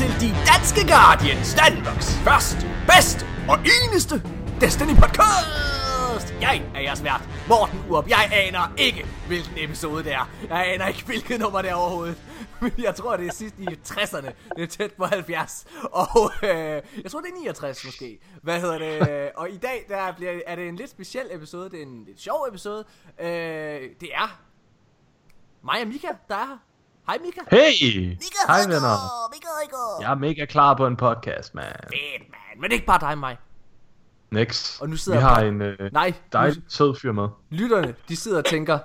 til De Danske Guardians, Danmarks første, bedste og eneste Destiny podcast. Jeg er jeres vært, Morten Urb. Jeg aner ikke, hvilken episode det er. Jeg aner ikke, hvilket nummer det er overhovedet. Men jeg tror, det er sidst i 60'erne. Det er tæt på 70. Og øh, jeg tror, det er 69 måske. Hvad hedder det? Og i dag der bliver, er det en lidt speciel episode. Det er en lidt sjov episode. Øh, det er mig og Mika, der er her. Hej Mika. Hey! Mika, Hej venner. Mika, Mika. Jeg er mega klar på en podcast, man. Fedt, man. Men ikke bare dig og mig. Next. Og nu sidder Vi har på- en øh, Nej, dejlig sød fyr med. lytterne, de sidder og tænker,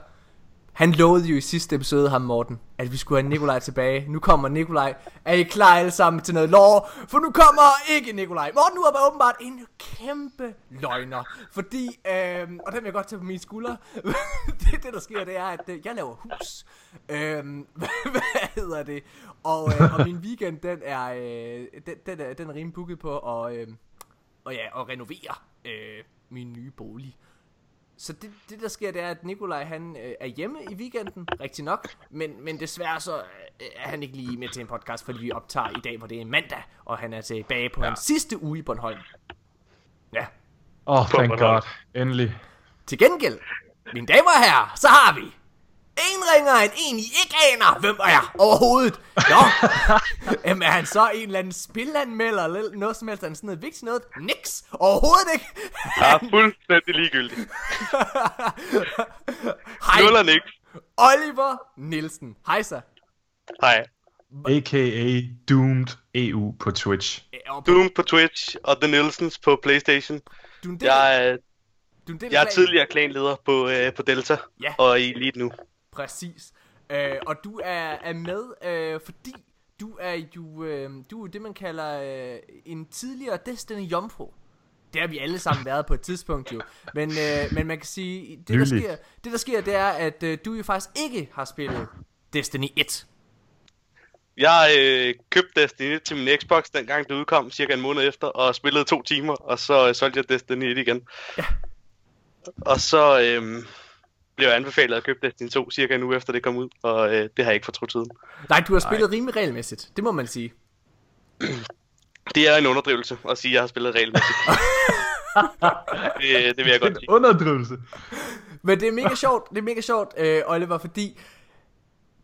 han lovede jo i sidste episode, ham Morten, at vi skulle have Nikolaj tilbage. Nu kommer Nikolaj. Er I klar alle sammen til noget lov? For nu kommer ikke Nikolaj. Morten nu er åbenbart en kæmpe løgner. Fordi, øh, og den vil jeg godt tage på mine skuldre. det, det der sker, det er, at øh, jeg laver hus. Øh, hvad, hvad hedder det? Og, øh, og min weekend, den er, øh, den, den, er, den er rimelig booket på at, øh, og ja, at renovere øh, min nye bolig. Så det, det der sker, det er, at Nikolaj han øh, er hjemme i weekenden, rigtig nok, men, men desværre så øh, er han ikke lige med til en podcast, fordi vi optager i dag, hvor det er mandag, og han er tilbage på ja. hans sidste uge i Bornholm. Ja. Åh, oh, thank god. Endelig. Til gengæld, mine damer og herrer, så har vi en ringer end en, I ikke aner, hvem er overhovedet. Nå, Jamen, er han så en eller anden spilanmelder, eller noget som helst, er han sådan noget vigtigt noget? Niks, overhovedet ikke. Jeg er fuldstændig ligegyldig. Hej, Nul og niks. Oliver Nielsen. Hej så. Hej. A.k.a. Doomed EU på Twitch. Doom på Twitch og The Nielsens på Playstation. Du Jeg er, du er jeg er tidligere klanleder på, øh, på Delta Ja. og i Elite nu. Præcis. Øh, og du er, er med, øh, fordi du er jo øh, du er det, man kalder øh, en tidligere Destiny Jomfru. Det har vi alle sammen været på et tidspunkt jo. Men, øh, men man kan sige, det der, sker, det der sker, det er, at øh, du jo faktisk ikke har spillet Destiny 1. Jeg øh, købte Destiny til min Xbox, dengang det udkom, cirka en måned efter, og spillede to timer, og så øh, solgte jeg Destiny 1 igen. Ja. Og så øh, blev anbefalet at købe Destiny 2 cirka en uge efter det kom ud, og øh, det har jeg ikke fortrudt siden. Nej, du har spillet rimelig regelmæssigt. Det må man sige. Det er en underdrivelse at sige, at jeg har spillet regelmæssigt. det, det vil jeg godt sige. Underdrivelse. Men det er mega sjovt, det er mega sjovt, øh, Oliver, fordi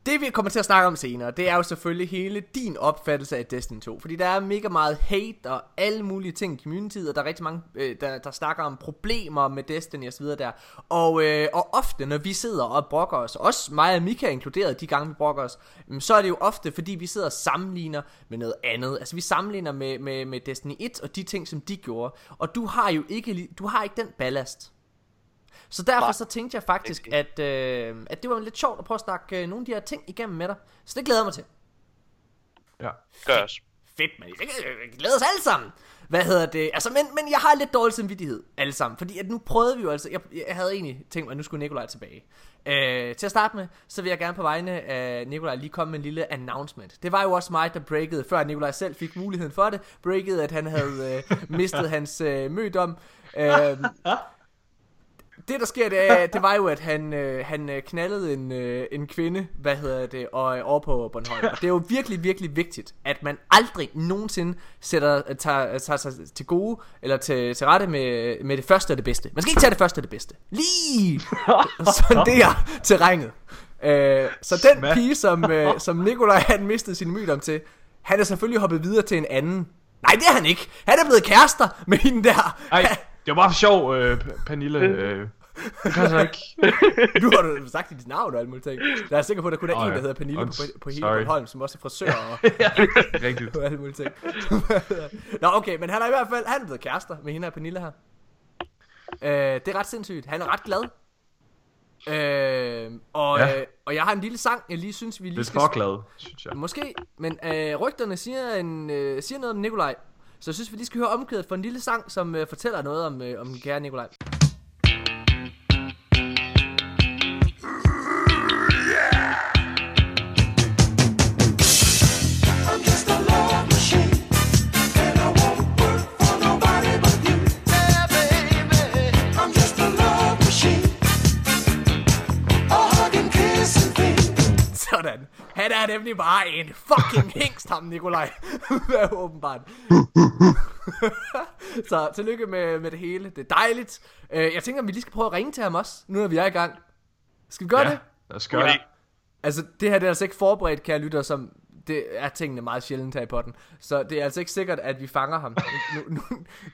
det vi kommer til at snakke om senere, det er jo selvfølgelig hele din opfattelse af Destiny 2. Fordi der er mega meget hate og alle mulige ting i communityet, og der er rigtig mange, øh, der, der snakker om problemer med Destiny og så videre der. Og, øh, og ofte, når vi sidder og brokker os, også mig og Mika inkluderet de gange vi brokker os, mm, så er det jo ofte, fordi vi sidder og sammenligner med noget andet. Altså vi sammenligner med, med, med Destiny 1 og de ting, som de gjorde. Og du har jo ikke, du har ikke den ballast. Så derfor Nej, så tænkte jeg faktisk, at, øh, at det var lidt sjovt at prøve at snakke øh, nogle af de her ting igennem med dig. Så det glæder jeg mig til. Ja. Gør os. Fedt, man. Det glæder os alle sammen. Hvad hedder det? Altså, men, men jeg har lidt dårlig samvittighed alle sammen. Fordi at nu prøvede vi jo altså... Jeg, jeg havde egentlig tænkt mig, at nu skulle Nikolaj tilbage. Øh, til at starte med, så vil jeg gerne på vegne af Nikolaj lige komme med en lille announcement. Det var jo også mig, der breakede, før Nikolaj selv fik muligheden for det, breakede, at han havde øh, mistet hans øh, mødom. Øh, det der sker, det, er, det var jo, at han, øh, han øh, knaldede en, øh, en kvinde, hvad hedder det, og, øh, over på Bornholm. Og det er jo virkelig, virkelig vigtigt, at man aldrig nogensinde sætter, tager, tager sig til gode, eller til, til rette med, med det første og det bedste. Man skal ikke tage det første og det bedste. Lige sondere terrænet. Øh, så den pige, som, øh, som Nikolaj han mistede sin mydom til, han er selvfølgelig hoppet videre til en anden. Nej, det er han ikke. Han er blevet kærester med hende der. Ej, det var bare for sjov, øh, Pernille. Øh, det kan så ikke. Nu har du sagt dit navn og alt muligt ting. Jeg er sikker på, at der kun er Åh, en, ja. der hedder Pernille på, på hele. Bornholm, som også er frisør og, Rigtigt. og alt muligt ting. Nå, okay, men han er i hvert fald, han er blevet kærester med hende her Pernille her. Øh, det er ret sindssygt. Han er ret glad. Øh, og, Ja. øh, og jeg har en lille sang, jeg lige synes, vi lige Lidt skal... for glad, synes jeg. Måske, men øh, rygterne siger, en, øh, siger noget om Nikolaj. Så jeg synes, vi lige skal høre omkvædet for en lille sang, som øh, fortæller noget om, øh, om den kære Nikolaj. I'm just a love machine, and I work for nobody but you. Baby. I'm just a love machine, kiss and. Sådan. Han er nemlig bare en fucking hængst ham, Nikolaj. Åbenbart. så tillykke med, med det hele. Det er dejligt. Øh, jeg tænker, at vi lige skal prøve at ringe til ham også, nu når vi er i gang. Skal vi gøre Ja, det? lad os gøre det. Altså, det her det er altså ikke forberedt, kære lytter, som det er tingene meget sjældent her i potten. Så det er altså ikke sikkert, at vi fanger ham. Nu, nu,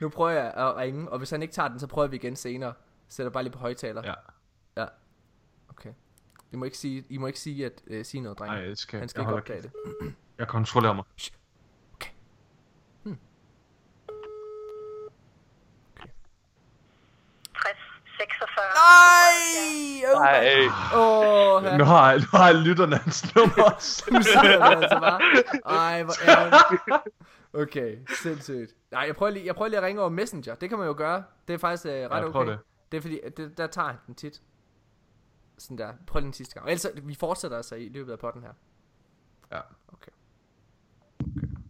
nu prøver jeg at ringe, og hvis han ikke tager den, så prøver vi igen senere. Sætter bare lige på højtaler. Ja. Ja. Okay. I må ikke sige, I må ikke sige, at, uh, sige noget, dreng. Nej, det skal Han skal jeg ikke opdage det. Jeg kontrollerer mig. Okay. Hmm. 60, 46. Nej! Nej. Åh, Nu har, jeg- nu har jeg lytterne hans nummer også. Nu sidder det altså bare. Ej, hvor ærgerligt. Okay, sindssygt. Nej, jeg prøver, lige, jeg prøver lige at ringe over Messenger. Det kan man jo gøre. Det er faktisk uh, ret Ja, okay. det. det er fordi, det, der tager han den tit. Sådan der. Prøv lige den sidste gang. Og ellers, vi fortsætter altså i løbet af potten her. Ja. Okay.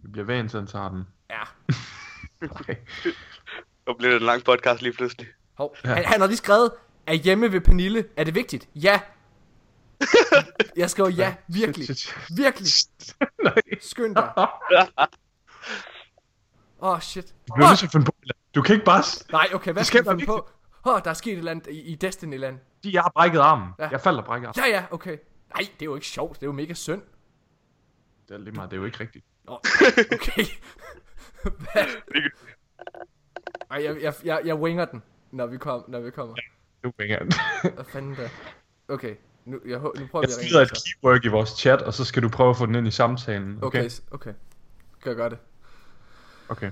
Vi bliver ved indtil han tager den. Ja. Okay. Nu bliver det en lang podcast lige pludselig. Hov. Han, han har lige skrevet, er hjemme ved Pernille. Er det vigtigt? Ja. Jeg skriver ja, virkelig. Virkelig. Nej. Skynd dig. Åh, oh, shit. Du bliver nødt til at finde på. Du kan ikke bare... Nej, okay, hvad skal vi finde på? Åh, oh, der er sket et eller andet i, i Destiny-land. Fordi jeg har brækket armen. Ja. Jeg faldt og brækket armen. Ja, ja, okay. Nej, det er jo ikke sjovt. Det er jo mega synd. Det er lige meget. Det er jo ikke rigtigt. Nå, okay. Hvad? Ej, jeg, jeg, jeg, jeg winger den, når vi, kom, når vi kommer. Du ringer. Hvad fanden da? Okay, nu, jeg, nu prøver Jeg vi at ringe. et så. keyword i vores chat, og så skal du prøve at få den ind i samtalen. Okay, Okay. okay. Kan jeg gøre det? Okay.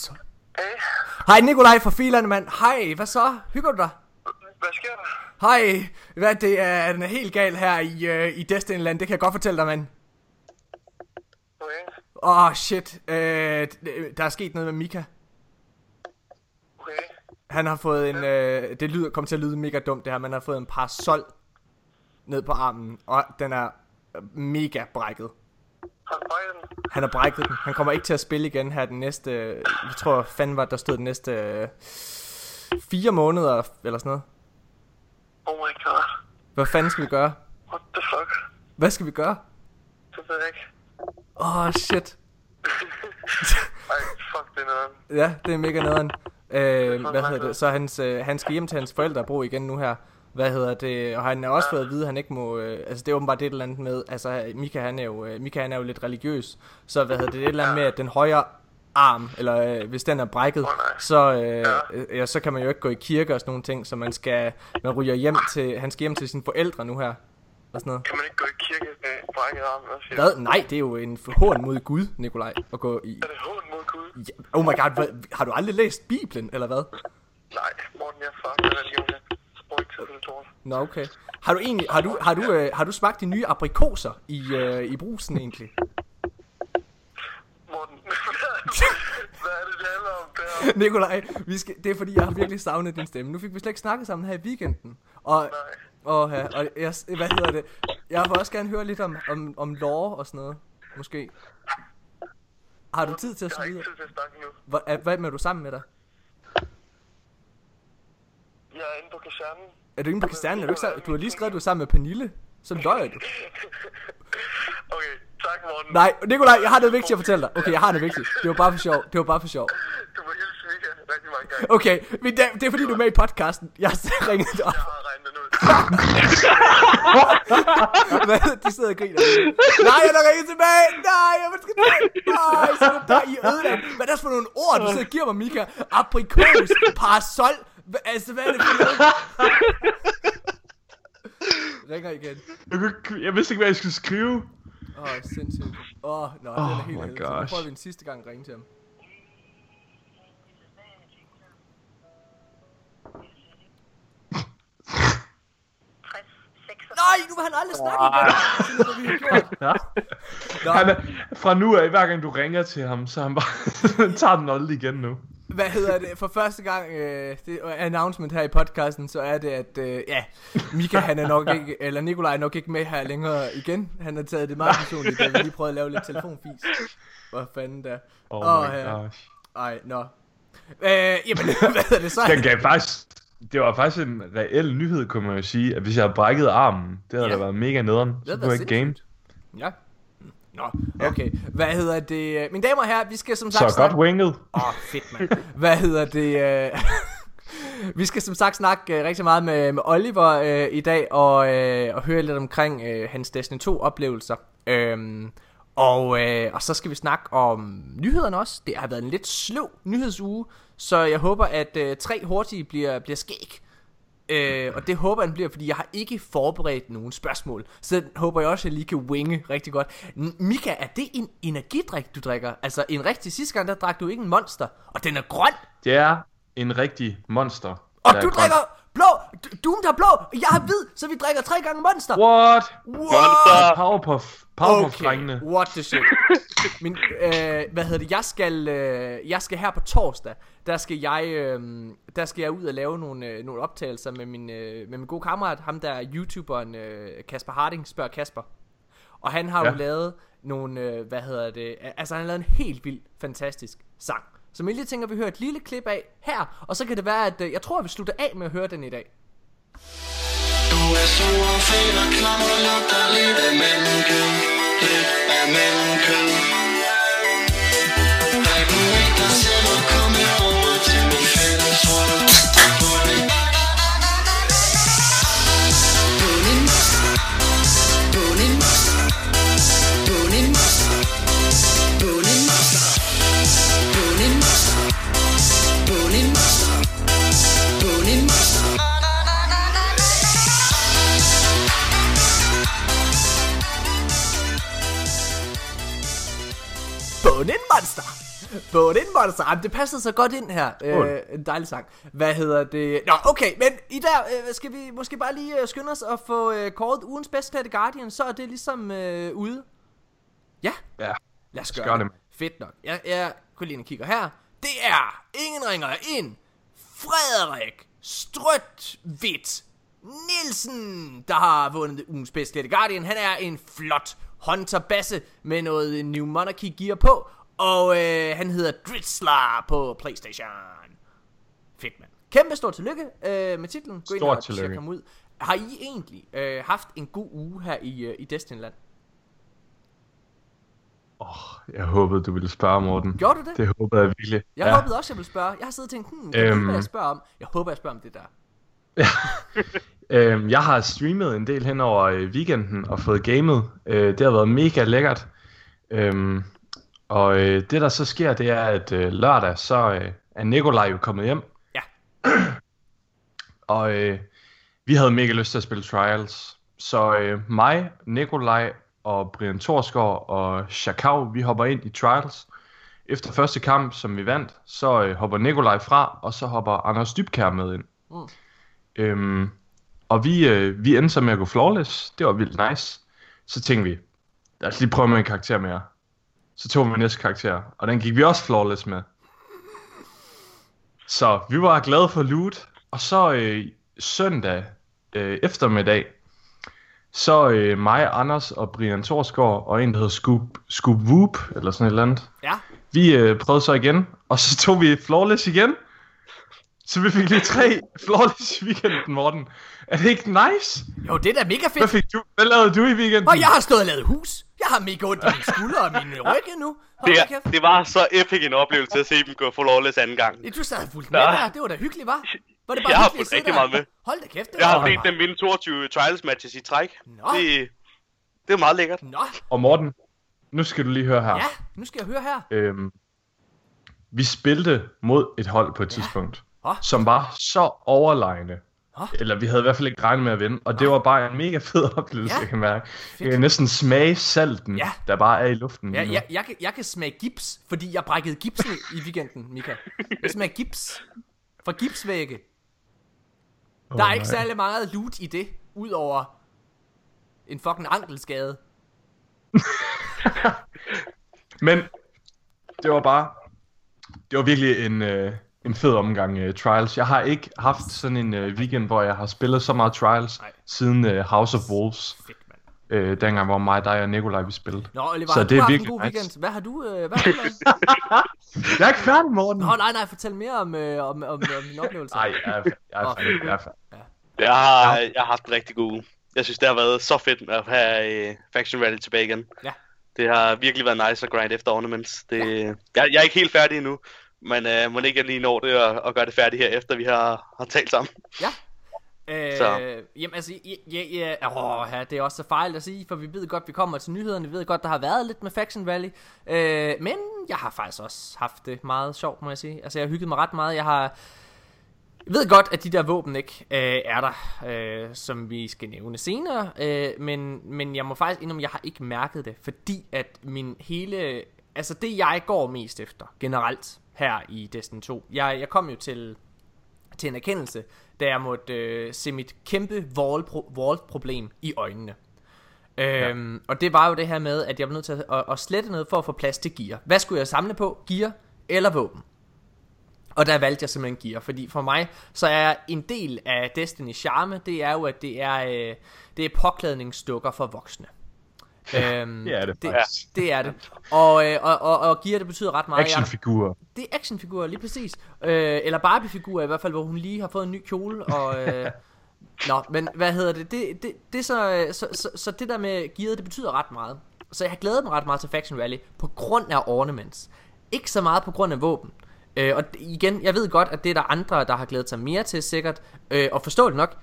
Så. Hey, Hej Nikolaj fra Filerne, mand. Hej, hvad så? Hygger du dig? hvad sker der? Hej, hvad det er, den er helt gal her i, uh, i Destinyland, det kan jeg godt fortælle dig, mand. Okay, Åh, oh, shit. Uh, der er sket noget med Mika. okay. Han har fået en, øh, det lyder, kommer til at lyde mega dumt det her, men han har fået en parasol ned på armen, og den er øh, mega brækket. Den? Han har brækket den. Han kommer ikke til at spille igen her den næste, jeg tror fanden var, der stod den næste øh, fire måneder, eller sådan noget. Oh my god. Hvad fanden skal vi gøre? What the fuck? Hvad skal vi gøre? Det ved jeg ikke. Åh, oh, shit. Ej, fuck det er noget. Ja, det er mega nederen. Øh, hvad hedder det? Så hans, øh, han skal hjem til hans forældre og bo igen nu her. Hvad hedder det? Og han har også fået at vide, at han ikke må... Øh, altså, det er åbenbart det et eller andet med... Altså, Mika han er jo, øh, Mika, han er jo lidt religiøs. Så hvad hedder det? Det er et eller andet med, at den højre arm, eller øh, hvis den er brækket, så, øh, øh, ja, så kan man jo ikke gå i kirke og sådan nogle ting, så man skal, man ryger hjem til, han skal hjem til sine forældre nu her, og sådan noget. Kan man ikke gå i kirke med brækket arm? Hvad Hvad? Nej, det er jo en hån mod Gud, Nikolaj, at gå i... Er det hån mod Gud? Ja, oh my god, hvad, har du aldrig læst Bibelen, eller hvad? Nej, Morten, jeg er med religion. Bruger ikke tid på det. Nå, okay. Har du egentlig, har du, har du, øh, har du smagt de nye aprikoser i, øh, i brusen egentlig? Morten, hvad er det, det handler om der? Nikolaj, vi skal, det er fordi, jeg har virkelig savnet din stemme. Nu fik vi slet ikke snakket sammen her i weekenden. Og, og, ja, og jeg, hvad hedder det? Jeg vil også gerne høre lidt om, om, om lore og sådan noget, måske. Har du tid til at Jeg har ikke tid til at snakke nu. Hvad, er- hvem er du sammen med dig? Jeg er inde på kasernen. Er du inde på kasernen? Er du, ikke, du har lige skrevet, at du er sammen med Pernille. Så løjer du. Okay, tak, Morten. Nej, Nikolaj, jeg har noget vigtigt at fortælle dig. Okay, jeg har noget vigtigt. Det var bare for sjov. Det var bare for sjov. Du må hilse Mika rigtig mange gange. Okay, men det, det er fordi, du er med i podcasten. Jeg har ringet dig op. Jeg har regnet den ud. Hvad? De sidder og griner. Nej, jeg er ringet tilbage. Nej, jeg skal tilbage. Nej, så er det der i ødelagt. Hvad er det for nogle ord, du sidder og giver mig, Mika? Aprikos, parasol. Altså, hvad er det for noget? Ringer igen. Jeg, kunne, jeg vidste ikke, hvad jeg skulle skrive. Åh, oh, sindssygt. Åh, oh, nå, den er Oh helt my. Så prøver vi en sidste gang at ringe til ham. Nej, nu vil han aldrig snakke igen. Det er, vi. Han er, fra nu af, hver gang du ringer til ham, så han bare tager den aldrig igen nu. Hvad hedder det? For første gang, øh, det er announcement her i podcasten, så er det, at øh, ja, Mika han er nok ikke, eller Nikolaj er nok ikke med her længere igen. Han har taget det meget personligt, da vi lige prøvede at lave lidt telefonfis. Hvad fanden der? Oh my ja. gosh. Ej, nå. Øh, jamen, hvad hedder det så? Den gav faktisk... Det var faktisk en reel nyhed, kunne man jo sige, at hvis jeg havde brækket armen, det havde Ja. da været mega nederen. Det Så havde kunne jeg ikke game. Ja. Nå, okay. Hvad hedder det? Mine damer og herrer, vi skal som sagt Så godt snakke... winget. Åh, oh, fedt, mand. Hvad hedder det? øh, vi skal som sagt snakke øh, rigtig meget med, med Oliver øh, i dag, og, øh, og høre lidt omkring øh, hans Destiny 2-oplevelser. Øhm, og, øh, og så skal vi snakke om nyhederne også. Det har været en lidt sløv nyhedsuge, så jeg håber, at øh, tre hurtige bliver, bliver skæg. Øh, og det håber jeg bliver, fordi jeg har ikke forberedt nogen spørgsmål. Så den håber jeg også, at jeg lige kan winge rigtig godt. Mika, er det en energidrik, du drikker? Altså en rigtig sidste gang, der drak du ikke en monster. Og den er grøn. Det er en rigtig monster. Og du drikker blå. Du- Doom der er blå. og Jeg har hvid, så vi drikker tre gange monster. What? Monster! Powerpuff. Powerpuff-drengene. Okay, what the shit. Min, øh, hvad hedder det? Jeg skal, øh, jeg skal her på torsdag, der skal jeg, øh, der skal jeg ud og lave nogle, øh, nogle optagelser med min, øh, med min gode kammerat, ham der er YouTuberen øh, Kasper Harding, spørger Kasper. Og han har. Ja. jo lavet nogle, øh, hvad hedder det, altså han har lavet en helt vild, fantastisk sang. Som jeg lige tænker, vi hører et lille klip af her, og så kan det være, at øh, jeg tror, vi slutter af med at høre den i dag. Du er så fed og klam og lugter lidt af menneskød Lidt af menneskød Monster! Bonin Monster! Jamen, det passede så godt ind her. Øh, en dejlig sang. Hvad hedder det? Nå, okay, men i der øh, skal vi måske bare lige øh, skynde os at få øh, kåret ugens bedst klædte Guardian, så er det ligesom øh, ude. Ja, Ja. lad os gøre gøre det. det. Fedt nok. Jeg, jeg går lige kigger her. Det er ingen ringer ind. Frederik Strøtvidt Nielsen, der har vundet ugens bedst klædte Guardian. Han er en flot Hunter Basse med noget New Monarchy gear på. Og øh, han hedder Dritzler på Playstation. Fedt, mand. Kæmpe stort tillykke øh, med titlen. Gå ind og tjek ham ud. Har I egentlig øh, haft en god uge her i, øh, i Destinyland? Jeg håbede, du ville spørge, Morten. Gjorde du det? Det håbede jeg virkelig. Jeg ja. håbede også, jeg ville spørge. Jeg har siddet og tænkt, hmm, øhm. Øhm. jeg spørger om. Jeg håber, jeg spørger om det der. Øhm, jeg har streamet en del hen over øh, weekenden og fået gamet. Øh, det har været mega lækkert. Øhm, og øh, det der så sker, det er, at øh, lørdag, så øh, er Nikolaj jo kommet hjem. Ja. og øh, vi havde mega lyst til at spille Trials. Så øh, mig, Nikolaj og Brian Torsgaard og Chakao, vi hopper ind i Trials. Efter første kamp, som vi vandt, så øh, hopper Nikolaj fra, og så hopper Anders Dybkær med ind. Mm. Øhm, og vi, øh, vi endte så med at gå flawless. Det var vildt nice. Så tænkte vi, lad os lige prøve med en karakter mere. Så tog vi næste karakter, og den gik vi også flawless med. Så vi var glade for loot. Og så øh, søndag øh, eftermiddag, så øh, mig, Anders og Brian Torsgaard og en, der hedder Scoop, Scoop Whoop, eller sådan et eller andet. Ja. Vi øh, prøvede så igen, og så tog vi flawless igen. Så vi fik lige tre flawless i weekenden, Morten. Er det ikke nice? Jo, det er da mega Hvad fedt. fik du? Hvad lavede du i weekenden? Og jeg har stået og lavet hus. Jeg har mega ondt i mine skuldre og mine ryg nu. Hold Det, er, kæft. det var så epic en oplevelse at se dem gå for lawless anden gang. Ja, Du sad fuldt med Ja. der. Det var da hyggeligt, var? Var det bare Jeg har fulgt rigtig der? meget med. Hold da kæft. Det Jeg har set dem vinde 22 trials matches i træk. Nå. Det, det er meget lækkert. Nå, Og Morten, nu skal du lige høre her. ja. Nu skal jeg høre her. Øhm, vi spilte mod et hold på et tidspunkt, Åh. som var så overlegne. Åh. Eller vi havde i hvert fald ikke regnet med at vinde, og det var bare en mega fed oplevelse, Ja. jeg kan mærke. Jeg Fedt. kan næsten smage salten, Ja. der bare er i luften. Ja, jeg, jeg, kan, jeg kan smage gips, fordi jeg brækkede gipsen i weekenden, Mika. Jeg smager gips. Fra gipsvægge. Der er Åh, ikke nej. særlig meget loot i det, udover en fucking ankelskade. Men det var bare, det var virkelig en, øh, en fed omgang uh, Trials. Jeg har ikke haft sådan en uh, weekend, hvor jeg har spillet så meget Trials Nej. siden uh, House of Wolves. Fedt, mand. øh, dengang hvor mig, dig og Nikolaj vi spillede. Nå, Oliver, Så har det du er haft en virkelig god nice. weekend? Hvad har du, øh, hvad har du? Jeg er ikke færdig, Morten! Nå, nej, nej, fortæl mere om, øh, om, om, om din oplevelse. Nej, jeg er, jeg er færdig, jeg er færdig. Jeg har, jeg har haft en rigtig god uge. Jeg synes, det har været så fedt at have uh, Faction Rally tilbage igen. Ja. Det har virkelig været nice at grind efter Ornaments. Det, jeg, jeg er ikke helt færdig endnu, men uh, må ikke jeg lige nå det og, og gøre det færdigt her, efter vi har, har talt sammen. Øh, Så. jamen altså, ja, ja, ja, åh, ja, det er også så fejl at sige, for vi ved godt, vi kommer til nyhederne, vi ved godt, der har været lidt med Faction Valley, øh, men jeg har faktisk også haft det meget sjovt, må jeg sige. Altså, jeg har hygget mig ret meget, jeg har, jeg ved godt, at de der våben ikke øh, er der, øh, som vi skal nævne senere, øh, men, men jeg må faktisk indrømme, at jeg har ikke mærket det, fordi at min hele, altså det jeg går mest efter, generelt, her i Destiny 2, jeg, jeg kom jo til til en erkendelse, da jeg måtte øh, se mit kæmpe wall-problem i øjnene. Øhm, Og det var jo det her med, at jeg var nødt til at, at, at slette noget for at få plads til gear. Hvad skulle jeg samle på? Gear eller våben? Og der valgte jeg simpelthen gear, fordi for mig, så er en del af Destiny charme, det er jo, at det er, øh, det er påklædningsdukker for voksne. Øhm, det er det det, faktisk. det er det. Og, øh, og, og, og gear, det betyder ret meget. Actionfigurer. det er actionfigurer, lige præcis. Øh, eller Barbie-figurer i hvert fald, hvor hun lige har fået en ny kjole. Og, øh, nå, men hvad hedder det? Det, det, det så, øh, så, så, så det der med gearet, det betyder ret meget. Så jeg har glædet mig ret meget til Faction Rally på grund af ornaments. Ikke så meget på grund af våben. Øh, og igen, jeg ved godt, at det er der andre, der har glædet sig mere til sikkert. Øh, og forståeligt nok,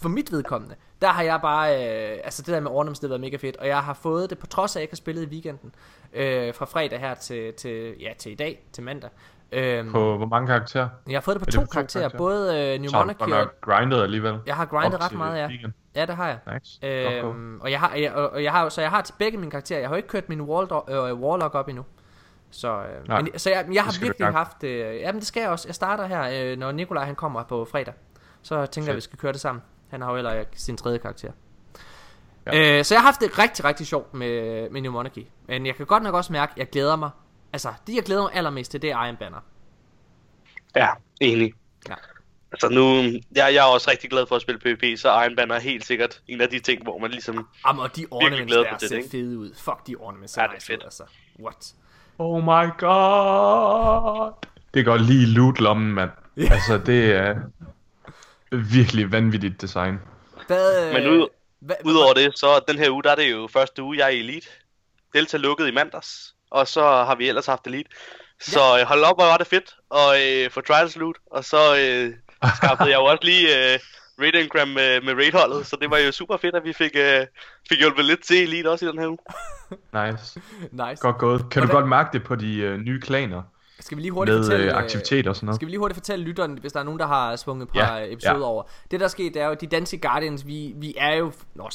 for mit vedkommende, der har jeg bare, øh, altså det der med ornaments, det har været mega fedt, og jeg har fået det, på trods af, at jeg ikke har spillet i weekenden, øh, fra fredag her til, til, ja, til i dag, til mandag. Øhm, På hvor mange karakterer? jeg har fået det på er det to på to karakterer, karakterer? både øh, New Så Monarchy og... grindet alligevel. Jeg har grindet ret meget, ja. weekend. Ja, det har jeg. Nice. Øhm, og jeg har, jeg, og jeg har, så jeg har til begge mine karakterer. Jeg har ikke kørt min wall, øh, Warlock op endnu. Så, øh, Nej, men, så jeg, jeg har virkelig haft, øh, jamen det skal jeg også. Jeg starter her, øh, når Nikolaj han kommer på fredag. Så tænker jeg, Fedt. vi skal køre det sammen. Han har jo heller ikke sin tredje karakter. Ja. Øh, så jeg har haft det rigtig, rigtig sjovt med, med New Monarchy. Men jeg kan godt nok også mærke, at jeg glæder mig. Altså, det jeg glæder mig allermest til, det er Iron Banner. Ja, enig. Ja. Altså nu, jeg, jeg er også rigtig glad for at spille PvP, så Iron Banner er helt sikkert en af de ting, hvor man ligesom... Jamen, og de ornaments glæder der til ser det, ikke? fede ud. Fuck, de ornaments Ja, ser det er nice ud, fedt. altså. What? Oh my god. Det går lige i loot-lommen, mand. Altså, det er virkelig vanvittigt design. Hvad, Men ud- hvad, Udover det, så den her uge, der er det jo første uge, jeg er i Elite. Delta lukkede i mandags, og så har vi ellers haft Elite. Så ja. hold op, hvor var det fedt at øh, få Trials loot, og så øh, skaffede jeg jo også lige øh, Raid Engram med, med raidholdet, så det var jo super fedt, at vi fik, øh, fik hjulpet lidt til Elite også i den her uge. Nice. Nice. Godt gået. Kan du Hvordan- godt mærke det på de øh, nye klaner? Skal vi lige hurtigt Med fortælle... øh, aktivitet og sådan noget? Skal vi lige hurtigt fortælle lytteren, hvis der er nogen, der har svunget et Ja, par episoder ja. over. Det der er sket, det er jo, at de danske Guardians, vi, vi er jo, nå,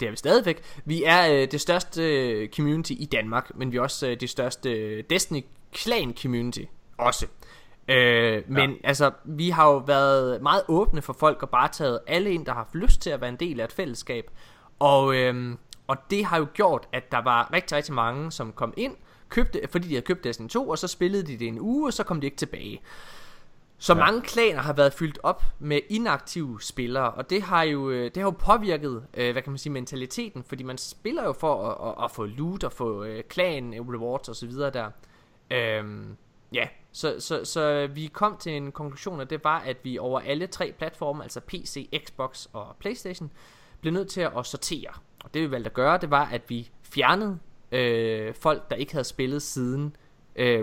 det er vi stadigvæk, vi er øh, det største øh, community i Danmark, men vi er også øh, det største øh, Destiny Clan community også. Øh, men ja. altså, vi har jo været meget åbne for folk og bare taget alle ind, der har haft lyst til at være en del af et fællesskab. Og, øhm, og det har jo gjort, at der var rigtig, rigtig mange, som kom ind, købte, fordi de havde købt Destiny 2, og så spillede de det en uge, og så kom de ikke tilbage. Så ja. mange klaner har været fyldt op med inaktive spillere, og det har jo, øh, det har jo påvirket, øh, hvad kan man sige, mentaliteten, fordi man spiller jo for at, at, at få loot og få øh, klan rewards og så videre der. Øhm, ja, så, så, så vi kom til en konklusion, og det var, at vi over alle tre platforme, altså PC, Xbox og Playstation, blev nødt til at sortere. Og det vi valgte at gøre, det var, at vi fjernede øh, folk, der ikke havde spillet siden, øh,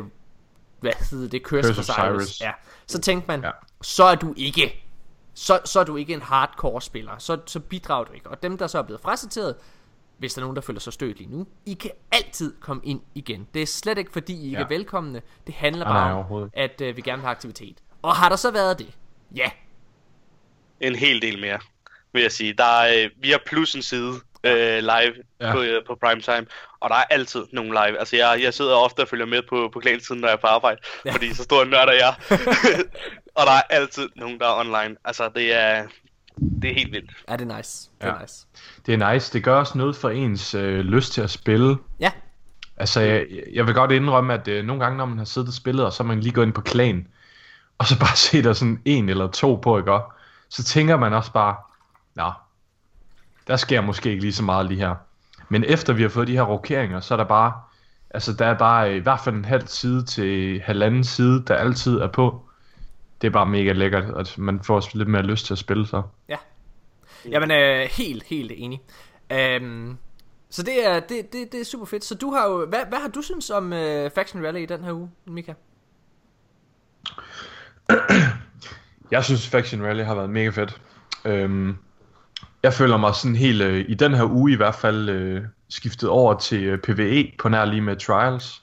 hvad hedder det, Curse, Curse of Cyrus. Cyrus. Ja. Så tænkte man, ja. Så er du ikke så, så er du ikke en hardcore spiller, så, så bidrager du ikke. Og dem, der så er blevet frasorteret, hvis der er nogen, der føler sig stødt lige nu, I kan altid komme ind igen. Det er slet ikke, fordi I ikke Ja. er velkomne. Det handler Nej, nej, bare om, at øh, vi gerne vil have aktivitet. Og har der så været det? Ja. En hel del mere, vil jeg sige. Der er, øh, vi har plus en side øh, live Ja. ja. på, øh, på primetime, og der er altid nogen live. Altså, jeg, jeg sidder ofte og følger med på, på klansiden, når jeg er på arbejde, Ja. ja. fordi så stor en nørd er jeg. og der er altid nogen, der er online. Altså, det er, det er helt vildt. Er det nice? Det er Ja. nice. Det er nice. Det gør også noget for ens øh, lyst til at spille. Ja. Altså, jeg, jeg vil godt indrømme, at øh, nogle gange, når man har siddet og spillet, og så er man lige gået ind på klan, og så bare se der sådan en eller to på, ikke? Så tænker man også bare, nå, der sker måske ikke lige så meget lige her. Men efter vi har fået de her rokeringer, så er der bare, altså der er bare i hvert fald en halv side til halvanden side, der altid er på. Det er bare mega lækkert, at man får også lidt mere lyst til at spille så. Ja. Jamen, øh, helt, helt enig. Øhm, så det er, det, det, det er super fedt. Så du har jo, hvad, hvad har du synes om øh, Faction Rally i den her uge, Mika? Jeg synes Faction Rally har været mega fedt. Øhm, jeg føler mig sådan helt, øh, i den her uge i hvert fald, øh, skiftet over til øh, PvE på nær lige med Trials.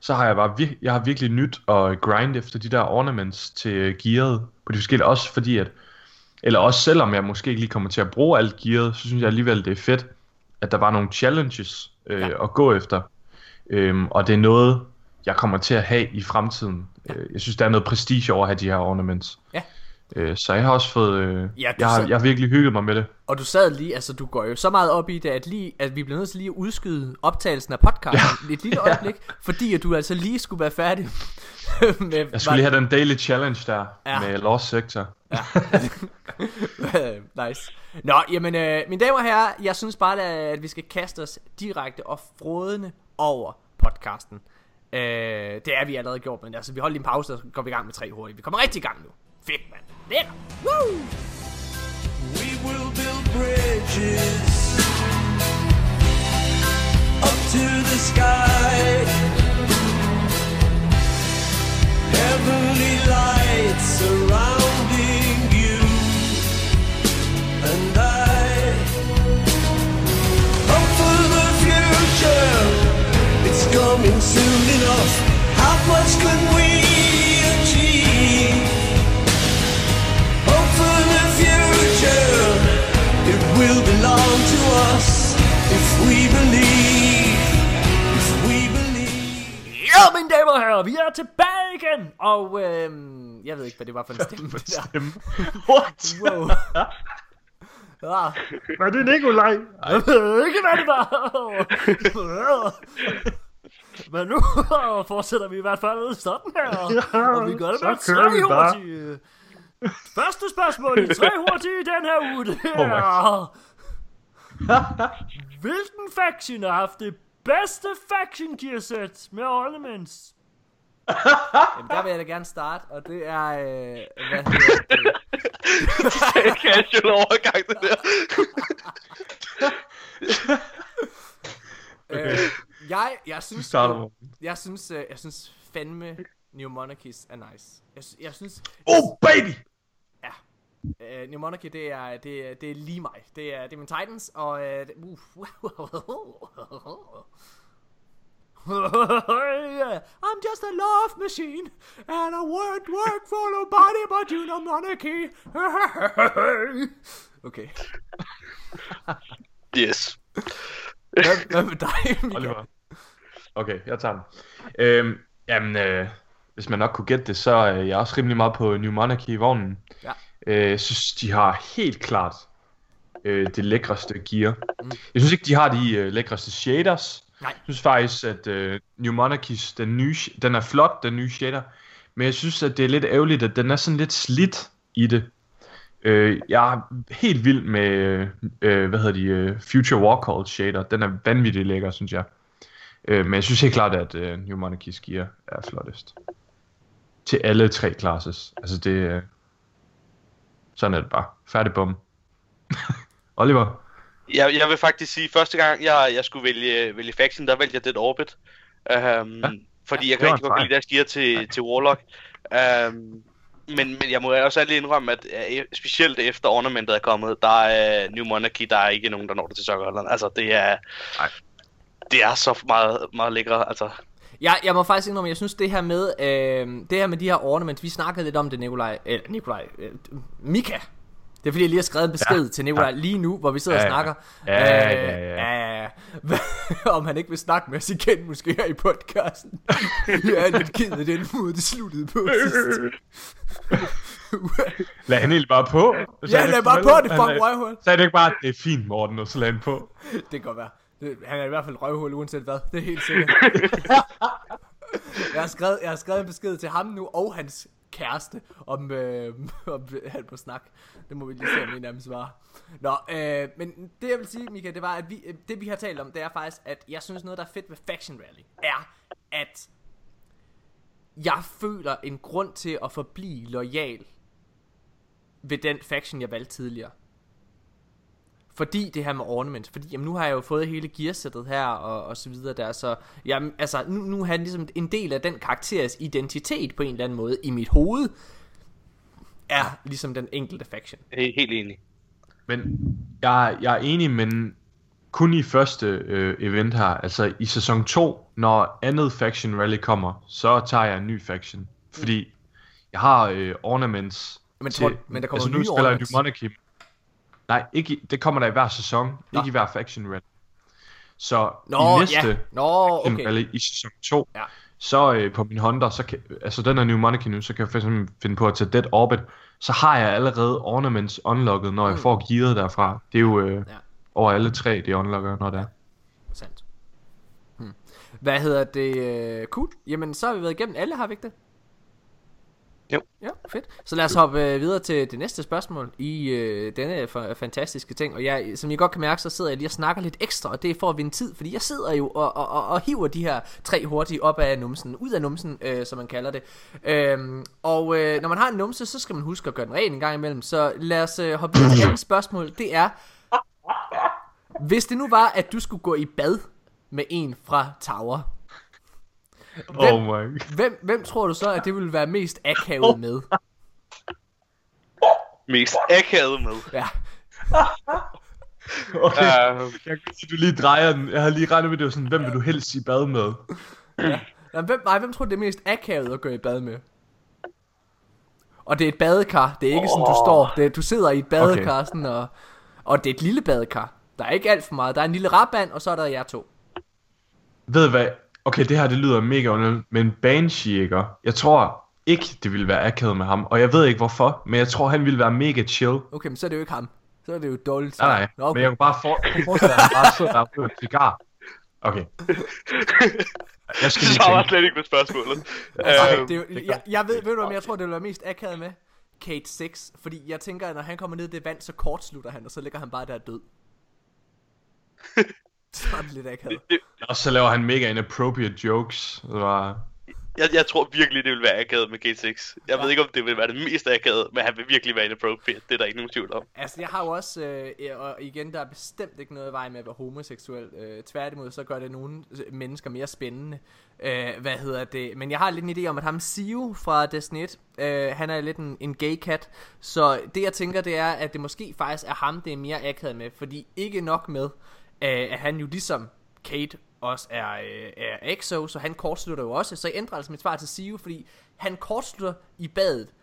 Så har jeg bare vir- jeg har virkelig nyt at grind efter de der ornaments til øh, gearet på de forskellige, også fordi at, eller også selvom jeg måske ikke lige kommer til at bruge alt gearet, så synes jeg alligevel det er fedt, at der var nogle challenges øh, Ja. ja. at gå efter. Øhm, og det er noget, jeg kommer til at have i fremtiden. Øh, jeg synes, der er noget prestige over at have de her ornaments. Ja. Øh, så jeg har også fået... Øh, Ja, jeg, har, jeg har virkelig hygget mig med det. Og du sad lige, altså du går jo så meget op i det, at, lige, at vi bliver nødt til lige at udskyde optagelsen af podcasten ja. et lille øjeblik, fordi at du altså lige skulle være færdig med... Jeg skulle lige have den daily challenge der Ja. ja. med Lost Sector. nice. Nå, jamen, øh, mine damer og herrer, jeg synes bare, at vi skal kaste os direkte og frådende over podcasten. Øh, det er vi allerede gjort, men altså, vi holder lige en pause, og så går vi i gang med tre hurtigt. Vi kommer rigtig i gang nu. Fedt, mand. Lækker. Woo! We will build bridges up to the sky. Heavenly lights surrounding you and I. Hope for the future, it's coming soon enough. How much can we will belong to us if we believe. If we believe. Ja, mine damer og herrer, vi er tilbage igen. Og øhm, jeg ved ikke, hvad det var for en stemme. det der. What? Wow. Ah, Var det Nikolaj? jeg ved ikke, hvad det var. Men nu fortsætter vi i hvert fald sådan her. Og vi gør det med tre hurtige. Første spørgsmål i tre hurtige i den her uge, det Oh er... Hvilken faction har haft det bedste faction gear set med ornaments? Jamen, der vil jeg da gerne starte, og det er... Øh, hvad hedder det? Casual overgang, det der. Øh, jeg, jeg synes, Morten. jeg synes, øh, jeg synes fandme New Monarchies er nice. Jeg, jeg synes, Oh, baby! Uh, New Monarchy, det er, det, er, det er lige mig. Det er, det er min Titans, og uh, det, uh. I'm just a love machine, and I won't work for nobody but you, New Monarchy. okay. Yes. Hvad, hvad med dig, Mika? Oliver. Okay, jeg tager den. Øhm, jamen, øh, hvis man nok kunne gætte det, så er jeg også rimelig meget på New Monarchy i vognen. Ja. Øh, jeg synes, de har helt klart øh, det lækreste gear. Mm. Jeg synes ikke, de har de øh, lækreste shaders. Nej. Jeg synes faktisk, at øh, New Monarchies, den, nye, den er flot, den nye shader. Men jeg synes, at det er lidt ærgerligt, at den er sådan lidt slidt i det. Øh, jeg er helt vild med, øh, hvad hedder de, øh, Future Warcall shader. Den er vanvittig lækker, synes jeg. Øh, men jeg synes helt klart, at øh, New Monarchies gear er flottest. Til alle tre classes. Altså det... Sådan er det bare. Færdig bum. Oliver? Jeg, jeg vil faktisk sige, første gang jeg, jeg skulle vælge, vælge faction, der valgte jeg Dead Orbit. Um, ja. Fordi jeg det kan rigtig godt lide deres gear til, til Warlock. Um, men, men jeg må også ærligt indrømme, at øh, specielt efter ornamentet er kommet, der er New Monarchy, der er ikke nogen, der når det til sokkerholderen. Altså, det er... Nej. Det er så meget, meget lækre, altså. Jeg, jeg må faktisk indrømme, jeg synes det her med øh, Det her med de her ornaments Vi snakkede lidt om det Nikolaj Eller Nikolaj øh, Mika Det er fordi jeg lige har skrevet en besked ja. til Nikolaj Lige nu hvor vi sidder Ja, og ja. snakker Ja, Øh, ja, ja. ja. Hvad- Om han ikke vil snakke med os igen Måske her i podcasten Jeg er lidt ked af den måde det sluttede på sidst Lad han helt bare på. Så Ja, lad bare på det fucking røvhul Så er det ikke bare, det er fint, Morten, og så lad han på. Det kan godt være Han er i hvert fald røvhul uanset hvad Det er helt sikkert Jeg har skrevet, jeg har skrevet en besked til ham nu Og hans kæreste, om, øh, om han må snakke. Det må vi lige se, om en af dem svarer. Nå, øh, men det jeg vil sige, Mika, det var, at vi, øh, det vi har talt om, det er faktisk, at jeg synes noget, der er fedt ved Faction Rally, er, at jeg føler en grund til at forblive lojal ved den faction, jeg valgte tidligere. Fordi det her med ornaments, fordi jamen, nu har jeg jo fået hele gearsættet her og, og så videre der, så jamen, altså, nu, nu er han ligesom en del af den karakteres identitet på en eller anden måde i mit hoved, er ligesom den enkelte faction. Jeg er helt enig. Men jeg, jeg er enig, men kun i første øh, event her. Altså i sæson 2, når andet faction rally kommer, så tager jeg en ny faction. Fordi jeg har øh, ornaments Men til, tror- men der kommer altså, nu nye spiller jeg ornaments. New Monarchy. Nej, ikke, i- det kommer der i hver sæson, Nå. ikke i hver faction rally. Så Nå, i næste ja. Nå, faction okay. rally i sæson 2, Ja. så øh, på min Honda, så kan, altså den er New Monarchy nu, så kan jeg for eksempel finde på at tage Dead Orbit, så har jeg allerede ornaments unlocket, når jeg Mm. får gearet derfra. Det er jo øh, Ja. over alle tre, det unlocker, når det er. Sandt. Hmm. Hvad hedder det? Øh, cool. Jamen, så har vi været igennem alle, har vi ikke det? Jo. Ja, fedt. Så lad os hoppe øh, videre til det næste spørgsmål i øh, denne f- fantastiske ting. Og jeg, som I godt kan mærke, så sidder jeg lige og snakker lidt ekstra, og det er for at vinde tid, fordi jeg sidder jo og, og, og, og hiver de her tre hurtige op af numsen, ud af numsen, øh, som man kalder det. Øhm, og øh, når man har en numse, så skal man huske at gøre den ren en gang imellem. Så lad os øh, hoppe videre til andet spørgsmål. Det er, hvis det nu var, at du skulle gå i bad med en fra Tower, Hvem- Oh my hvem, hvem tror du så, at det ville være mest akavet med? Mest akavet med. Ja, Okay. Uh, Jeg kan sige, du lige drejer den. Jeg har lige regnet med, det var sådan, hvem vil du helst i bad med? Jamen, hvem, nej, hvem tror du, det er mest akavet at gå i bad med? Og det er et badekar, det er ikke sådan, du står, det er, du sidder i et badekar, okay. sådan, og, og det er et lille badekar. Der er ikke alt for meget, der er en lille rabband, og så er der jer to. Ved hvad? Okay, det her det lyder mega underligt, men Banshee, ikke? Jeg tror ikke, det ville være akavet med ham, og jeg ved ikke hvorfor, men jeg tror, han ville være mega chill. Okay, men så er det jo ikke ham. Så er det jo dårligt. Nej, nej, Nå, men jeg kunne bare for, forestille mig, at han bare sidder der en cigar. Okay. Jeg skal lige tænke. slet ikke med spørgsmålet. Altså, Øh, det, jo- jeg, jeg ved, ved du, om jeg tror, det vil være mest akavet med? Kate 6, fordi jeg tænker, at når han kommer ned i det vand, så kortslutter han, og så ligger han bare der død. så er det lidt akavet. Og så laver han mega inappropriate jokes. Det var... jeg, jeg tror virkelig, det vil være akavet med G6. Jeg ved ikke, om det vil være det mest akavet, men han vil virkelig være inappropriate. Det er der ikke nogen tvivl om. Altså, jeg har jo også, øh, og igen, der er bestemt ikke noget i vej med at være homoseksuel. Øh, tværtimod, så gør det nogle mennesker mere spændende. Øh, hvad hedder det? Men jeg har lidt en idé om, at ham Sio fra Destiny 1, øh, han er lidt en, en gay cat. Så det, jeg tænker, det er, at det måske faktisk er ham, det er mere akavet med. Fordi ikke nok med, Øh, at han jo ligesom Kate også er, øh, er EXO, så han kortslutter jo også. Så jeg ændrer altså mit svar til Sio, fordi han kortslutter i badet.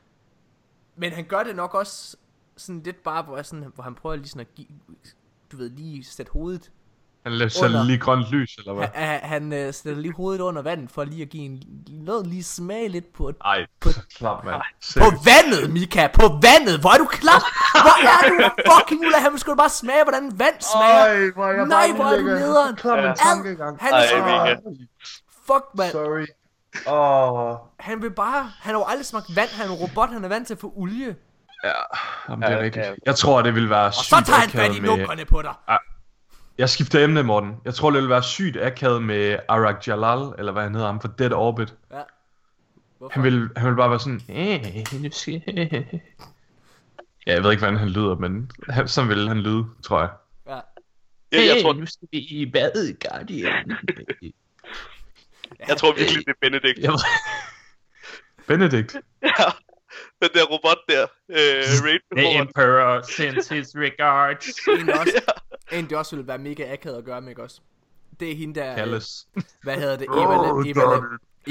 Men han gør det nok også sådan lidt bare, hvor, jeg sådan, hvor han prøver lige sådan at give, du ved, lige sætte hovedet. Han Under. lige grønt lys, eller hvad? Han, han øh, sætter lige hovedet under vandet, for lige at give en, noget lige smag lidt på, Ej, klap, mand. på vandet, Mika, på vandet, hvor er du klar? Hvor er du fucking ude Han skulle bare smage, hvordan vand smager. hvor er jeg Nej, hvor er du nederen. Klam en Ja. tankegang. Han Ej, er så, fuck mand. Sorry. Åh. Han vil bare, han har jo aldrig smagt vand, han er en robot, han er vant til at få olie. Ja, jamen, det er Ja, rigtigt. ja. Jeg tror, det vil være Og sygt så tager han fat i med... nukkerne på dig. Jeg skifter emne, Morten. Jeg tror, det vil være sygt akavet med Arak Jalal, eller hvad han hedder ham, for Dead Orbit. Ja. Hvorfor? Han vil, han vil bare være sådan... Ja, jeg ved ikke, hvordan han lyder, men han, sådan vil han lyde, tror jeg. Ja. Jeg, jeg, tror, nu skal vi i badet, Guardian. jeg tror virkelig, det er jeg ved... Benedict. Ja. Den der robot der. Øh, Raid The Emperor sends his regards. Også, en, det også ville være mega akavet at gøre med, ikke også? Det er hende der, øh, Kalles. hvad hedder det, Eva, Le, Eva, Le,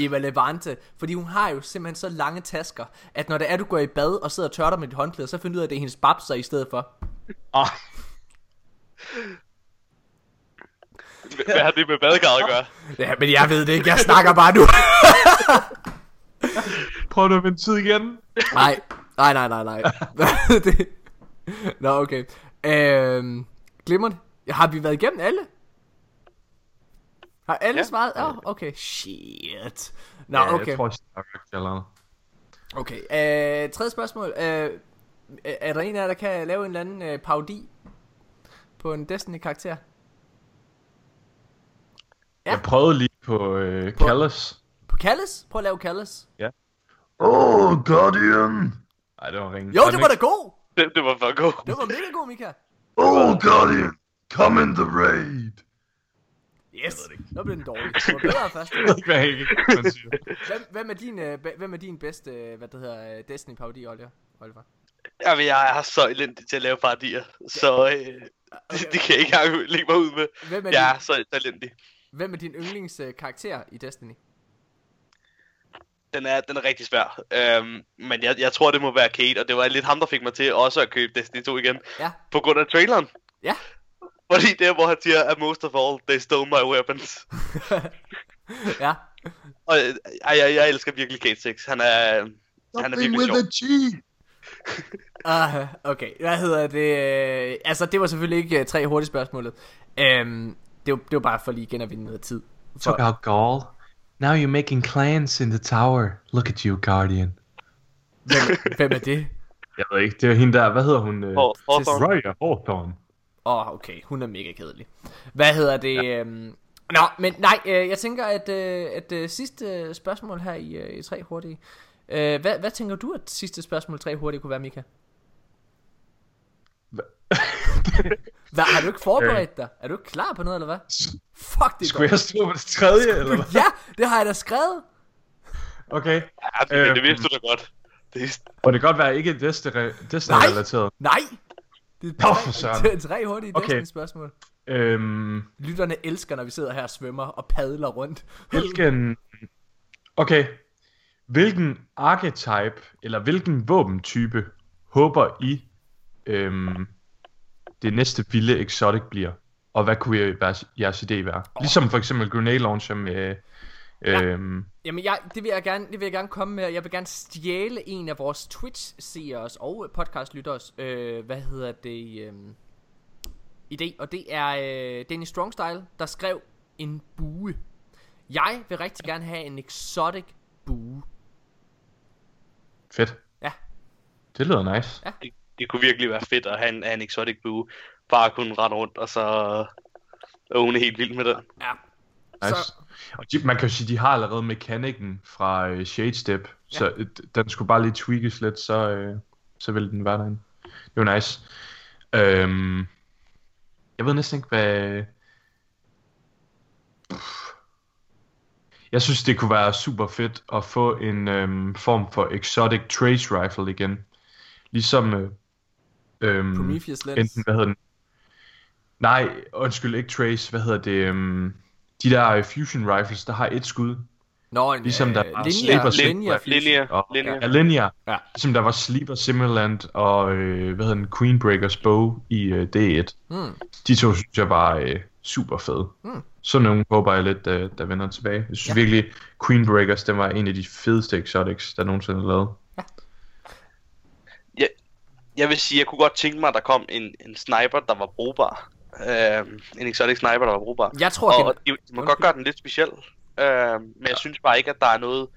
Eva Levante. Fordi hun har jo simpelthen så lange tasker, at når det er, du går i bad og sidder og tørrer dig med dit håndklæde, så finder du ud af, at det er hendes babser i stedet for. Oh, Hvad har det med badekarret at gøre? Ja, men jeg ved det ikke, jeg snakker bare nu. prøv nu at vende tid igen. nej, nej, nej, nej, nej. det... Nå, okay. Øhm, glimrende. Har vi været igennem alle? Har alle ja. Ja. svaret? Ja, oh, okay. Shit. Nå, ja, okay. jeg tror, jeg Arak Jalal. Okay, øh, tredje spørgsmål. Øh, er der en af jer, der kan lave en eller anden øh, parodi på en Destiny-karakter? Ja. Jeg prøvede lige på øh, På- Callus. På Callis? Prøv at lave Callis. Oh, Guardian! Ej, det var ringe. Jo, det var da god! Det, det var for god. Det var mega god, Mika. Oh, Guardian! Come in the raid! Yes, nu blev den dårlig. Det var bedre først. Jeg ved ikke, hvad siger. Hvem, hvem, er din, øh, hvem er din bedste, øh, hvad det hedder, øh, Destiny-parodi, Oliver? Oliver? Jamen, jeg er så elendig til at lave parodier, så øh, det, det kan jeg ikke lægge mig ud med. Hvem er, Jeg er din, så elendig. hvem er din yndlingskarakter i Destiny? Den er, den er rigtig svær. Øhm, men jeg, jeg tror, det må være Kate, og det var lidt ham, der fik mig til også at købe Destiny 2 igen. Ja. På grund af traileren. Ja. Fordi det er, hvor han siger, at most of all, they stole my weapons. ja. Og øh, ej, jeg, jeg elsker virkelig Kate 6. Han er, han er virkelig sjov. G! Uh, okay, hvad hedder det? øh, Altså, det var selvfølgelig ikke uh, tre hurtige spørgsmålet. Um, det, var, det var bare for lige igen at vinde noget tid. Took out Gaul. Now you're making clans in the tower. Look at you, Guardian. Hvem, hvem er det? Jeg ved ikke, det er hende der, hvad hedder hun? Raya Hawthorne. Åh, oh, okay, hun er mega kedelig. Hvad hedder det? Ja. Um, nå, men nej, øh, jeg tænker, at, øh, at øh, sidste spørgsmål her i, øh, i tre hurtige. Øh, hvad, hvad tænker du, at sidste spørgsmål tre hurtige kunne være, Mika? Hvad, har du ikke forberedt dig? Er du ikke klar på noget, eller hvad? Fuck, det Skulle jeg stå på det tredje, eller hvad? Ja, det har jeg da skrevet. Okay. ja, det, det Øhm. vidste du da godt. Det, er- Og det kan godt være ikke Destiny-relateret. Nej! Det er Nå, tre, for søren. det er tre hurtige Okay. okay. spørgsmål. Øhm, Lytterne elsker, når vi sidder her og svømmer og padler rundt. hvilken... Okay. Hvilken archetype, eller hvilken våbentype, håber I, øhm, det næste vilde exotic bliver? Og hvad kunne være, jeres idé være? Ligesom for eksempel grenade launcher med... Øhm, Jamen, jeg, det, vil jeg gerne, det vil jeg gerne komme med. Jeg vil gerne stjæle en af vores Twitch-seers og podcastlytteres, øh, hvad hedder det, øh, idé. Og det er øh, Danny Strongstyle, der skrev en bue. Jeg vil rigtig gerne have en exotic bue. fedt. Ja. Det lyder nice. det, det kunne virkelig være fedt at have en, have en exotic bue. Bare kunne rende rundt, og så åne helt vildt med den. Ja. Nice. Så, Og de, man kan jo sige, de har allerede mekanikken fra øh, Shade Step, ja. så øh, den skulle bare lige tweakes lidt, så, øh, så ville den være derinde. Det var nice. Øhm, jeg ved næsten ikke, hvad... Jeg synes, det kunne være super fedt at få en øhm, form for exotic trace rifle igen. Ligesom... Øh, øhm, Prometheus Lens. enten, hvad hedder den? Nej, undskyld, ikke trace, hvad hedder det? Øhm, de der øh, fusion rifles, der har et skud. Nå, en, Ligesom der øh, var linjer, Sleeper- linjer. Linear, Og, linear. ja, Linear. Ja. Ligesom der var Sleeper Simmerland og, øh, hvad hedder den, Queenbreakers Bow i øh, D1. Mm. De to synes jeg bare er øh, super fede. Mm. Så nogle håber jeg lidt, øh, der vender tilbage. Jeg synes Ja. ja. virkelig, Queenbreakers, den var en af de fedeste exotics, der nogensinde er lavet. Jeg vil sige, jeg kunne godt tænke mig, at der kom en, en sniper, der var brugbar. Øhm, en exotic sniper, der var brugbar. Jeg tror, Og, og de, de må godt gøre den lidt speciel. Øhm, men jeg synes bare ikke, at der er noget...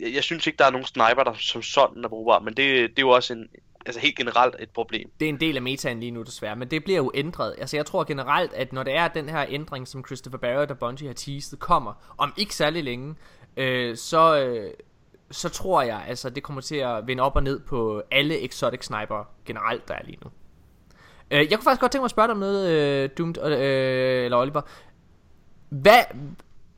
Jeg, jeg synes ikke, der er nogen sniper, der som sådan er brugbar. Men det, det er jo også en, altså helt generelt et problem. det er en del af metaen lige nu desværre, men det bliver jo ændret. Altså jeg tror generelt, at når det er den her ændring, som Christopher Barrett og Bungie har teaset, kommer om ikke særlig længe, øh, så, øh, så tror jeg, altså det kommer til at vende op og ned på alle exotic sniper generelt, der er lige nu. Øh, jeg kunne faktisk godt tænke mig at spørge dig om noget, øh, Doomed, øh, eller Oliver. Hvad,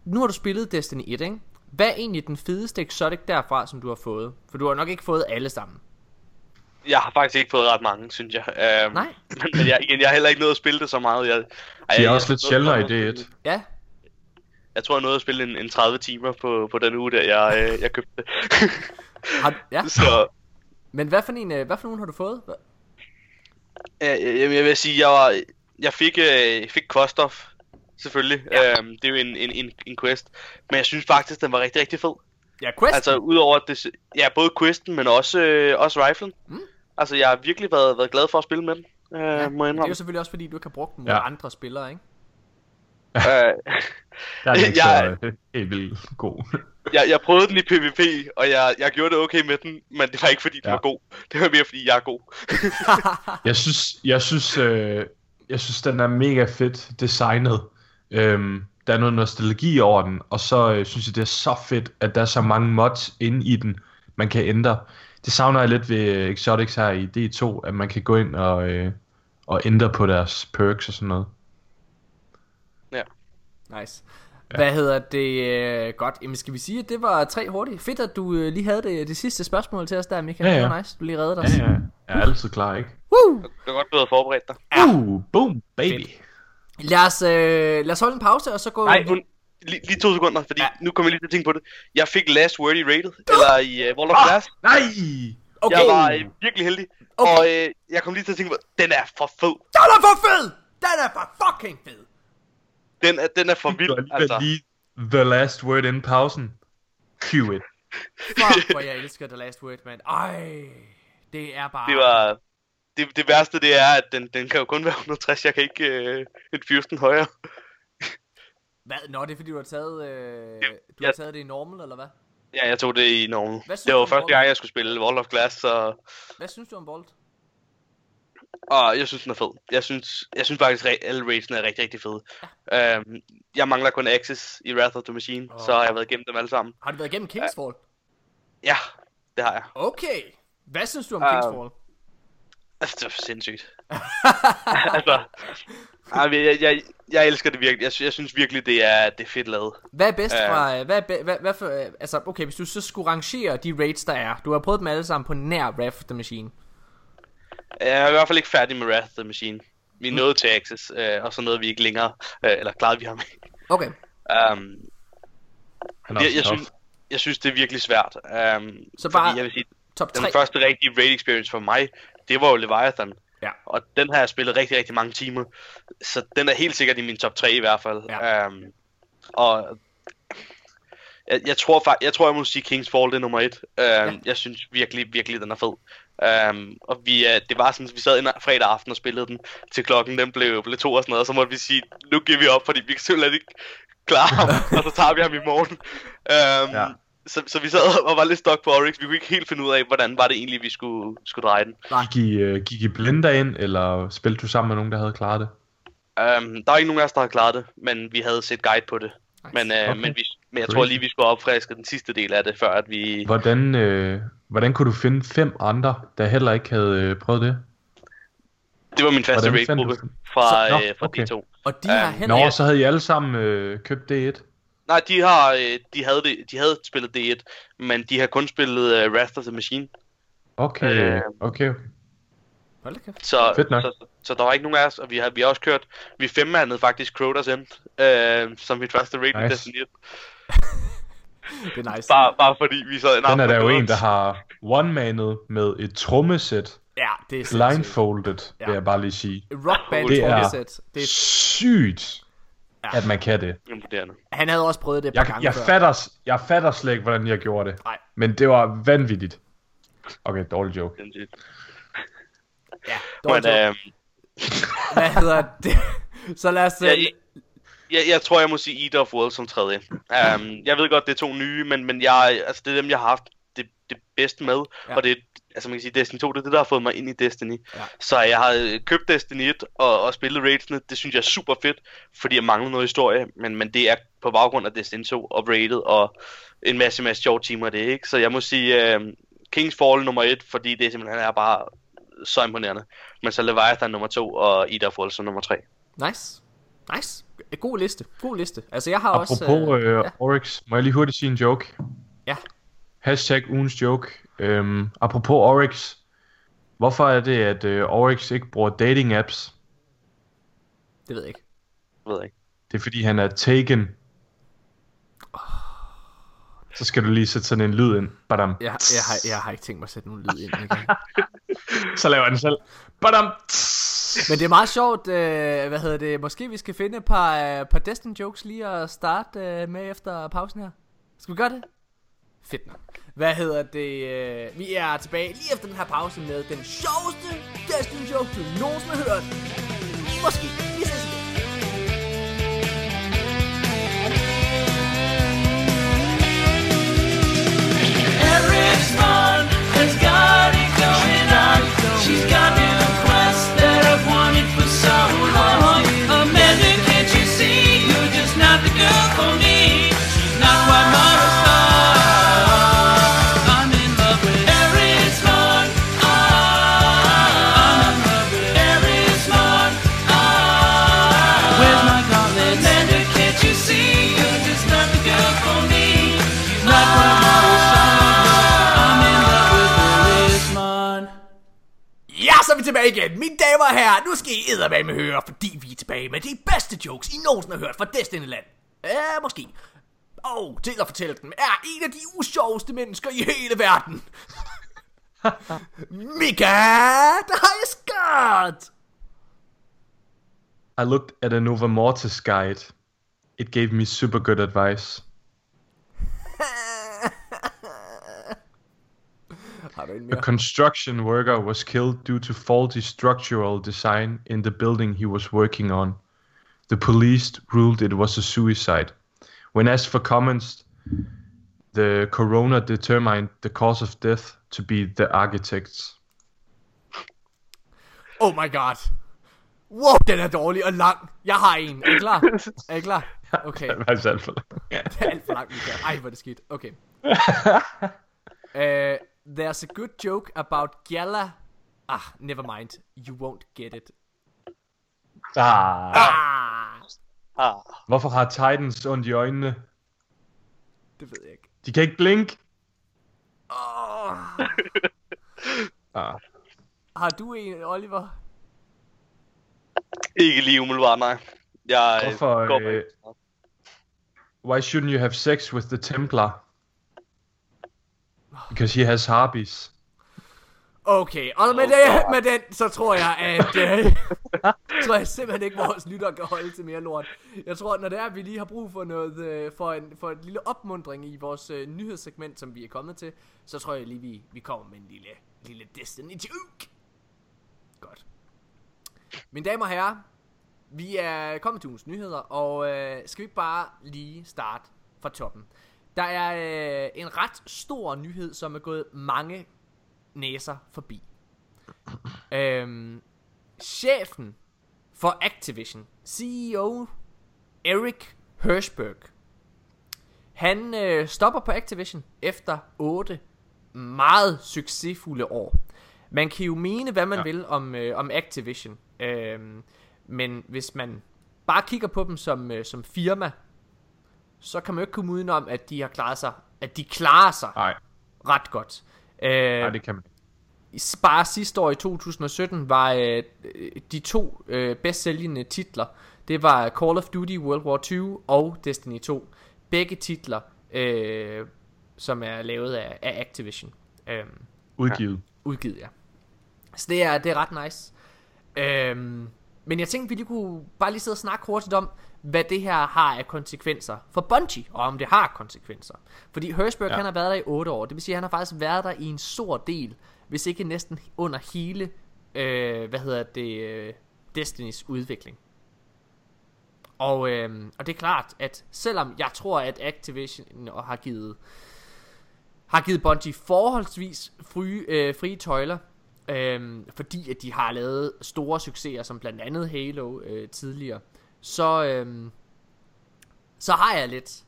nu har du spillet Destiny 1, ikke? Hvad er egentlig den fedeste exotic derfra, som du har fået? For du har nok ikke fået alle sammen. Jeg har faktisk ikke fået ret mange, synes jeg. Øhm, Nej. Men, jeg, igen, jeg har heller ikke nået at spille det så meget. Jeg, ej, De jeg, er også jeg- lidt sjældnere i jeg- D1. Ja, Jeg tror, jeg nåede at spille en, en 30 timer på, på den uge, der jeg, øh, jeg købte det. har, ja. så Men hvad for en, øh, hvad for nogen har du fået? Hvad- øh, jeg, vil sige, jeg, var, jeg fik, øh, fik Kostov, selvfølgelig. Ja. Ja. Øhm, det er jo en, en, en, en quest. Men jeg synes faktisk, den var rigtig, rigtig fed. Ja, Quest. Altså udover det, ja, både questen, men også, øh, også riflen. Mm. Altså, jeg har virkelig været, været glad for at spille med den. Øh, ja, må jeg det er jo indrømme. selvfølgelig også fordi, du ikke har brugt den mod Ja. andre spillere, ikke? Øh, Der er ikke Jeg- så helt vildt god. jeg, jeg prøvede den i PvP, og jeg, jeg gjorde det okay med den, men det var ikke fordi den Ja. var god. Det var mere fordi jeg er god. Jeg synes, jeg synes, øh, jeg synes, den er mega fedt designet. Øhm, der er noget nostalgi over den, og så øh, synes jeg, det er så fedt, at der er så mange mods inde i den, man kan ændre. Det savner jeg lidt ved øh, Exotics her i D2, at man kan gå ind og, øh, og ændre på deres perks og sådan noget. Nice. Hvad hedder det? Øh, godt. Jamen skal vi sige, at det var tre hurtigt. Fedt, at du øh, lige havde det, det sidste spørgsmål til os der, Michael. Ja, ja. Det var nice. Du lige reddede os. Ja, ja. Jeg er altid klar, ikke? Woo! Du har godt blevet forberedt dig. Uh, boom, baby. Lad os, øh, lad os holde en pause, og så gå... Nej, hun, lige, lige to sekunder, fordi Ja. ja. nu kommer jeg lige til at tænke på det. Jeg fik last word i rated, eller i uh, World of Class. Nej! Okay. Jeg var øh, virkelig heldig, Okay. og øh, jeg kom lige til at tænke på, den er for fed. Den er for fed! Den er for fucking fed! Den er, den er for vild, har altså. lige the last word in pausen. Cue it. Fuck, hvor jeg elsker The Last Word, man. Ej, det er bare... Det var... Det, det værste, det er, at den, den kan jo kun være 160. Jeg kan ikke øh, infuse den højere. Hvad? Nå, det er fordi, du har taget, øh, Ja, du har ja. taget det i normal, eller hvad? Ja, jeg tog det i normal. Det var første gang, jeg skulle spille World of Glass, så... Hvad synes du om Bolt? Og jeg synes, den er fed. Jeg synes, jeg synes faktisk, at alle raidene er rigtig, rigtig fede. Øhm, jeg mangler kun Access i Wrath of the Machine, Åh. så har jeg været igennem dem alle sammen. Har du været igennem Kingsfall? Ja, det har jeg. Okay. Hvad synes du om Øh, Kingsfall? Altså, det var sindssygt. altså, jeg, jeg, jeg elsker det virkelig. Jeg, jeg synes virkelig, det er, det er fedt lavet. Hvad er bedst øh. fra... Hvad, er hvad, hvad for... øh, Altså, okay, hvis du så skulle rangere de raids, der er. Du har prøvet dem alle sammen på nær Wrath of the Machine. Jeg er i hvert fald ikke færdig med Wrath of the Machine. Vi er nået til Access, øh, og så nåede vi ikke længere, øh, eller klarede vi ham ikke. Okay. Um, jeg, jeg, synes, jeg synes, det er virkelig svært. Um, Så bare jeg vil sige, Top den 3. første rigtige raid experience for mig, det var jo Leviathan. Ja. Og den har jeg spillet rigtig, rigtig mange timer. Så den er helt sikkert i min top 3 i hvert fald. Ja. Um, og jeg, jeg, tror faktisk, jeg tror, jeg må sige King's Fall, det er nummer et. Um, ja. Jeg synes virkelig, virkelig, den er fed. Um, og vi, uh, det var sådan, at vi sad en fredag aften og spillede den, til klokken den blev, blev to og sådan noget, og så måtte vi sige, nu giver vi op, fordi vi kan simpelthen ikke klare ham, og så tager vi ham i morgen. Um, Ja. så, så vi sad og var lidt stok på Oryx, vi kunne ikke helt finde ud af, hvordan var det egentlig, vi skulle, skulle dreje den. Gik I, uh, gik I blender ind, eller spillede du sammen med nogen, der havde klaret det? Um, der er ikke nogen af os, der har klaret det, men vi havde set guide på det. Nice. Men, uh, okay. men, vi, men jeg Crazy. tror lige, vi skulle opfriske den sidste del af det, før at vi... Hvordan, øh, hvordan kunne du finde fem andre, der heller ikke havde øh, prøvet det? Det var min faste raid-gruppe dem? fra, Så- nå, øh, fra okay. D2. Og de har Øhm, hen... Nå, så havde I alle sammen øh, købt D1. Nej, de har, øh, de havde, det, de havde spillet D1, men de har kun spillet uh, Wrath of the Machine. Okay, Øh. okay, okay. Hold. Så, Fedt nok. så, så, så, der var ikke nogen af os, og vi har, vi har også kørt, vi femmandede faktisk Crotas End, øh, som mit første raid Nice. Nice. Destiny 1. Det er nice. Bare, bare fordi vi sad en Den er der jo en, der har one-manet med et trommesæt. Ja, det er sindssygt. Blindfolded, Ja. vil jeg bare lige sige. Rock Band Det er trommesæt. Det er... sygt, Ja. at man kan det. Imponerende. Han havde også prøvet det et par Jeg, gange jeg, før. fatter, jeg fatter slet ikke, hvordan jeg gjorde det. Nej. Men det var vanvittigt. Okay, dårlig joke. Sindssygt. Ja, Men, dårligt joke. øh, Hvad hedder det? Så lad os... øh, jeg, jeg, tror, jeg må sige Eater of World som tredje. Um, jeg ved godt, det er to nye, men, men jeg, altså, det er dem, jeg har haft det, det bedste med. Ja. Og det er, altså man kan sige, Destiny 2, det er det, der har fået mig ind i Destiny. Ja. Så jeg har øh, købt Destiny 1 og, og spillet raidsene. Det synes jeg er super fedt, fordi jeg mangler noget historie. Men, men det er på baggrund af Destiny 2 og rated og en masse, masse sjove timer det, ikke? Så jeg må sige uh, King's Fall nummer 1, fordi det simpelthen er bare så imponerende. Men så Leviathan nummer 2 og of World som nummer 3. Nice. Nice. God liste. God liste. Altså, jeg har Apropos også... øh, ja. øh, Oryx, må jeg lige hurtigt sige en joke? Ja. Hashtag ugens joke. Øhm, apropos Oryx, hvorfor er det, at øh, Oryx ikke bruger dating apps? Det ved jeg ikke. Ved jeg ikke. Det er fordi, han er taken. Så skal du lige sætte sådan en lyd ind. Badam. Jeg, jeg, har, jeg har ikke tænkt mig at sætte nogen lyd ind. Så laver han selv. Badam. Men det er meget sjovt, øh, hvad hedder det, måske vi skal finde et par, øh, par Destiny jokes lige at starte øh, med efter pausen her. Skal vi gøre det? Fedt nok. Hvad hedder det, øh, vi er tilbage lige efter den her pause med den sjoveste Destiny joke, du nogensinde har hørt. Måske. Igen. Mine damer og herrer, nu skal I eddermame høre, fordi vi er tilbage med de bedste jokes, I nogensinde har hørt fra Destinyland. Ja, måske. Og til at fortælle dem, er en af de usjoveste mennesker i hele verden. Mika, der har jeg skørt. I looked at a Nova Mortis guide. It gave me super good advice. A construction worker was killed due to faulty structural design in the building he was working on. The police ruled it was a suicide. When asked for comments, the coroner determined the cause of death to be the architects. Oh my god. Wow, den er dårlig og lang. Jeg har en. Er I klar? Er I klar? Okay. Det var altså alt for Det er alt for langt, Mika. Ej, hvor er det skidt. Okay. uh, there's a good joke about Gala. Ah, never mind. You won't get it. ah. Ah, Ah, Hvorfor har Titans ondt i øjnene? det ved jeg ikke. De kan ikke blink. Oh. Ah. Har du en, Oliver? ikke lige umiddelbart, nej. Jeg Hvorfor, går øh, Why shouldn't you have sex with the Templar? Because he has harpies. Okay, og med, det, med den, så tror jeg, at... Øh, tror jeg simpelthen ikke, vores lytter kan holde til mere lort. Jeg tror, når det er, at vi lige har brug for noget, øh, for, en, for et lille opmundring i vores øh, nyhedssegment, som vi er kommet til, så tror jeg lige, vi, vi kommer med en lille, lille Destiny joke. Godt. Mine damer og herrer, vi er kommet til ugens nyheder, og øh, skal vi ikke bare lige starte fra toppen. Der er øh, en ret stor nyhed, som er gået mange næser forbi. øhm, chefen for Activision, CEO Eric Hirschberg, han øh, stopper på Activision efter 8 meget succesfulde år. Man kan jo mene, hvad man ja. vil om, øh, om Activision, øhm, men hvis man bare kigger på dem som, øh, som firma, så kan man jo ikke komme udenom, at de har klaret sig, at de klarer sig Nej, ret godt. Øh, nej, det kan man bare sidste år i 2017 var øh, de to øh, bedst sælgende titler, det var Call of Duty World War 2 og Destiny 2. Begge titler, øh, som er lavet af, af Activision. Øh, Udgivet. udgivet, ja. Så det er, det er ret nice. Øhm, men jeg tænkte, vi lige kunne bare lige sidde og snakke hurtigt om, hvad det her har af konsekvenser for Bungie, og om det har konsekvenser. Fordi Hirschberg, ja. Ja. han har været der i 8 år, det vil sige, at han har faktisk været der i en stor del, hvis ikke næsten under hele, øh, hvad hedder det, øh, Destinys udvikling. Og, øh, og det er klart, at selvom jeg tror, at Activision har givet har givet Bungie forholdsvis frie, øh, frie tøjler, øh, fordi at de har lavet store succeser, som blandt andet Halo øh, tidligere, så, øh, så har jeg lidt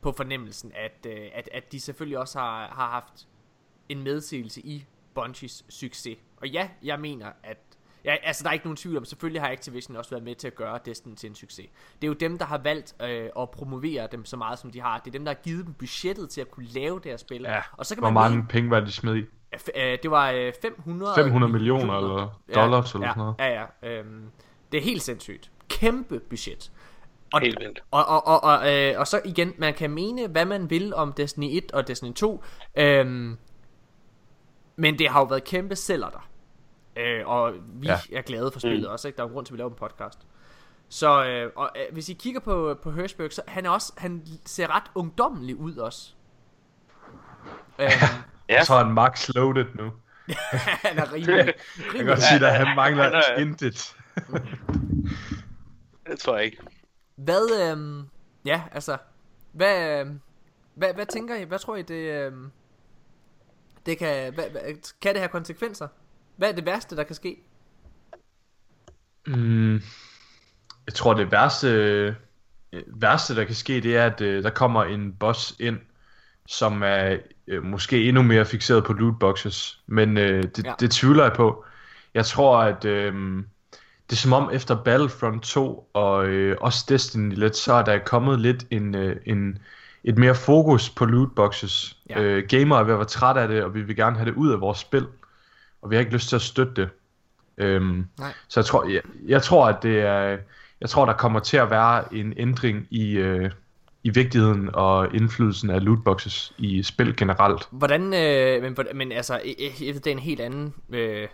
på fornemmelsen, at, øh, at, at de selvfølgelig også har, har haft en medsigelse i Bungies succes. Og ja, jeg mener, at Ja, altså der er ikke nogen tvivl om, selvfølgelig har Activision også været med til at gøre Destiny til en succes. Det er jo dem, der har valgt øh, at promovere dem så meget, som de har. Det er dem, der har givet dem budgettet til at kunne lave det her spil. Ja, og så kan hvor man mange mene, penge var de smed i? øh, det var øh, 500, 500 millioner eller dollars eller ja, sådan noget. Ja, ja. Øhm, det er helt sindssygt. Kæmpe budget. Og, Helt vildt. Og, og, og, og, øh, og så igen, man kan mene, hvad man vil om Destiny 1 og Destiny 2. Øhm, men det har jo været kæmpe sælger der. Øh, og vi ja. Er glade for spillet mm. også, ikke? Der er jo grund til, at vi laver en podcast. Så øh, og, øh, hvis I kigger på, på Hirschberg, så han er også, han ser ret ungdommelig ud også. øhm, Ja, Jeg tror, han max loaded nu. han er rimelig, Jeg kan rimelig godt sige, at han han mangler er- intet. det tror jeg ikke. Hvad, øhm, ja, altså, hvad, øhm, hvad, hvad tænker I, hvad tror I, det, øhm, det kan, hvad, hvad, kan det have konsekvenser? Hvad er det værste, der kan ske? Mm, jeg tror, det værste, øh, værste, der kan ske, det er, at øh, der kommer en boss ind, som er øh, måske endnu mere fixeret på lootboxes. Men øh, det, Ja. ja. det tvivler jeg på. Jeg tror, at øh, det er som om efter Battlefront 2 og øh, også Destiny lidt, så er der kommet lidt en, øh, en, et mere fokus på lootboxes. Ja. Øh, gamer er ved at være træt af det, og vi vil gerne have det ud af vores spil. og vi har ikke lyst til at støtte det. Øhm, Nej. så jeg tror, jeg, jeg tror, at det er, jeg tror, der kommer til at være en ændring i, øh, i vigtigheden og indflydelsen af lootboxes i spil generelt. Hvordan, øh, men, men altså, det er en helt anden, øh,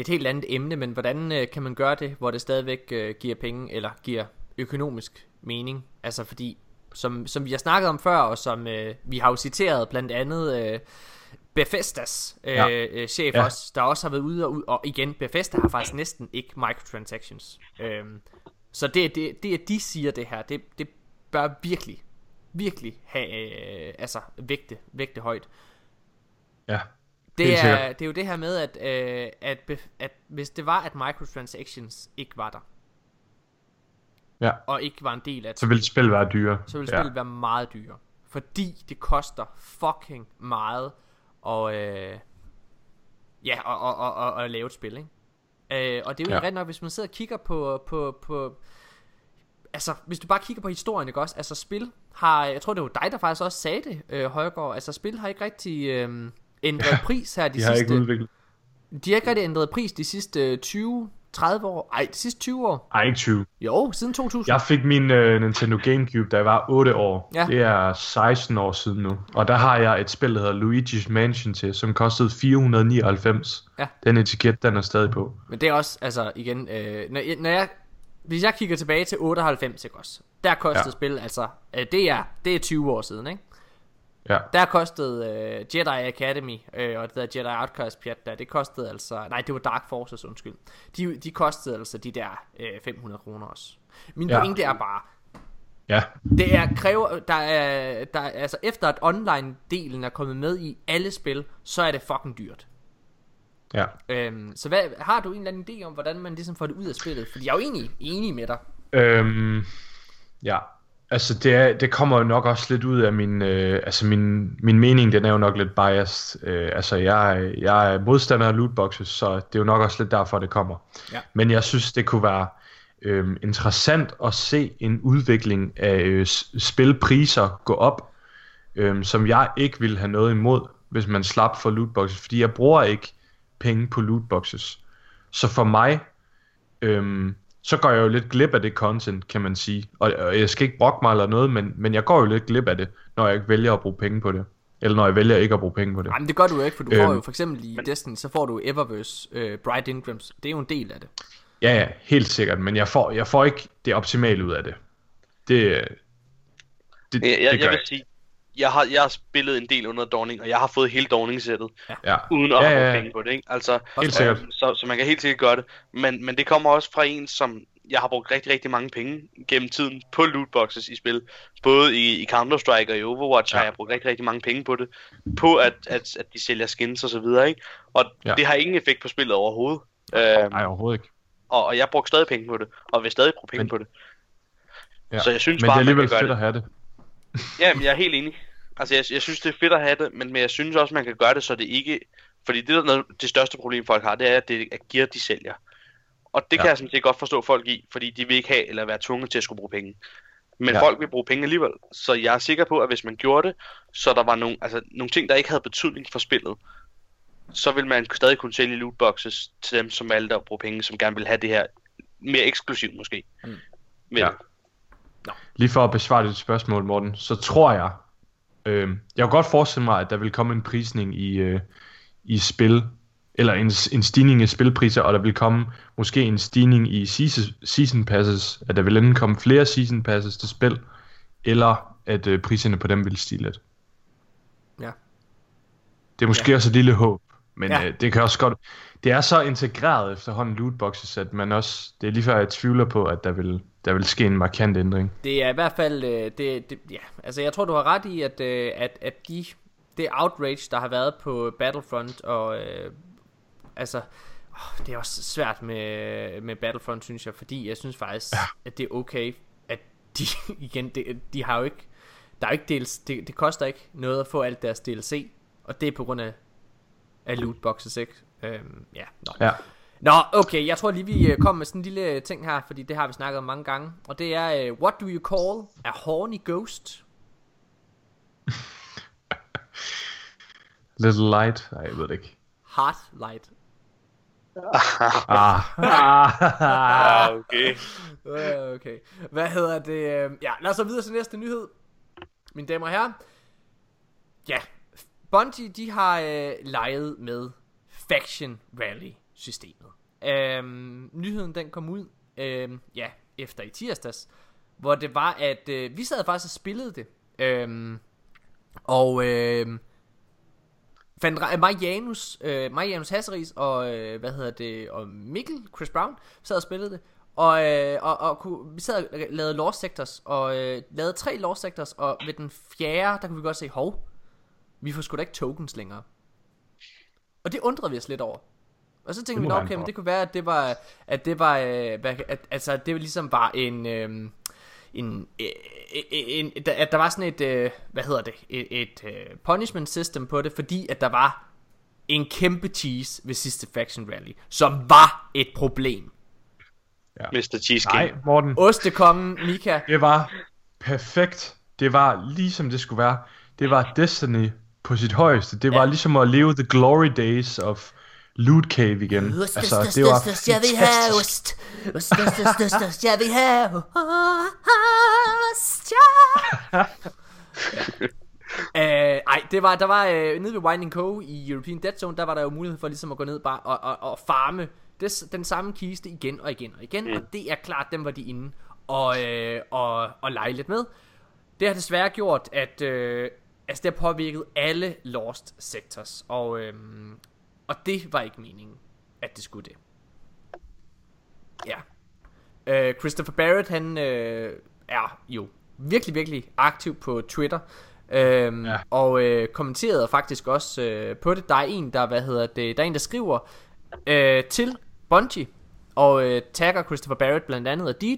et helt andet emne, men hvordan øh, kan man gøre det, hvor det stadigvæk øh, giver penge, eller giver økonomisk mening? Altså fordi, som, som vi har snakket om før, og som øh, vi har jo citeret blandt andet øh, Bethesdas øh, Ja. øh, chef Ja. også, der også har været ude og, ud, og igen, Bethesda har faktisk næsten ikke microtransactions. Øhm, så det, det, det, at de siger det her, det, det bør virkelig, virkelig have, øh, altså vægte, vægte højt. Ja, Det er, det er jo det her med, at, øh, at, bef- at hvis det var, at microtransactions ikke var der, ja. og ikke var en del af Så vil spil være dyre. så ville ja. spillet være meget dyre. Fordi det koster fucking meget og øh, ja, og, og, og, og, og at lave et spil, ikke? Øh, og det er jo Ja. ja. rent nok, hvis man sidder og kigger på, på, på altså, hvis du bare kigger på historien, ikke også? Altså, spil har, jeg tror det var dig, der faktisk også sagde det, øh, Højgaard, altså, spil har ikke rigtig øh, ændret pris her de, De har sidste, ikke udviklet. de har ikke rigtig ændret pris de sidste 20, 30 år, ej, de sidste 20 år, Ej, ikke 20. jo, siden 2000. Jeg fik min øh, Nintendo Gamecube, da jeg var 8 år. Ja. Det er 16 år siden nu. Og der har jeg et spil, der hedder Luigi's Mansion til, som kostede 499. Ja. Den etiket, den er stadig på. Men det er også, altså igen, øh, når, når jeg, hvis jeg kigger tilbage til 98, ikke også? Der kostede Ja. ja. spil, altså, øh, det er, det er 20 år siden, ikke? Ja. Der kostede øh, Jedi Academy, øh, og det der Jedi Outcast pjat der, det kostede altså, nej, det var Dark Forces, undskyld. De, de kostede altså de der øh, 500 kroner også. Min Ja. pointe er bare, Ja. det er kræver, der er, der er, altså efter at online-delen er kommet med i alle spil, så er det fucking dyrt. Ja. Øhm, så hvad, har du en eller anden idé om, hvordan man ligesom får det ud af spillet? Fordi jeg er jo egentlig enig med dig. Øhm, ja. Altså, det, er, det kommer jo nok også lidt ud af min... Øh, altså, min, min mening, den er jo nok lidt biased. Øh, altså, jeg, jeg er modstander af lootboxes, så det er jo nok også lidt derfor, det kommer. Ja. Men jeg synes, det kunne være øh, interessant at se en udvikling af øh, spilpriser gå op, øh, som jeg ikke vil have noget imod, hvis man slap for lootboxes, fordi jeg bruger ikke penge på lootboxes. Så for mig, øhm, så går jeg jo lidt glip af det content, kan man sige. Og, og jeg skal ikke brokke mig eller noget, men, men jeg går jo lidt glip af det, når jeg ikke vælger at bruge penge på det. Eller når jeg vælger ikke at bruge penge på det. Nej, men det gør du jo ikke, for du får Øhm. jo for eksempel i Destiny, så får du Eververse, øh, Bright Ingrams. Det er jo en del af det. Ja, ja, helt sikkert, men jeg får, jeg får ikke det optimale ud af det. Det, det, Jeg, jeg, det gør jeg vil sige, jeg har, jeg har spillet en del under Dawning, og jeg har fået hele Dawning-sættet, Ja. uden at Ja, have ja, ja. penge på det, ikke? Altså, Helt sikkert. øhm, så, så man kan helt sikkert gøre det. Men, men det kommer også fra en, som jeg har brugt rigtig, rigtig mange penge gennem tiden på lootboxes i spil. Både i, i Counter-Strike og i Overwatch Ja. har jeg brugt rigtig, rigtig mange penge på det. På at, at, at de sælger skins og så videre, ikke? Og Ja. det har ingen effekt på spillet overhovedet. Øhm, Nej, overhovedet ikke. og, og jeg brugte stadig penge på det, og vil stadig bruge penge Men- på det. Ja. Så jeg synes men bare, det er alligevel fedt at have det. Ja, men jeg er helt enig. Altså, jeg, jeg synes, det er fedt at have det, men, men jeg synes også, man kan gøre det, så det ikke... Fordi det, der er det største problem, folk har, det er, at det er gear, de sælger. Og det Ja. kan jeg sådan set godt forstå folk i, fordi de vil ikke have eller være tvunget til at skulle bruge penge. Men ja. folk vil bruge penge alligevel. Så jeg er sikker på, at hvis man gjorde det, så der var nogle, altså, nogle ting, der ikke havde betydning for spillet, så vil man stadig kunne sælge lootboxes til dem, som valgte at bruge penge, som gerne vil have det her mere eksklusivt måske. Mm. Men, Ja. Lige for at besvare dit spørgsmål, Morten, så tror jeg, øh, jeg kan godt forestille mig, at der vil komme en prisning i, øh, i spil, eller en, en stigning i spilpriser, og der vil komme måske en stigning i season, season passes, at der vil enten komme flere season passes til spil, eller at øh, priserne på dem vil stige lidt. Ja. Det er måske ja. også et lille håb, men Ja. ja. øh, det kan også godt... Det er så integreret efterhånden lootboxes, at man også... Det er lige før, jeg tvivler på, at der vil, der vil ske en markant ændring. Det er i hvert fald, øh, det, det, ja, altså jeg tror du har ret i, at, øh, at, at de, det outrage, der har været på Battlefront, og øh, altså, åh, det er også svært med, med Battlefront, synes jeg, fordi jeg synes faktisk, ja. at det er okay, at de, igen, det, de har jo ikke, der er jo ikke dels, det, det koster ikke noget at få alt deres DLC, og det er på grund af, af lootboxes, ikke? Øhm, ja, nå. Ja. Nå, okay, jeg tror lige, vi øh, kommer med sådan en lille ting her, fordi det har vi snakket om mange gange. Og det er, uh, what do you call a horny ghost? Little light? Nej, jeg ved det ikke. Heart light. Ah, ah, Ah, okay. Øh, Okay. Hvad hedder det? øh, Ja, lad os så videre til næste nyhed. Mine damer og herrer. Ja, Bungie, de har øh, leget med Faction Rally systemet. Øhm, nyheden den kom ud, øhm, ja, efter i tirsdags, hvor det var, at øh, vi sad faktisk og spillede det. Øhm, og øh, fandt Marianus, Marianus øh, Marianus Hasseris og øh, hvad hedder det, og Mikkel, Chris Brown, sad og spillede det. Og, øh, og, og kunne, vi sad og lavede Lost Sectors, og øh, lavede tre Lost Sectors, og ved den fjerde, der kunne vi godt se, hov, vi får sgu da ikke tokens længere. Og det undrede vi os lidt over. Og så tænkte vi, må "Nå, han okay, men for." det kunne være, at det var, at det var, øh, at, altså, det ligesom var en, øh, en, øh, en, en, at der var sådan et, øh, hvad hedder det, et, et øh, punishment system på det, fordi at der var en kæmpe cheese ved sidste Faction Rally, som var et problem. Mr. Cheese Nej, King. Morten. Ostekongen, Mika, Det var perfekt. Det var ligesom det skulle være. Det var Destiny på sit højeste. Det var Ja. ligesom at leve the glory days of Loot Cave igen. Ost, Altså, ost, det var ost, ost, jeg vil have fantastisk. ost. Ost, ost, ost, ost, ost, jeg vil have ost, ja. Øh, ej, det var, der var øh, nede ved Winding Cove i European Dead Zone, der var der jo mulighed for ligesom at gå ned bare og, og, og farme det, den samme kiste igen og igen og igen, mm. og det er klart, dem var de inde og, øh, og, og lege lidt med. Det har desværre gjort, at øh, altså det har påvirket alle Lost Sectors, og, øh, og det var ikke meningen, at det skulle det. Ja. Øh, Christopher Barrett, han øh, er jo virkelig, virkelig aktiv på Twitter. Øhm, ja. Og øh, kommenterede faktisk også øh, på det. Der er en, der, hvad hedder det, der er en, der skriver øh, til Bungie, og øh, tagger Christopher Barrett blandt andet og Deej.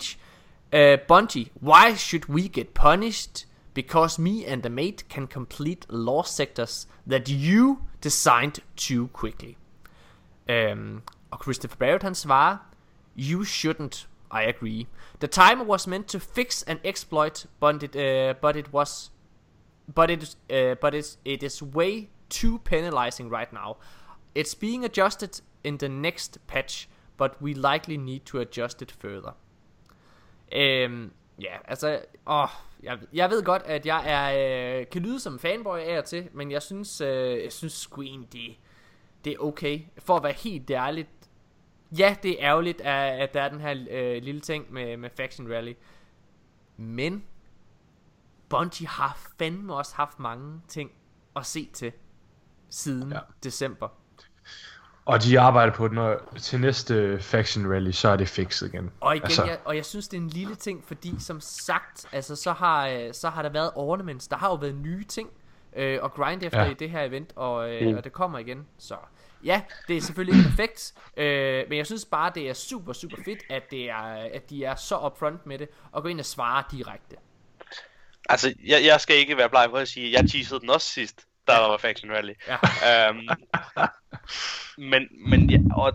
Øh, Bungie, why should we get punished? Because me and the mate can complete lost sectors that you designed too quickly. Um, og Christopher Barrett svarer, You shouldn't, I agree. The timer was meant to fix an exploit, but it, uh, but it was, but it, uh, but it's, it is way too penalizing right now. It's being adjusted in the next patch, but we likely need to adjust it further. Øhm, ja, altså, åh, jeg, jeg ved godt, at jeg er, øh, kan lyde som fanboy af og til, men jeg synes, øh, jeg synes sgu egentlig, det, det er okay. For at være helt ærligt, ja, det er ærgerligt, at, at der er den her øh, lille ting med, med Faction Rally. Men, Bungie har fandme også haft mange ting at se til siden. Ja. december. Og de arbejder på den, og til næste Faction Rally, så er det fikset igen. Og igen, altså. Jeg, og jeg synes, det er en lille ting, fordi som sagt, altså, så, har, øh, så har der været ornaments. Der har jo været nye ting øh, og grind efter ja. I det her event, og, øh, mm. og det kommer igen. Så ja, det er selvfølgelig ikke perfekt, øh, men jeg synes bare, det er super, super fedt, at, det er, at de er så upfront med det, og går ind og svarer direkte. Altså, jeg, jeg skal ikke være bleg på at sige, jeg teasede den også sidst, der var Faction Rally. Ja. Øhm, men, men ja, og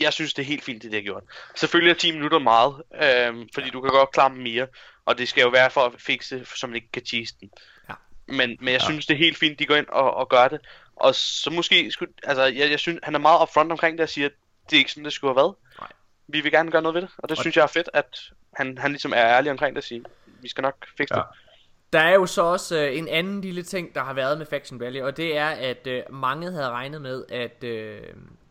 jeg synes, det er helt fint, det de har gjort. Selvfølgelig er 10 minutter meget, øhm, fordi du kan godt klare dem mere, og det skal jo være for at fikse, så man ikke kan tease den. Ja. Men, men jeg synes, det er helt fint, de går ind og, og gør det. Og så måske, skulle, altså, jeg, jeg synes, han er meget upfront omkring det og siger, at det er ikke sådan, det skulle have været. Nej. Vi vil gerne gøre noget ved det, og det synes jeg er fedt, at han, han ligesom er ærlig omkring det og siger, vi skal nok fikse Ja. det. Der er jo så også øh, en anden lille ting, der har været med Faction Rally, og det er, at øh, mange havde regnet med, at, øh,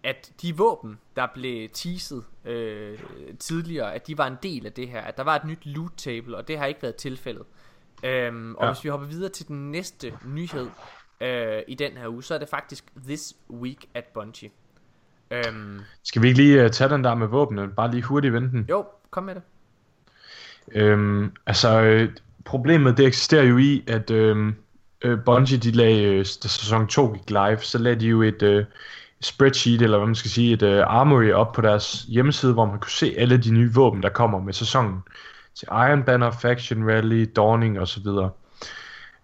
at de våben, der blev teaset øh, tidligere, at de var en del af det her, at der var et nyt loot table, og det har ikke været tilfældet. Øhm, og ja. Hvis vi hopper videre til den næste nyhed øh, i den her uge, så er det faktisk This Week at Bungie. Øhm, Skal vi ikke lige uh, tage den der med våbnet? Bare lige hurtigt vente den. jo, kom med det. Øhm, altså, øh, problemet det eksisterer jo i, at øhm, øh, Bungie, de lagde, øh, da sæson 2 gik live, så lagde de jo et øh, spreadsheet, eller hvad man skal sige, et øh, armory op på deres hjemmeside, hvor man kunne se alle de nye våben, der kommer med sæsonen. Til Iron Banner, Faction Rally, Dawning osv.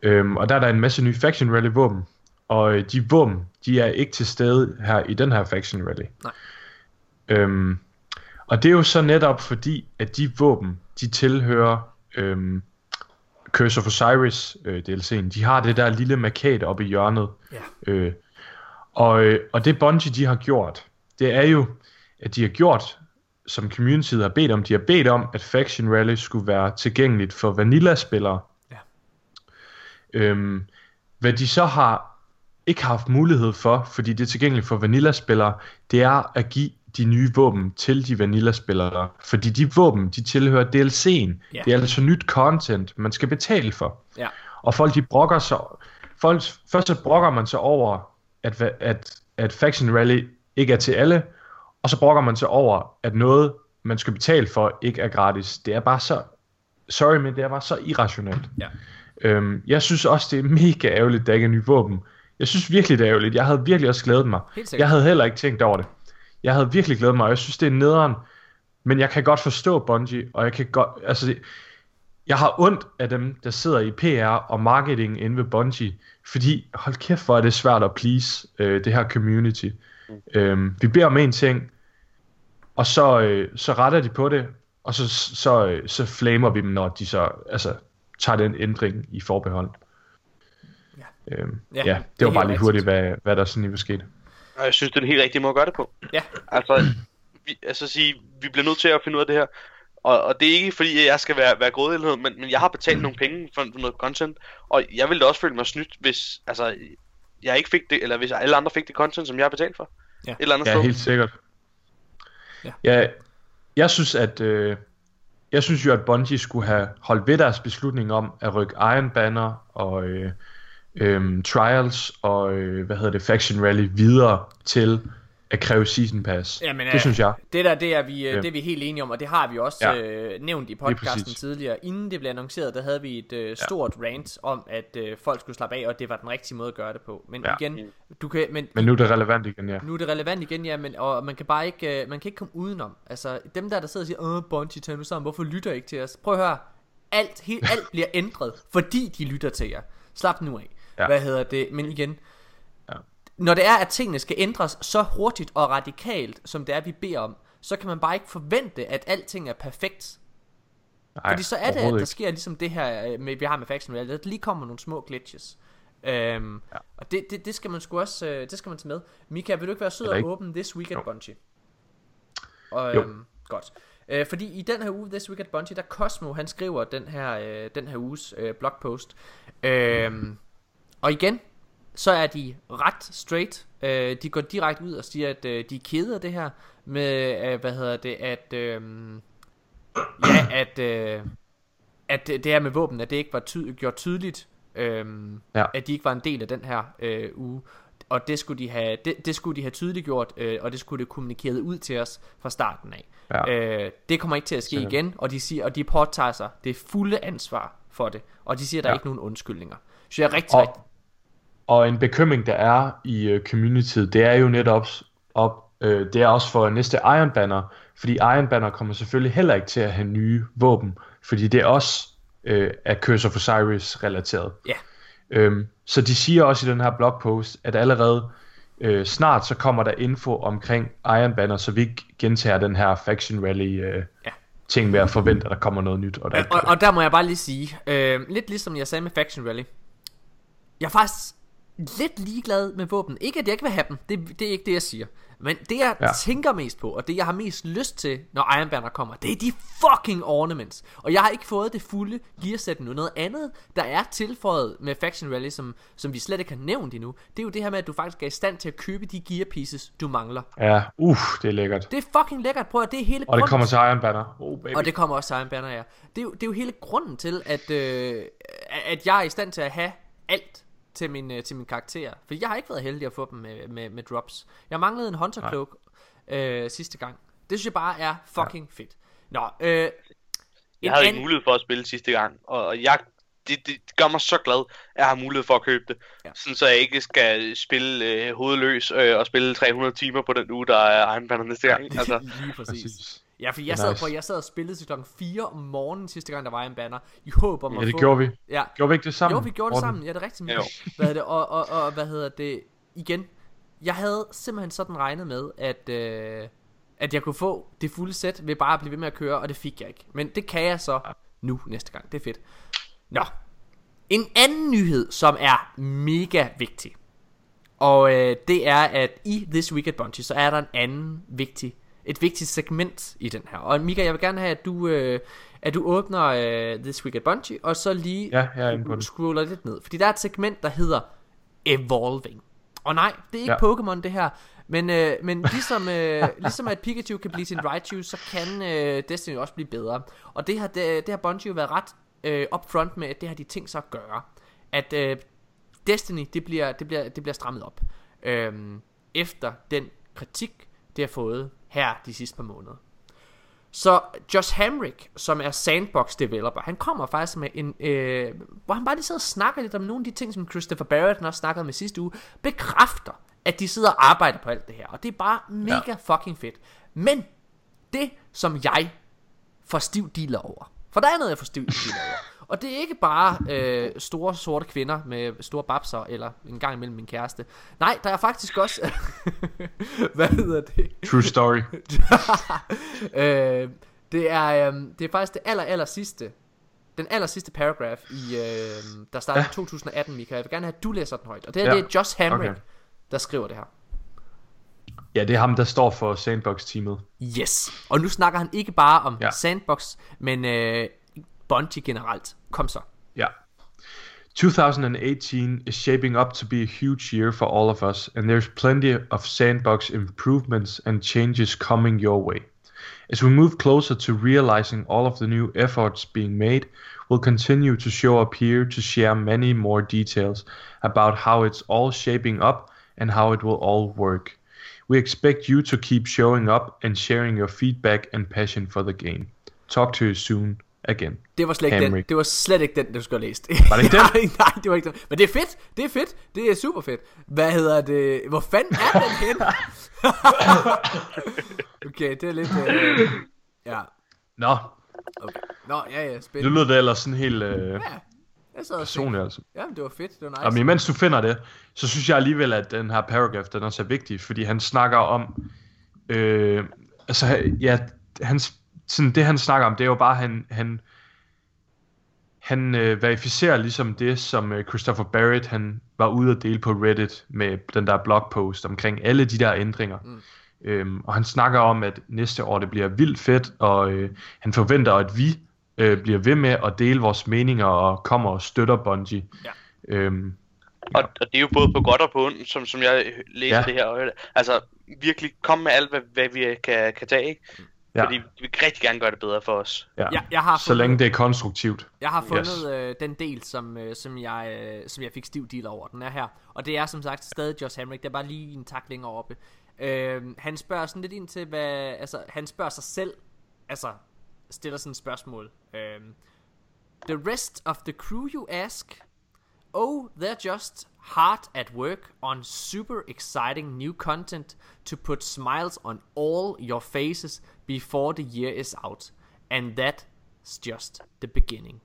Øhm, og der er der en masse nye Faction Rally våben, og øh, de våben, de er ikke til stede her i den her Faction Rally. Nej. Øhm, og det er jo så netop fordi, at de våben, de tilhører øhm, Curse of Osiris øh, DLC'en. De har det der lille markat oppe i hjørnet. Ja. Øh, og, øh, og det Bungie, de har gjort, det er jo, at de har gjort, som community har bedt om, de har bedt om, at Faction Rally skulle være tilgængeligt for Vanilla-spillere. Ja. Øhm, hvad de så har ikke har haft mulighed for, fordi det er tilgængeligt for Vanilla-spillere, det er at give de nye våben til de Vanilla-spillere. Fordi de våben, de tilhører DLC'en. Ja. Det er altså nyt content, man skal betale for. Ja. Og folk de brokker sig folk, Først så brokker man sig over at, at, at Faction Rally ikke er til alle Og så brokker man sig over At noget man skal betale for Ikke er gratis Det er bare så Sorry men det er bare så irrationelt Ja. øhm, Jeg synes også det er mega ærgerligt Der ikke er nye våben Jeg synes virkelig det er ærgerligt Jeg havde virkelig også glædet mig. Jeg havde heller ikke tænkt over det Jeg havde virkelig glædet mig og Jeg synes det er nederen Men jeg kan godt forstå Bungie Og jeg kan godt Altså jeg har ondt af dem, der sidder i PR og marketing inde ved Bungie, fordi hold kæft, hvor er det svært at please øh, det her community. Mm. Øhm, vi beder om en ting, og så, øh, så retter de på det, og så, så, øh, så flamer vi dem, når de så altså, tager den ændring i forbehold. Ja. Øhm, Ja, ja, det det var bare lige hurtigt, hvad, hvad der sådan lige var sket. Og jeg synes, det er den helt rigtige måde at gøre det på. Ja. Altså, vi, altså sige, vi bliver nødt til at finde ud af det her. Og, og det er ikke fordi, jeg skal være, være grådig eller noget, men, men jeg har betalt nogle penge for, for noget content. Og jeg ville da også føle mig snydt, hvis altså, jeg ikke fik det, eller hvis alle andre fik det content, som jeg har betalt for. Ja. Et eller andet Ja, sted. helt sikkert. Ja. Ja, jeg synes, at øh, jeg synes jo, at Bungie skulle have holdt ved deres beslutning om at rykke Iron Banner og øh, øh, Trials og øh, hvad hedder det, Faction Rally videre til at kræve Season Pass. Jamen, det øh, synes jeg. Det der, det er, vi, ja. Ja. det er vi helt enige om, og det har vi også ja. Øh, nævnt i podcasten tidligere. Inden det blev annonceret, der havde vi et øh, stort ja. rant om, at øh, folk skulle slappe af, og det var den rigtige måde at gøre det på. Men ja. Igen, du kan, men, Men nu er det relevant igen, ja. nu er det relevant igen, ja, men, og man kan bare ikke, øh, man kan ikke komme udenom. Altså, dem der, der sidder og siger, åh, Bungie, tag nu sammen, hvorfor lytter I ikke til os? Prøv at høre, alt, helt, alt bliver ændret, fordi de lytter til jer. Slap nu af. Ja. Hvad hedder det? Men igen, Ja. når det er, at tingene skal ændres så hurtigt og radikalt, som det er, vi beder om, så kan man bare ikke forvente, at alting er perfekt. Nej, Fordi så er det, at der sker ligesom det her, øh, med, vi har med Faction Rally, at der lige kommer nogle små glitches. Øhm, ja. Og det, det, det skal man sgu også, øh, det skal man tage med. Mika, vil du ikke være sød og åbne This Week at Jo. Bungie? Og, Jo. øhm, godt. Øh, fordi i den her uge, This Week at Bungie, der Cosmo, han skriver den her, øh, den her uges øh, blogpost. Øhm, og igen, så er de ret straight. Øh, de går direkte ud og siger, at øh, de er kede af det her med, øh, hvad hedder det, at, øh, ja, at, øh, at det her med våben, at det ikke var ty- gjort tydeligt, øh, Ja. at de ikke var en del af den her øh, uge. Og det skulle de have, det, det skulle de have tydeligt gjort, øh, og det skulle det kommunikeret ud til os fra starten af. Ja. Øh, det kommer ikke til at ske igen, og de siger, og de påtager sig det fulde ansvar for det, og de siger, at der ja. er ikke nogen undskyldninger. Så jeg er rigtig, Og- rigtig Og en bekymring, der er i uh, communityet, det er jo netop op, øh, det er også for næste Iron Banner, fordi Iron Banner kommer selvfølgelig heller ikke til at have nye våben, fordi det er også øh, er Curse of Osiris relateret. Ja. Øhm, så de siger også i den her blogpost, at allerede øh, snart så kommer der info omkring Iron Banner, så vi ikke gentager den her Faction Rally øh, Ja. ting med at forvente, at der kommer noget nyt. Og der og, og der må jeg bare lige sige, øh, lidt ligesom jeg sagde med Faction Rally, jeg er faktisk lidt ligeglad med våben. Ikke at jeg ikke vil have dem, det, det er ikke det jeg siger. Men det jeg ja. Tænker mest på, og det jeg har mest lyst til, når Iron Banner kommer, det er de fucking ornaments. Og jeg har ikke fået det fulde gearsæt nu. Noget andet, der er tilføjet med Faction Rally, som, som vi slet ikke har nævnt endnu, det er jo det her med, at du faktisk er i stand til at købe de gear pieces, du mangler. Ja, uff, det er lækkert. Det er fucking lækkert, prøv at det er hele Og det kommer til Iron Banner. Oh, baby. og det kommer også til Iron Banner, ja. Det er, jo, det er jo hele grunden til, at, øh, at jeg er i stand til at have alt til min, øh, til min karakter. For jeg har ikke været heldig at få dem med, med, med drops. Jeg manglede en Hunter Cloak øh, sidste gang. Det synes jeg bare er fucking ja. fedt. Nå, øh, Jeg en havde ikke anden- mulighed for at spille sidste gang, og jeg, det, det gør mig så glad, at jeg har mulighed for at købe det. Ja. Sådan så jeg ikke skal spille øh, hovedløs øh, og spille 300 timer på den uge, der er Iron næste gang. Altså, Lige præcis. Ja, for Det jeg er sad, nice. på, jeg sad og spillede til klokken 4 om morgenen sidste gang, der var en banner. I håb om Ja, at det få... gjorde vi. Ja, Gjorde vi ikke det sammen? Jo, vi gjorde det sammen. Ja, det er rigtigt. Mikkel. Hvad det? Og, og, og, hvad hedder det? Igen, jeg havde simpelthen sådan regnet med, at, øh, at jeg kunne få det fulde sæt ved bare at blive ved med at køre, og det fik jeg ikke. Men det kan jeg så nu næste gang. Det er fedt. Nå. En anden nyhed, som er mega vigtig. Og øh, det er, at i This Week at Bungie, så er der en anden vigtig, et vigtigt segment i den her. Og Mika, jeg vil gerne have, at du, øh, at du åbner øh, This Week at Bungie, og så lige Ja, jeg er scroller lidt ned. Fordi der er et segment, der hedder Evolving. Og nej, det er ikke Ja. Pokémon det her. Men, øh, men ligesom, øh, ligesom at Pikachu kan blive en Raichu, så kan øh, Destiny også blive bedre. Og det har, det, det har Bungie jo været ret øh, upfront med, at det har de tænkt sig at gøre. At øh, Destiny, det bliver, det bliver, det bliver strammet op. Øhm, efter den kritik, det har fået her de sidste par måneder. Så Josh Hamrick, som er Sandbox developer, han kommer faktisk med en, øh, hvor han bare lige sidder og snakker lidt om nogle af de ting, som Christopher Barrett også snakkede med sidste uge, bekræfter, at de sidder og arbejder på alt det her. Og det er bare mega ja. fucking fedt. Men det, som jeg får stiv dealer over, for der er noget, jeg får stiv dealer over, og det er ikke bare øh, store sorte kvinder med store babser, eller en gang imellem min kæreste. Nej, der er faktisk også, hvad hedder det? True story. øh, det er øh, det er faktisk det aller aller sidste den aller sidste paragraph i øh, der starter ja. 2018 Mika. Jeg vil gerne have at du læser den højt. Og det her Ja. det er Josh Hamrick Okay. der skriver det her. Ja, det er ham, der står for Sandbox-teamet. Yes. Og nu snakker han ikke bare om ja. Sandbox, men øh, Bungie generelt. Kom så. Yeah. 2018 is shaping up to be a huge year for all of us, and there's plenty of sandbox improvements and changes coming your way. As we move closer to realizing all of the new efforts being made, we'll continue to show up here to share many more details about how it's all shaping up and how it will all work. We expect you to keep showing up and sharing your feedback and passion for the game. Talk to you soon again. Det var slet ikke den. Hamrick. Det var slet ikke den, du skulle have læst. Var det ikke den? nej, nej, det var ikke den. Men det er fedt. Det er fedt. Det er super fedt. Hvad hedder det? Hvor fanden er den hen? okay, det er lidt... Øh... Ja. Nå, Okay. Nå, ja, ja, det spændende. lød da ellers sådan helt øh, Ja, jeg sad personligt altså. ja, men det var fedt. Det var nice. Og imens du finder det, så synes jeg alligevel, at den her paragraph, den er så vigtig, fordi han snakker om, øh, altså, ja, hans, sådan, det han snakker om, det er jo bare, han, han, han øh, verificerer ligesom det, som øh, Christopher Barrett, han var ude at dele på Reddit med den der blogpost omkring alle de der ændringer. Mm. Øhm, og han snakker om, at næste år det bliver vildt fedt, og øh, han forventer, at vi øh, bliver ved med at dele vores meninger og kommer og støtter Bungie. Ja. Øhm, Og, og det er jo både på godt og på ondt, som, som jeg læser Ja. ja. det her. Altså, virkelig kom med alt, hvad, hvad vi kan, kan tage, ikke? Ja. Fordi vi vil rigtig gerne gøre det bedre for os. ja. Ja, jeg har Så fundet- længe det er konstruktivt. Jeg har fundet Yes. øh, den del, som, øh, som, jeg, øh, som jeg fik stiv deal over. Den er her. Og det er som sagt stadig Josh Hamrick. Det er bare lige en tak længere oppe. Øh, han spørger sådan lidt ind til, hvad... Altså, han spørger sig selv. Altså, stiller sådan et spørgsmål. Øh, the rest of the crew you ask? Oh, they're just hard at work on super exciting new content to put smiles on all your faces before the year is out. And that's just the beginning.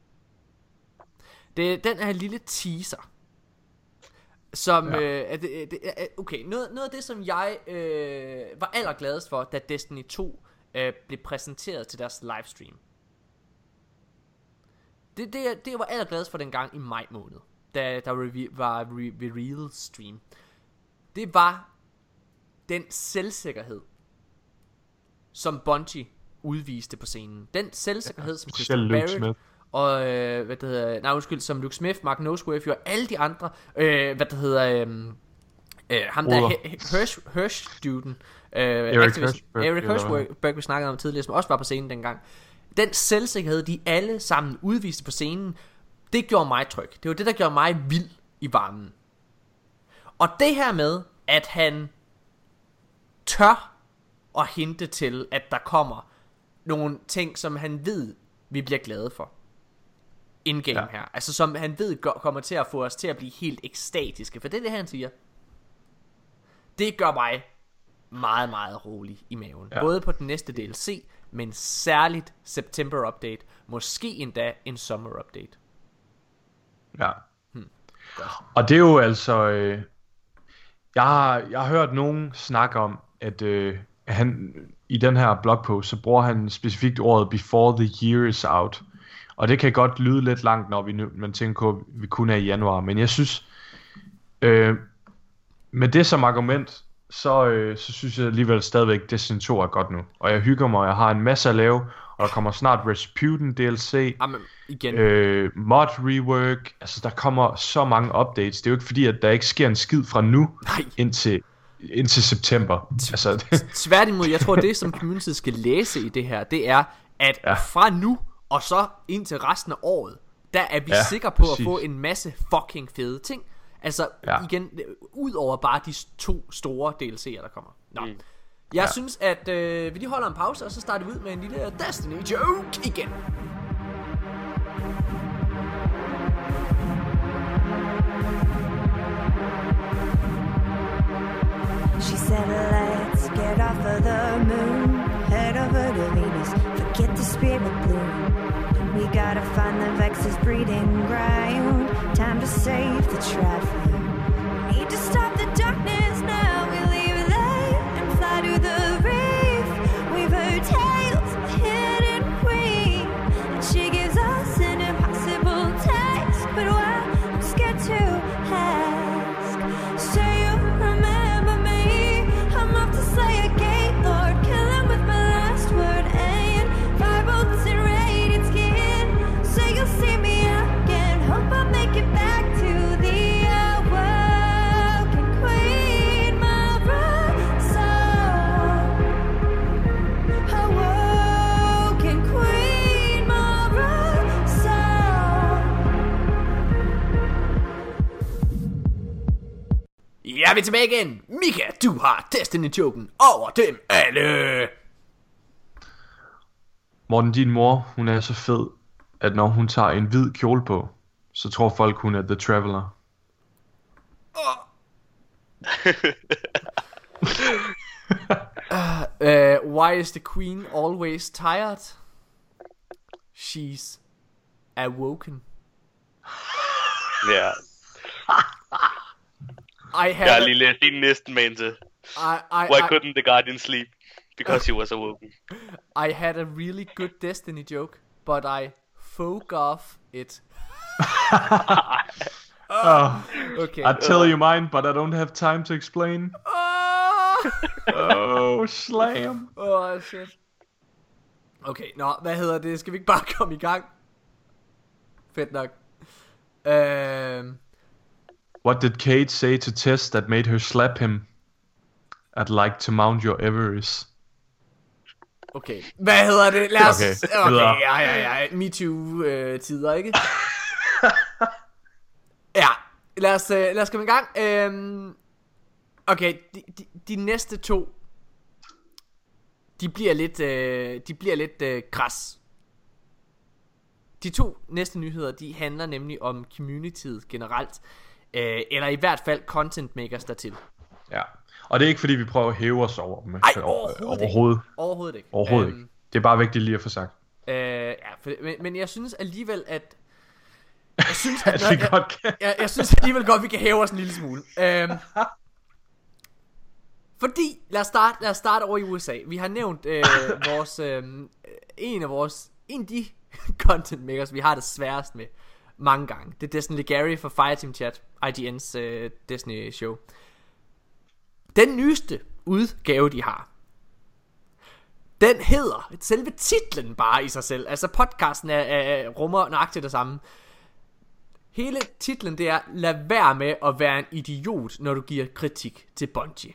Det er den her lille teaser. Som, Ja. ja. øh, er det, er det, er, okay, noget, noget af det, som jeg øh, var allergladest for, da Destiny 2 øh, blev præsenteret til deres livestream. Det, det, det jeg var allergladest for dengang i maj måned, da der revi- var re- reveal stream. Det var den selvsikkerhed, som Bungie udviste på scenen. Den selvsikkerhed, som specielt Christopher Luke Barrett Smith. og øh, hvad det hedder, nej undskyld, som Luke Smith, Mark Noseworthy og alle de andre, øh, hvad det hedder, øh, øh, ham der. He- Hirsch, Hirsch-duden, øh, Eric Hirschberg, Eric? Hirschberg, vi snakkede om tidligere, som også var på scenen dengang. Den selvsikkerhed, de alle sammen udviste på scenen, det gjorde mig tryg. Det var det, der gjorde mig vild i varmen. Og det her med, at han tør at hinte til, at der kommer nogle ting, som han ved, vi bliver glade for. Indgame Ja. her. Altså som han ved gør- kommer til at få os til at blive helt ekstatiske. For det er det, han siger. Det gør mig meget, meget rolig i maven. Ja. Både på den næste DLC, men særligt September Update. Måske endda en Summer Update. Ja. Og det er jo altså... Øh, jeg, har, jeg har hørt nogen snakke om, at øh, han i den her blogpost, så bruger han specifikt ordet before the year is out. Og det kan godt lyde lidt langt, når vi nu, man tænker på, at vi kun er i januar. Men jeg synes, øh, med det som argument, så, øh, så synes jeg alligevel stadigvæk, Destiny 2 er godt nu. Og jeg hygger mig, jeg har en masse at lave, og der kommer snart Rasputin DLC, Jamen, igen. øh, mod rework, altså der kommer så mange updates. Det er jo ikke fordi, at der ikke sker en skid fra nu Nej. indtil, indtil september. Altså, Tværtimod, jeg tror, det som community skal læse i det her, det er, at ja. Fra nu og så indtil resten af året, der er vi ja, sikre på præcis. at få en masse fucking fede ting. Altså. Ja. igen, ud over bare de to store DLC'er, der kommer. Nå. Mm. Jeg ja. synes, at øh, vi lige holder en pause, og så starter vi ud med en lille Destiny joke igen. She said, let's get off of the moon, head over to Venus, forget the spirit bloom. We gotta find the Vex's breeding ground. Time to save the traveler. Ja, vi er tilbage igen. Mika, du har Destiny-joken over dem alle. Morten, din mor, hun er så fed, at når hun tager en hvid kjole på, så tror folk, hun er The Traveler. Uh, why is the queen always tired? She's awoken. Ja, I had jeg har a- lige læst din næsten med til. I, I, Why I, couldn't the Guardian sleep? Because he was awoken. I had a really good Destiny joke, but I folk off it. Okay. I tell you mine, but I don't have time to explain. Oh, Oh, slam. oh shit. Okay, nå, hvad hedder det? Skal vi ikke bare komme i gang? Fedt nok. Øhm, What did Kate say to Tess that made her slap him? I'd like to mount your Everest. okay, hvad hedder det? Lad os... Okay, Okay, ja, ja, ja. MeToo-tider, ikke? ja, lad os, øh, lad os komme i gang. Øhm, okay, de, de, de næste to, de bliver lidt, øh, de bliver lidt øh, græs. De to næste nyheder, de handler nemlig om communityet generelt. Øh, eller i hvert fald content makers dertil. Ja. Og det er ikke fordi, vi prøver at hæve os over dem. Ej, øh, overhovedet ikke. overhovedet. Overhovedet ikke. Overhovedet Øhm, ikke. Det er bare vigtigt lige at få sagt. Øh, ja, for, men, men jeg synes alligevel, at... Jeg synes, at, At vi jeg, godt kan. jeg, jeg synes alligevel godt, vi kan hæve os en lille smule. Øhm, fordi, lad os, starte, lad os starte over i USA. Vi har nævnt øh, vores, øh, en af vores, en af de content makers, vi har det sværest med mange gange. Det er Destiny Gary fra Fireteam Chat, IGN's øh, Destiny show. Den nyeste udgave, de har, den hedder, selve titlen bare i sig selv, altså podcasten er, er, rummer nøjagtigt det samme. Hele titlen det er, lad være med at være en idiot, når du giver kritik til Bungie.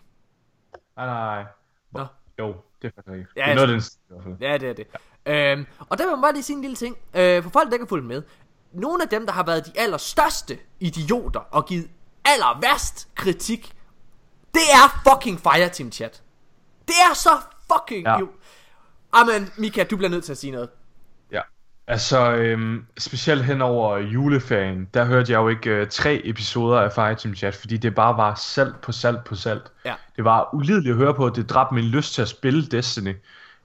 Nej, nej. Nå. Jo, det er faktisk. Ja, det er noget af den stil, i hvert fald. Ja, det er det. Ja. Øhm, og der vil man bare lige sige en lille ting. Øh, for folk, der ikke har fulgt med. Nogle af dem, der har været de allerstørste idioter og givet aller værst kritik, det er fucking Fireteam Chat. Det er så fucking... Ja. Jo. Amen, Mika, du bliver nødt til at sige noget. Ja. Altså, øhm, specielt hen over juleferien, der hørte jeg jo ikke øh, tre episoder af Fireteam Chat, fordi det bare var salt på salt på salt. Ja. Det var ulideligt at høre på, det dræbte min lyst til at spille Destiny.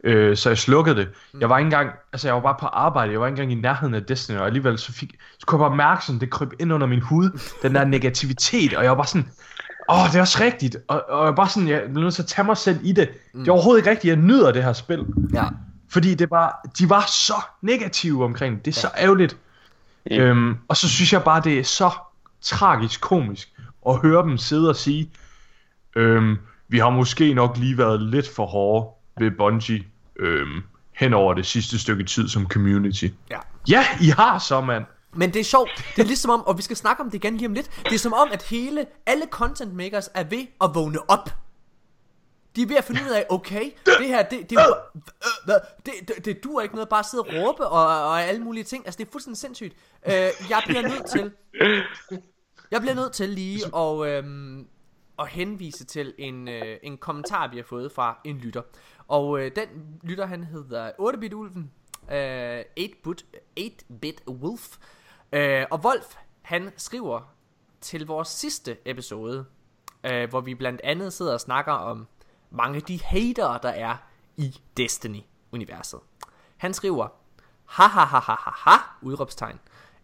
Øh, så jeg slukkede det. Jeg var ikke engang, altså jeg var bare på arbejde, jeg var ikke engang i nærheden af Destiny, og alligevel så, fik, så kunne jeg bare mærke sådan, det kryb ind under min hud, den der negativitet, og jeg var bare sådan, åh, det er også rigtigt, og, og jeg var bare sådan, jeg blev nødt til at tage mig selv i det. Det er overhovedet ikke rigtigt, jeg nyder det her spil. Ja. Fordi det var, de var så negative omkring det. Det er så ærgerligt. Øhm, og så synes jeg bare, det er så tragisk komisk at høre dem sidde og sige, Øhm, vi har måske nok lige været lidt for hårde ved Bungie øhm, hen over det sidste stykke tid som community. Ja. Ja, I har så, mand. Men det er sjovt. Det er ligesom om, og vi skal snakke om det igen lige om lidt. Det er som om, at hele, alle content makers er ved at vågne op. De er ved at finde ud af, okay, det her, det, det, er øh, det, det, det duer ikke noget bare at sidde og råbe og, og alle mulige ting. Altså, det er fuldstændig sindssygt. Øh, jeg bliver nødt til, jeg bliver nødt til lige at, øhm, at henvise til en, øh, en kommentar, vi har fået fra en lytter. Og øh, den lytter, han hedder 8-bit Ulven, øh, 8-bit 8-bit Wolf. Øh, og Wolf, han skriver til vores sidste episode, øh, hvor vi blandt andet sidder og snakker om mange af de hater, der er i Destiny-universet. Han skriver, ha ha ha ha ha ha, udråbstegn.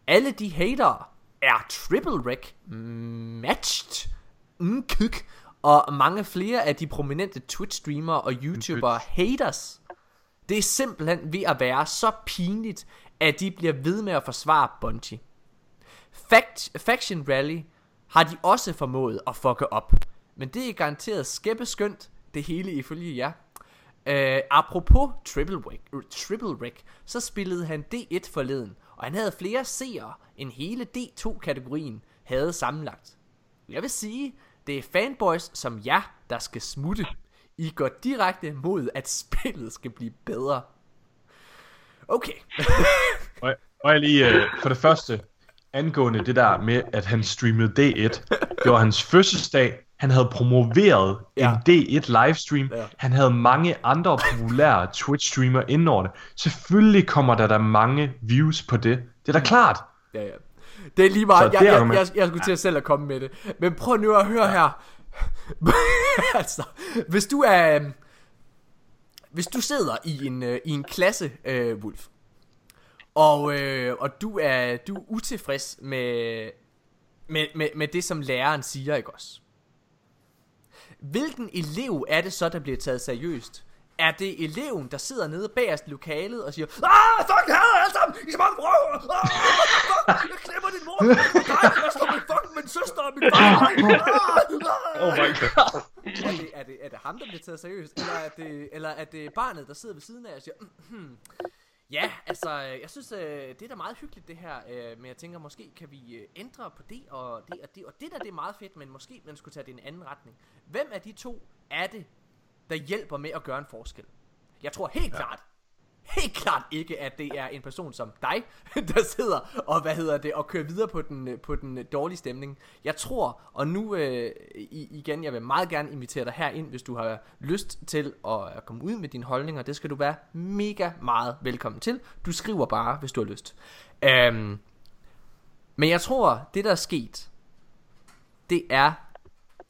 Alle de hater er triple wreck matched mm, kyk, og mange flere af de prominente Twitch-streamere og YouTubere haters. Det er simpelthen ved at være så pinligt, at de bliver ved med at forsvare Bungie. Fact, Faction Rally har de også formået at fucke op. Men det er garanteret skæbbeskønt, det hele ifølge jer. Uh, apropos Triple Wreck, uh, Triple Wreck, så spillede han D1 forleden, og han havde flere seere end hele D2-kategorien havde sammenlagt. Jeg vil sige, det er fanboys som jer, der skal smutte. I går direkte mod, at spillet skal blive bedre. Okay. Og, og jeg lige, øh, for det første, angående det der med, at han streamede D1. Det var hans fødselsdag. Han havde promoveret Ja. en D1 livestream. Ja. Han havde mange andre populære Twitch-streamer inden over det. Selvfølgelig kommer der da mange views på det. Det er da klart. Ja, ja. Det er lige meget. Jeg, jeg, jeg, jeg skulle til at selv at komme med det. Men prøv nu at høre her. altså, hvis du er... øhm, Hvis du sidder i en, øh, i en klasse, øh, Wolf, og, øh, og du er du er utilfreds med, med, med, med det, som læreren siger, ikke også? Hvilken elev er det så, der bliver taget seriøst? Er det eleven, der sidder nede bagerst i lokalet og siger Ah, fuck, hader jer alle sammen! I er så mange røv! Ah, fuck, jeg klipper din mor! Nej, jeg slår min fucking min søster og min far! Ah, ah. Oh my god. Er det, er, det, er det ham, der bliver taget seriøst? Eller er det, eller er det barnet, der sidder ved siden af og siger, "Mm, hmm, ja, altså, jeg synes, øh, det er da meget hyggeligt det her, øh, men jeg tænker, måske kan vi øh, ændre på det og det og det, og det der, det er meget fedt, men måske man skulle tage det i en anden retning. Hvem af de to er det, der hjælper med at gøre en forskel? Jeg tror helt ja. klart, helt klart ikke, at det er en person som dig, der sidder og hvad hedder det og kører videre på den på den dårlige stemning. Jeg tror, og nu øh, igen, jeg vil meget gerne invitere dig her ind, hvis du har lyst til at, at komme ud med dine holdninger. Det skal du være mega meget velkommen til. Du skriver bare, hvis du har lyst. Øhm, men jeg tror, det der er sket, det er,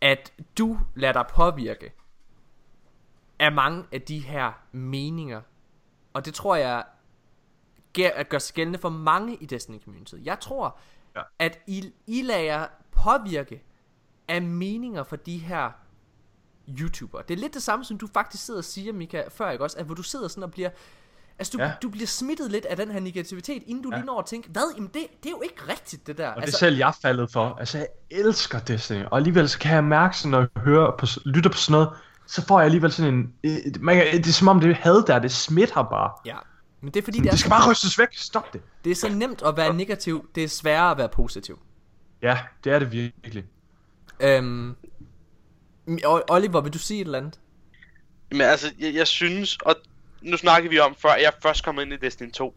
at du lader dig påvirke af mange af de her meninger, og det tror jeg gør, at gør sig gældende for mange i Destiny Community. Jeg tror, Ja. at I, I lader påvirke af meninger fra de her YouTubere. Det er lidt det samme, som du faktisk sidder og siger, Mika, før, ikke også? At hvor du sidder sådan og bliver... Altså, du, Ja. du bliver smittet lidt af den her negativitet, inden du ja. lige når at tænke, hvad? Jamen, det, det er jo ikke rigtigt, det der. Og det er selv jeg faldet for. Altså, jeg elsker Destiny. Og alligevel så kan jeg mærke, sådan, når jeg hører på, lytter på sådan noget, så får jeg alligevel sådan en... øh, Man, kan- det er som om det had der, det smitter bare. Ja. Men det er fordi, Det, det er, det skal bare rystes væk. Stop det. det er så nemt at være negativ, det er sværere at være positiv. Ja, det er det virkelig. Øhm, Oliver, vil du sige et eller andet? Men altså, jeg, jeg synes, og nu snakker vi om, før jeg først kom ind i Destiny 2.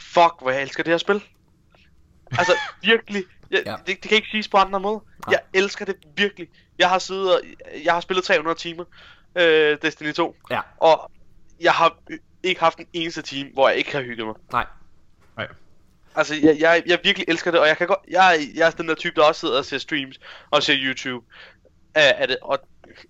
Fuck, hvor jeg elsker det her spil. Altså, virkelig. Jeg, Ja. ja. det, det kan ikke siges på andre måde. Nej. Jeg elsker det virkelig. Jeg har siddet og, jeg har spillet 300 timer øh, Destiny 2. Ja. Og jeg har ikke haft en eneste time, hvor jeg ikke har hygget mig. Nej. Nej. Altså, jeg, jeg, jeg virkelig elsker det, og jeg kan godt, jeg, er- jeg er den der type, der også sidder og ser streams og ser YouTube af, af det, og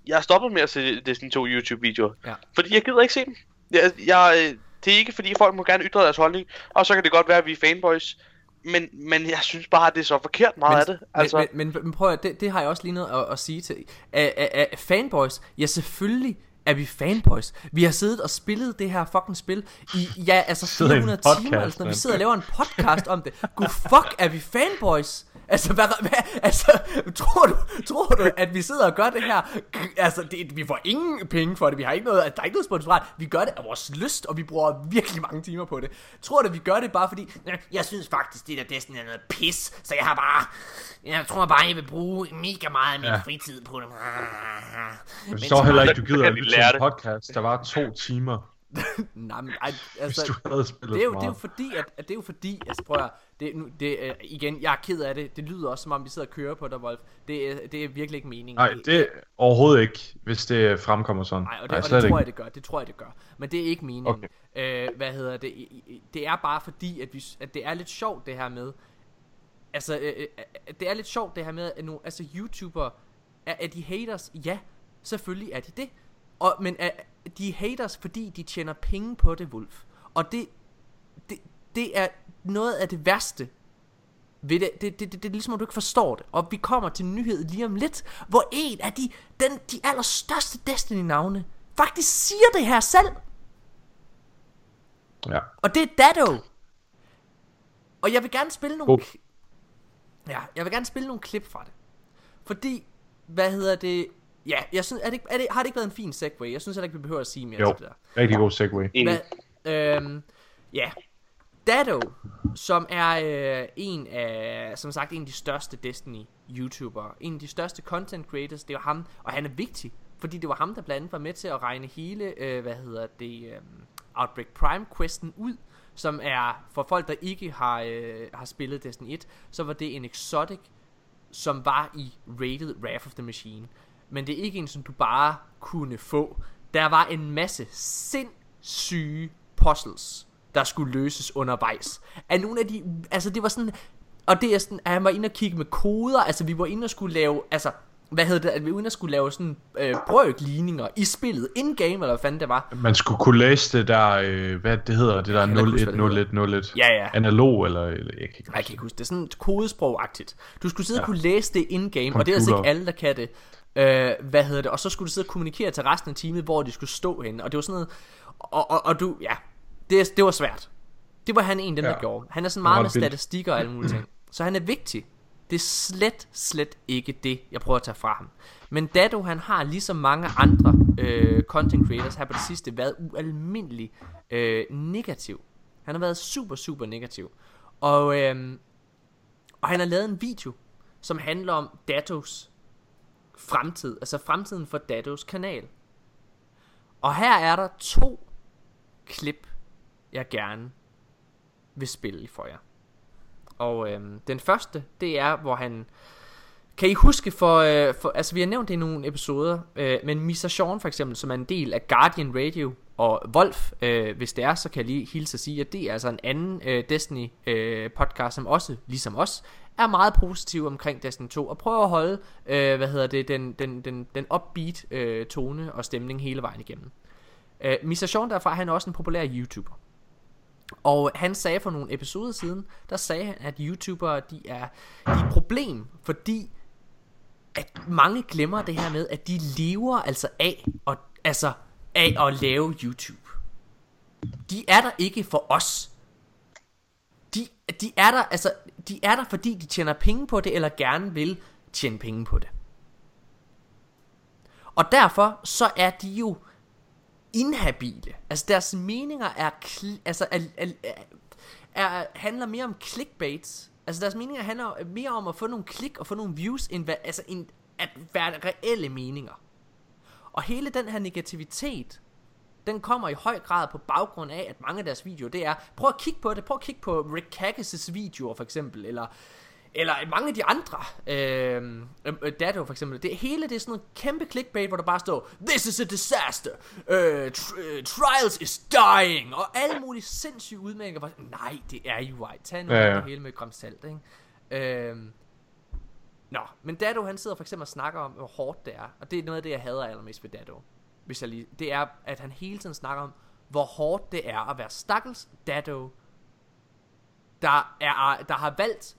jeg er stoppet med at se Destiny 2 YouTube-videoer, Ja. fordi jeg gider ikke se dem. Jeg, jeg, øh, det er ikke fordi, folk må gerne ytre deres holdning, og så kan det godt være, at vi er fanboys, men, men jeg synes bare, at det er så forkert meget men, af det. Altså, men, men, men, prøv at, det, det har jeg også lige noget at, at sige til. Af, af, af fanboys, ja selvfølgelig er vi fanboys. Vi har siddet og spillet det her fucking spil i, ja, altså Sidder i en 400 timer, eller sådan noget. Vi sidder og laver en podcast om det. Gud fuck, er vi fanboys? Altså, hvad, hvad, altså tror, du, tror du, at vi sidder og gør det her? Altså, det, vi får ingen penge for det. Vi har ikke noget, der er ikke noget sponsorat. Vi gør det af vores lyst, og vi bruger virkelig mange timer på det. Tror du, vi gør det bare fordi, "Ja, jeg synes faktisk, det der Destiny er noget pis, så jeg har bare, jeg tror bare, jeg vil bruge mega meget af min Ja. fritid på det. Jeg forstår heller ikke, du gider at lytte til en podcast, der var to timer, Nej, men, ej, hvis altså, du havde spillet det er jo, for det er jo fordi, at, at det er jo fordi, altså prøv at, det, nu, det, uh, igen, jeg er ked af det, det lyder også som om vi sidder og kører på dig, Wolf. Det, er- det er virkelig ikke meningen. Nej, det er overhovedet ikke, hvis det fremkommer sådan. Nej, og det, Nej, og det tror ikke. jeg, det gør. Det tror jeg, det gør. Men det er ikke meningen. Okay. Øh, hvad hedder det? Det er bare fordi, at, vi, at det er lidt sjovt det her med... Altså, øh, øh, øh, det er lidt sjovt det her med, at nu, altså YouTuber, er, er de haters? Ja, selvfølgelig er de det. Og, men er, de er haters, fordi de tjener penge på det, Wolf. Og det, det, det er noget af det værste ved det, det, det, det, det er ligesom, at du ikke forstår det. Og vi kommer til en nyhed lige om lidt, hvor en af de, den, de allerstørste Destiny-navne faktisk siger det her selv. Ja. Og det er Dado. Og jeg vil gerne spille nogle... Kli- Ja, jeg vil gerne spille nogle klip fra det. Fordi, hvad hedder det... Ja, jeg synes, er det, er det, har det ikke været en fin segue? Jeg synes heller ikke, vi behøver at sige mere Jo, til det der. rigtig god segway. Enig. Hvad, øhm, ja. Dado, som er øh, en af, som sagt, en af de største Destiny-YouTubere, en af de største content creators, det var ham, og han er vigtig, fordi det var ham, der blandt andet var med til at regne hele, øh, hvad hedder det, øh, Outbreak Prime-questen ud, som er, for folk, der ikke har, øh, har spillet Destiny 1, så var det en exotic, som var i Rated Wrath of the Machine. Men det er ikke en, som du bare kunne få. Der var en masse sindssyge puzzles, der skulle løses undervejs. Af nogle af de, altså det var sådan, og det er sådan, at han var inde og kigge med koder, altså vi var inde og skulle lave, altså, hvad hedder det, at vi inde og skulle lave sådan øh, brøkligninger i spillet, in-game, eller hvad fanden det var. Man skulle kunne læse det der, øh, hvad det hedder, det der kan ikke huske, hvad det 01, 01, 01. Ja, ja. Analog, eller, eller jeg kan ikke Jeg kan ikke huske det. er sådan kodesprog-agtigt. Du skulle sidde ja. Ja. og kunne læse det in-game, og det er altså Computer. ikke alle, der kan det. Øh, hvad hedder det? Og så skulle du sidde og kommunikere til resten af teamet, hvor de skulle stå henne. Og det var sådan noget... Og, og, og du... Ja, det, det var svært. Det var han en af dem, ja. der gjorde. Han er sådan meget med vildt. statistikker og alle mulige ting. Så han er vigtig. Det er slet, slet ikke det, jeg prøver at tage fra ham. Men Dado, han har ligesom mange andre øh, content creators her på det sidste været ualmindelig øh, negativ. Han har været super, super negativ. Og, øh, og han har lavet en video, som handler om Datos fremtid. Altså fremtiden for Dados kanal. Og her er der to klip, jeg gerne vil spille for jer. Og øhm, den første, det er, hvor han... Kan I huske for, øh, for... Altså, vi har nævnt det i nogle episoder, øh, men Misa Sean for eksempel, som er en del af Guardian Radio, og Wolf, øh, hvis det er, så kan jeg lige hilse at sige, at det er altså en anden øh, Destiny øh, podcast, som også, ligesom os, er meget positiv omkring Destiny 2, og prøver at holde, øh, hvad hedder det, den, den, den, den upbeat øh, tone og stemning hele vejen igennem. Øh, Mr. Sean derfra, han er også en populær YouTuber. Og han sagde for nogle episoder siden, der sagde han, at YouTubere, de er, de er et problem, fordi at mange glemmer det her med, at de lever altså af, og, altså af at lave YouTube. De er der ikke for os. De, de er der, altså, de er der, fordi de tjener penge på det, eller gerne vil tjene penge på det. Og derfor så er de jo inhabile. Altså deres meninger er, kl- altså, er, er, er, handler mere om clickbaits. Altså deres meninger handler mere om at få nogle klik og få nogle views, end, hvad, altså, end at være reelle meninger. Og hele den her negativitet, den kommer i høj grad på baggrund af, at mange af deres videoer, det er, prøv at kigge på det, prøv at kigge på Rick Kagges' videoer for eksempel, eller, eller mange af de andre, øh, øh, Dado for eksempel, det hele det er sådan noget kæmpe clickbait, hvor der bare står, this is a disaster, uh, tr- uh, trials is dying, og alle mulige sindssyge udmeldinger, hvor, nej, det er jo ej, tag nu Ja, ja, det hele med et gram salt, ikke? Øh, Nå, men Dado han sidder for eksempel og snakker om, hvor hårdt det er. Og det er noget af det, jeg hader allermest ved Dado. Hvis jeg lige, det er, at han hele tiden snakker om, hvor hårdt det er at være stakkels Dado, der, er, der har valgt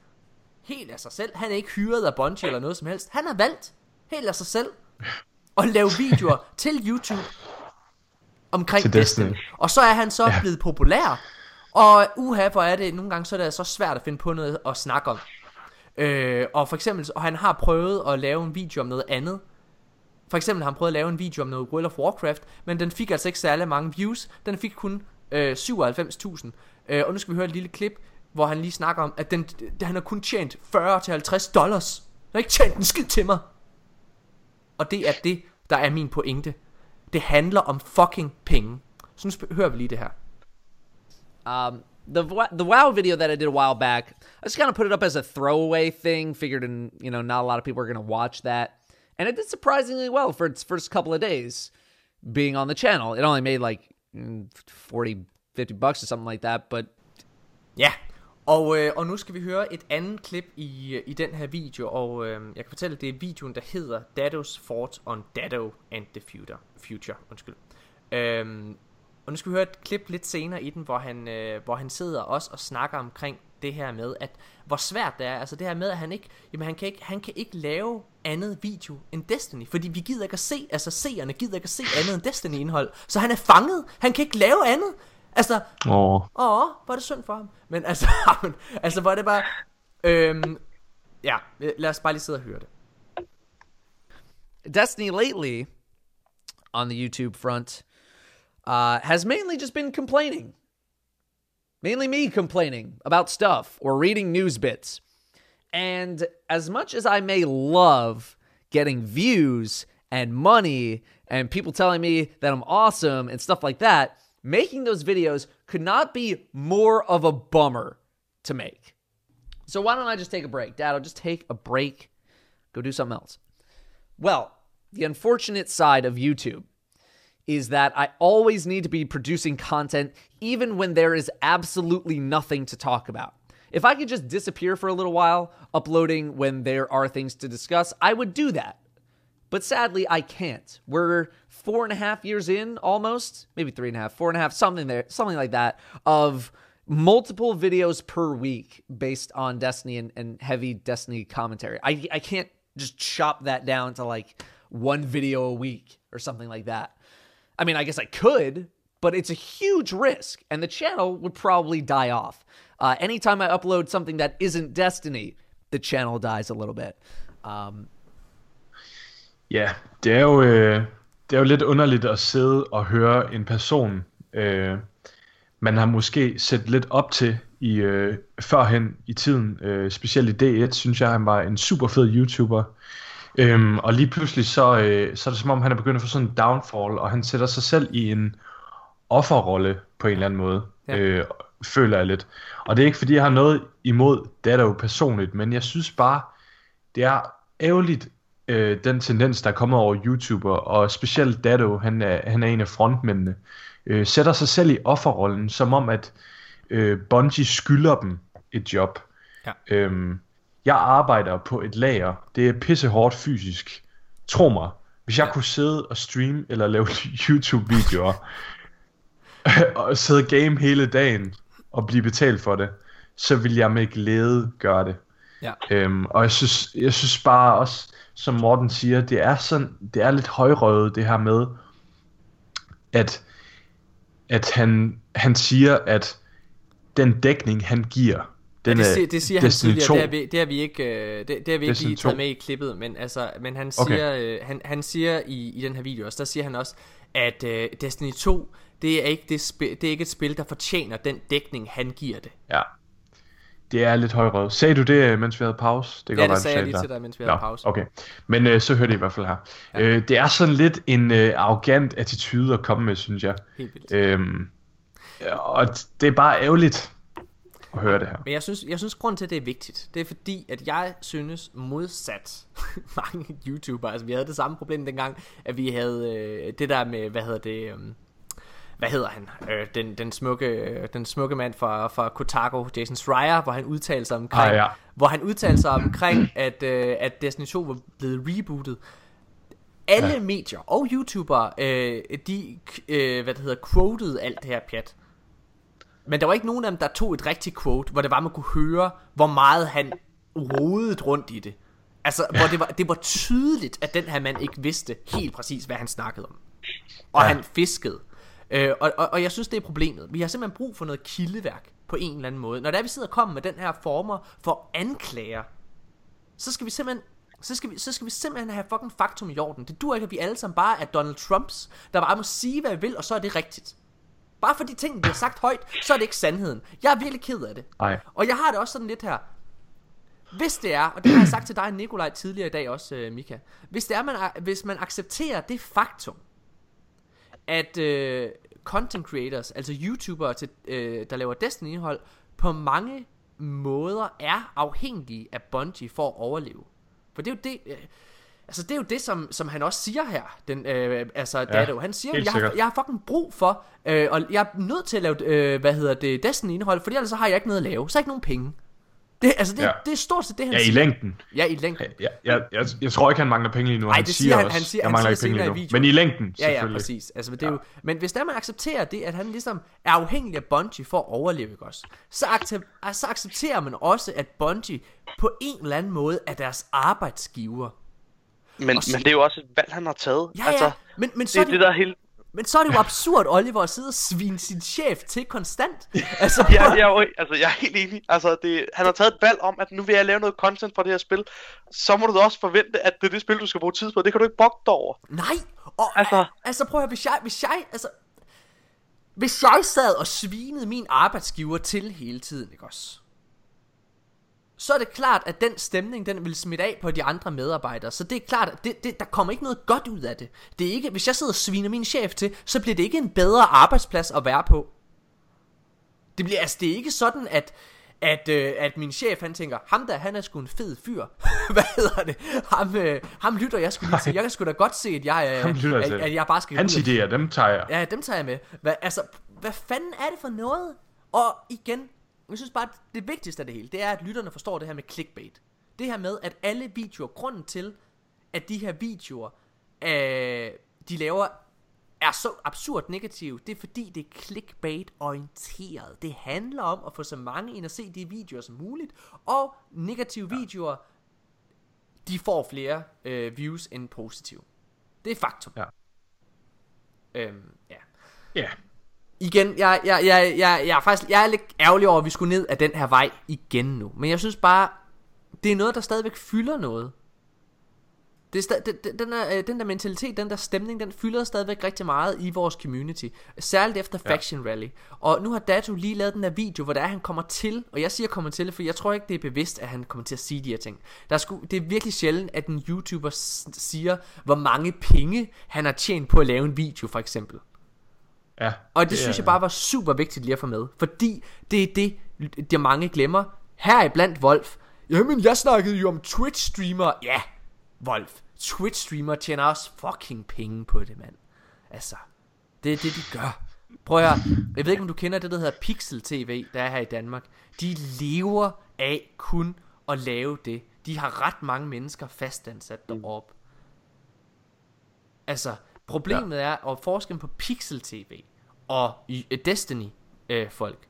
helt af sig selv. Han er ikke hyret af Bungie eller noget som helst. Han har valgt helt af sig selv at lave videoer til YouTube omkring Til Destiny. Destiny. Og så er han så ja. blevet populær. Og uha, hvor er det, nogle gange så er det så svært at finde på noget at snakke om. Øh, og for eksempel, og han har prøvet at lave en video om noget andet. For eksempel har han prøvet at lave en video om noget World of Warcraft, men den fik altså ikke særlig mange views. Den fik kun øh, 97.000. Øh, og nu skal vi høre et lille klip, hvor han lige snakker om, at den, han har kun tjent 40-50 dollars. Han har ikke tjent en skid til mig. Og det er det, der er min pointe. Det handler om fucking penge. Så nu hører vi lige det her. Um, the the WoW video that I did a while back, I just kind of put it up as a throwaway thing. Figured, in you know, not a lot of people are going to watch that, and it did surprisingly well for its first couple of days being on the channel. It only made like 40, 50 bucks or something like that, but Ja, og, øh, og nu skal vi høre et andet klip i, i den her video, og øh, jeg kan fortælle, at det er videoen, der hedder Dado's Fort on Dado and the Future. future undskyld. Øhm, og nu skal vi høre et klip lidt senere i den, hvor han, øh, hvor han sidder også og snakker omkring det her med, at hvor svært det er, altså det her med, at han ikke, jamen han kan ikke, han kan ikke lave andet video end Destiny, fordi vi gider ikke at se, altså seerne gider ikke at se andet end Destiny-indhold, så han er fanget, han kan ikke lave andet, altså, Åh, Åh, hvor er det synd for ham. Men altså, men, altså hvor er det bare... Øhm, ja, lad os bare lige sidde og høre det. Destiny lately on the YouTube front uh, has mainly just been complaining. Mainly me complaining about stuff or reading news bits. And as much as I may love getting views and money and people telling me that I'm awesome and stuff like that, making those videos could not be more of a bummer to make. So why don't I just take a break? Dad, I'll just take a break, go do something else. Well, the unfortunate side of YouTube is that I always need to be producing content even when there is absolutely nothing to talk about. If I could just disappear for a little while, uploading when there are things to discuss, I would do that. But sadly, I can't. We're four and a half years in, almost, maybe three and a half, four and a half, something there, something like that, of multiple videos per week based on Destiny and, and heavy Destiny commentary. I I can't just chop that down to like one video a week or something like that. I mean, I guess I could, but it's a huge risk, and the channel would probably die off. Uh, anytime I upload something that isn't Destiny, the channel dies a little bit. Um, Ja, det er jo, øh, det er jo lidt underligt at sidde og høre en person, øh, man har måske set lidt op til i øh, førhen i tiden, øh, specielt i D1, synes jeg, han var en super fed YouTuber. Øhm, og lige pludselig så, øh, så er det som om, han er begyndt at få sådan en downfall, og han sætter sig selv i en offerrolle på en eller anden måde, Ja. øh, føler jeg lidt. Og det er ikke fordi, jeg har noget imod Dado personligt, men jeg synes bare, det er ærgerligt, øh, den tendens, der er kommet over YouTuber, og specielt Dado, han er, han er en af frontmændene, øh, sætter sig selv i offerrollen, som om at øh, Bungie skylder dem et job. Ja. Øhm, jeg arbejder på et lager. Det er pissehårdt fysisk. Tro mig, hvis jeg kunne sidde og streame eller lave YouTube-videoer, og sidde game hele dagen og blive betalt for det, så vil jeg med glæde gøre det. Ja. Øhm, og jeg synes, jeg synes bare også, som Morten siger, det er sådan, det er lidt højrøvet det her med, at, at han, han siger, at den dækning han giver, den det, er siger, det siger han tidligere, 2. det har vi, det har vi ikke, øh, det, det har vi ikke Destiny lige 2. taget med i klippet, men, altså, men han Okay. siger, øh, han, han siger i, i den her video også, der siger han også, at øh, Destiny 2, det er, ikke det, spil, det er ikke et spil, der fortjener den dækning, han giver det. Ja. Det er lidt højrøvet. Sagde du det, mens vi havde pause? Det Ja, kan det godt sagde være, jeg lige sagde til dig, mens vi Nå, havde pause. Okay, men øh, så hørte I i hvert fald her. Ja. Øh, det er sådan lidt en øh, arrogant attitude at komme med, synes jeg. Helt vildt. Øhm, og det er bare ærgerligt at høre det her. Men jeg synes, jeg synes grund til, at det er vigtigt, det er fordi, at jeg synes modsat mange YouTubere, altså vi havde det samme problem dengang, at vi havde øh, det der med, hvad hedder det, øh, hvad hedder han, øh, den, den, smukke, øh, den smukke mand fra, fra Kotaku, Jason Schreier, hvor han udtalte sig omkring, Ah, ja. hvor han udtalte sig omkring, at, øh, at Destiny 2 var blevet rebootet. Alle ja. medier og YouTubere, øh, de, øh, hvad det hedder, quoted alt det her pjat. Men der var ikke nogen af dem, der tog et rigtigt quote, hvor det var, man kunne høre, hvor meget han rodede rundt i det. Altså, hvor det var, det var tydeligt, at den her mand ikke vidste helt præcis, hvad han snakkede om. Og ja. han fiskede. Øh, og, og, og jeg synes, det er problemet. Vi har simpelthen brug for noget kildeværk på en eller anden måde. Når der vi sidder og kommer med den her former for anklager så skal vi simpelthen så skal, vi, så skal vi simpelthen have fucking faktum i orden. Det dur ikke, at vi alle sammen bare er Donald Trumps, der bare må sige, hvad vi vil, og så er det rigtigt. Bare fordi tingene bliver sagt højt, så er det ikke sandheden. Jeg er virkelig ked af det. Nej. Og jeg har det også sådan lidt her. Hvis det er, og det har jeg sagt til dig, Nikolaj, tidligere i dag også, øh, Mika. Hvis det er, man, hvis man accepterer det faktum, at øh, content creators, altså YouTubere, til, øh, der laver Destiny-indhold, på mange måder er afhængige af Bungie for at overleve. For det er jo det... Øh, Altså det er jo det som, som han også siger her Den, øh, Altså Dado Han siger jeg har, jeg har fucking brug for øh, Og jeg er nødt til at lave øh, Hvad hedder det Destiny indhold Fordi ellers så har jeg ikke noget at lave Så er jeg ikke nogen penge det, altså det, Ja. ja. det er stort set det han Ja, i siger længden. Ja i længden Jeg, jeg, jeg, jeg tror ikke, han mangler penge lige nu. Ej, han det siger siger han- også, han siger- jeg han mangler siger ikke penge lige i nu. Men i længden, Ja, ja, selvfølgelig. præcis. Altså, det er jo, men hvis der man accepterer det, at han ligesom er afhængig af Bungie for at overleve, ikke også? Så, accept, så accepterer man også, at Bungie på en eller anden måde er deres arbejdsgiver. Men, Og men det er jo også et valg, han har taget. Ja, altså, ja, men, men, så det er det, der er helt... men så er det jo absurd, Oliver, at sidde og svine sin chef til konstant. Altså, Ja, jeg, jo, altså, jeg er helt enig. Altså, det, han har taget et valg om, at nu vil jeg lave noget content for det her spil. Så må du da også forvente, at det er det spil, du skal bruge tid på. Det kan du ikke bogte over. Nej, og Altså- altså, altså prøv at høre, hvis jeg, hvis jeg, altså, hvis jeg sad og svinede min arbejdsgiver til hele tiden, ikke også? Så er det klart, at den stemning, den vil smitte af på de andre medarbejdere. Så det er klart, at det, det, der kommer ikke noget godt ud af det. Det er ikke, hvis jeg sidder og sviner min chef til, så bliver det ikke en bedre arbejdsplads at være på. Det bliver, altså, det er ikke sådan, at, at, øh, at min chef, han tænker, ham der, han er sgu en fed fyr. Hvad hedder det? Ham, øh, ham lytter jeg sgu lige til. Jeg kan sgu da godt se, at jeg, øh, Ham lytter at, at, jeg bare skal Hans idéer, dem tager jeg. Ja, dem tager jeg med. Hvad, altså, hvad fanden er det for noget? Og igen, jeg synes bare, at det vigtigste af det hele, det er, at lytterne forstår det her med clickbait. Det her med, at alle videoer, grunden til, at de her videoer, øh, de laver, er så absurd negative, det er fordi, det er clickbait-orienteret. Det handler om at få så mange ind og se de videoer som muligt, og negative ja. videoer, de får flere øh, views end positive. Det er faktum. Ja. Øhm, ja. Ja. Igen, jeg, jeg, jeg, jeg, jeg er faktisk jeg er lidt ærgerlig over, at vi skulle ned af den her vej igen nu. Men jeg synes bare, det er noget, der stadigvæk fylder noget. Det er sta- den, den, der, øh, den der mentalitet, den der stemning, den fylder stadigvæk rigtig meget i vores community. Særligt efter Ja. Faction Rally. Og nu har Datu lige lavet den der video, hvor der er, han kommer til, og jeg siger kommer til, for jeg tror ikke, det er bevidst, at han kommer til at sige de her ting. Der er sgu, det er virkelig sjældent, at en YouTuber siger, hvor mange penge han har tjent på at lave en video, for eksempel. Ja. Og det, det synes er- jeg bare var super vigtigt lige at få med. Fordi det er det, de mange glemmer. Her er blandt Wolf. Jamen, jeg snakkede jo om Twitch-streamere. Ja, Wolf. Twitch-streamere tjener også fucking penge på det, mand. Altså, det er det, de gør. Prøv at høre. Jeg ved ikke, om du kender det, der hedder Pixel TV, der er her i Danmark. De lever af kun at lave det. De har ret mange mennesker fastansat deroppe. Altså, problemet ja. er, og forskellen på Pixel TV og øh, Destiny øh, folk,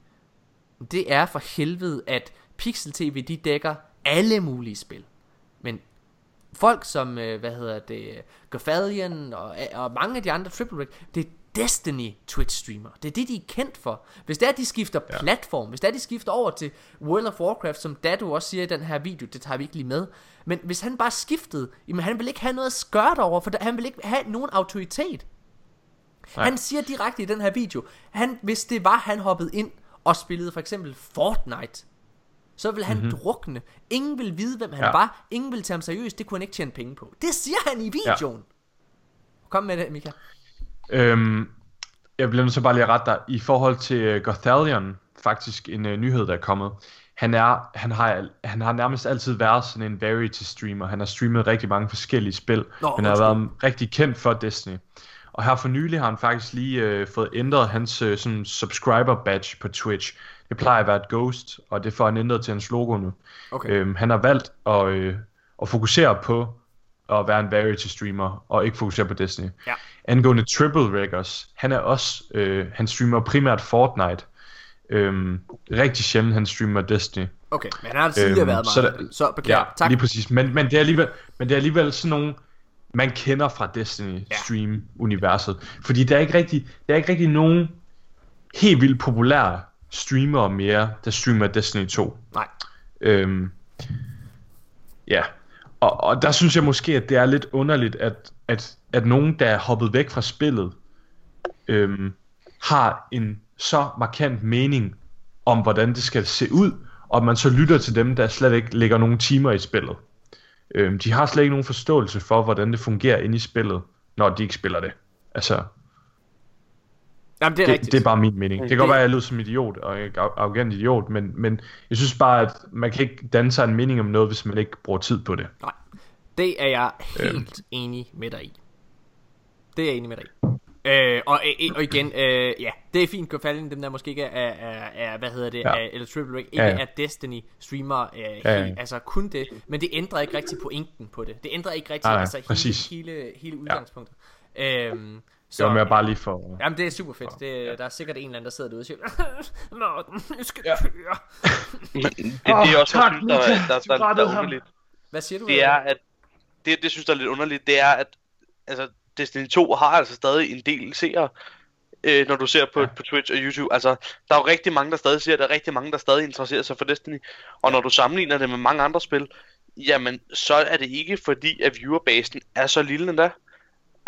det er for helvede, at Pixel TV, de dækker alle mulige spil. Men folk som, øh, hvad hedder det, Gothalion og, og mange af de andre Triple Rig, det Destiny Twitch streamer. Det er det, de er kendt for. Hvis det er, de skifter ja. platform, hvis det er, de skifter over til World of Warcraft, som Dadu også siger i den her video, det tager vi ikke lige med. Men hvis han bare skiftede, jamen han vil ikke have noget at skøre over, for han vil ikke have nogen autoritet. Nej. Han siger direkte i den her video, han, hvis det var, han hoppede ind og spillede for eksempel Fortnite, så vil han mm-hmm. drukne. Ingen vil vide, hvem han ja. var. Ingen vil tage ham seriøst. Det kunne han ikke tjene penge på. Det siger han i videoen. Ja. Kom med det, Mika. Øhm, jeg bliver nødt til bare lige at rette dig. I forhold til uh, Gothalion, faktisk en uh, nyhed, der er kommet. Han, er, han, har, han har nærmest altid været sådan en variety streamer. Han har streamet rigtig mange forskellige spil, Nå, men han har undskyld. været rigtig kendt for Destiny. Og her for nylig har han faktisk lige uh, fået ændret hans uh, sådan subscriber badge på Twitch. Det plejer at være et ghost, og det får han ændret til hans logo nu. Okay. Øhm, han har valgt at, øh, at fokusere på at være en variety streamer, og ikke fokusere på Destiny. Ja. Angående Triple Records, han er også, øh, han streamer primært Fortnite. Øhm, rigtig sjældent han streamer Destiny. Okay, men han har tidligere været så, meget. der, Så, beklager. ja, tak. lige præcis. Men, men, det er alligevel, men det er alligevel sådan nogle, man kender fra Destiny Ja. stream universet. Fordi der er ikke rigtig, der er ikke rigtig nogen helt vildt populære streamere mere, der streamer Destiny 2. Nej. Øhm, ja, og, og der synes jeg måske, at det er lidt underligt, at, at, at nogen, der er hoppet væk fra spillet, øhm, har en så markant mening om, hvordan det skal se ud, og at man så lytter til dem, der slet ikke lægger nogen timer i spillet. Øhm, de har slet ikke nogen forståelse for, hvordan det fungerer inde i spillet, når de ikke spiller det. Altså, Jamen, det er det, rigtigt. det er bare min mening. Det kan godt være, at jeg lyder som idiot og ikke ar- arrogant idiot, men, men jeg synes bare, at man kan ikke danne sig en mening om noget, hvis man ikke bruger tid på det. Nej, det er jeg Øhm. helt enig med dig i. Det er jeg enig med dig i. Øh, og, øh, og igen, øh, ja, det er fint at falde dem der måske ikke er, er, er hvad hedder det, Ja. ja. er, eller Triple Rig, ikke Ja, ja, ja. er Destiny streamer, øh, Ja, ja, ja. altså kun det, men det ændrer ikke rigtig pointen på det. Det ændrer ikke rigtig, Nej, nej, altså hele, hele, hele udgangspunktet. Ja. Øhm, Så det var mere bare lige for... Jamen, det er super fedt. Det, der er sikkert en eller anden, der sidder derude og siger, Morten, nu skal ja. køre. Men det, det er også, tak, noget, der, der, Du der, der, rettede er underligt. Hvad siger du? Det er, at det, det synes jeg er lidt underligt, det er, at altså, Destiny 2 har altså stadig en del seere, øh, når du ser på, ja. på Twitch og YouTube. Altså, der er jo rigtig mange, der stadig ser, der er rigtig mange, der stadig interesserer sig for Destiny. Og når du sammenligner det med mange andre spil, jamen, så er det ikke fordi, at viewerbasen er så lille endda.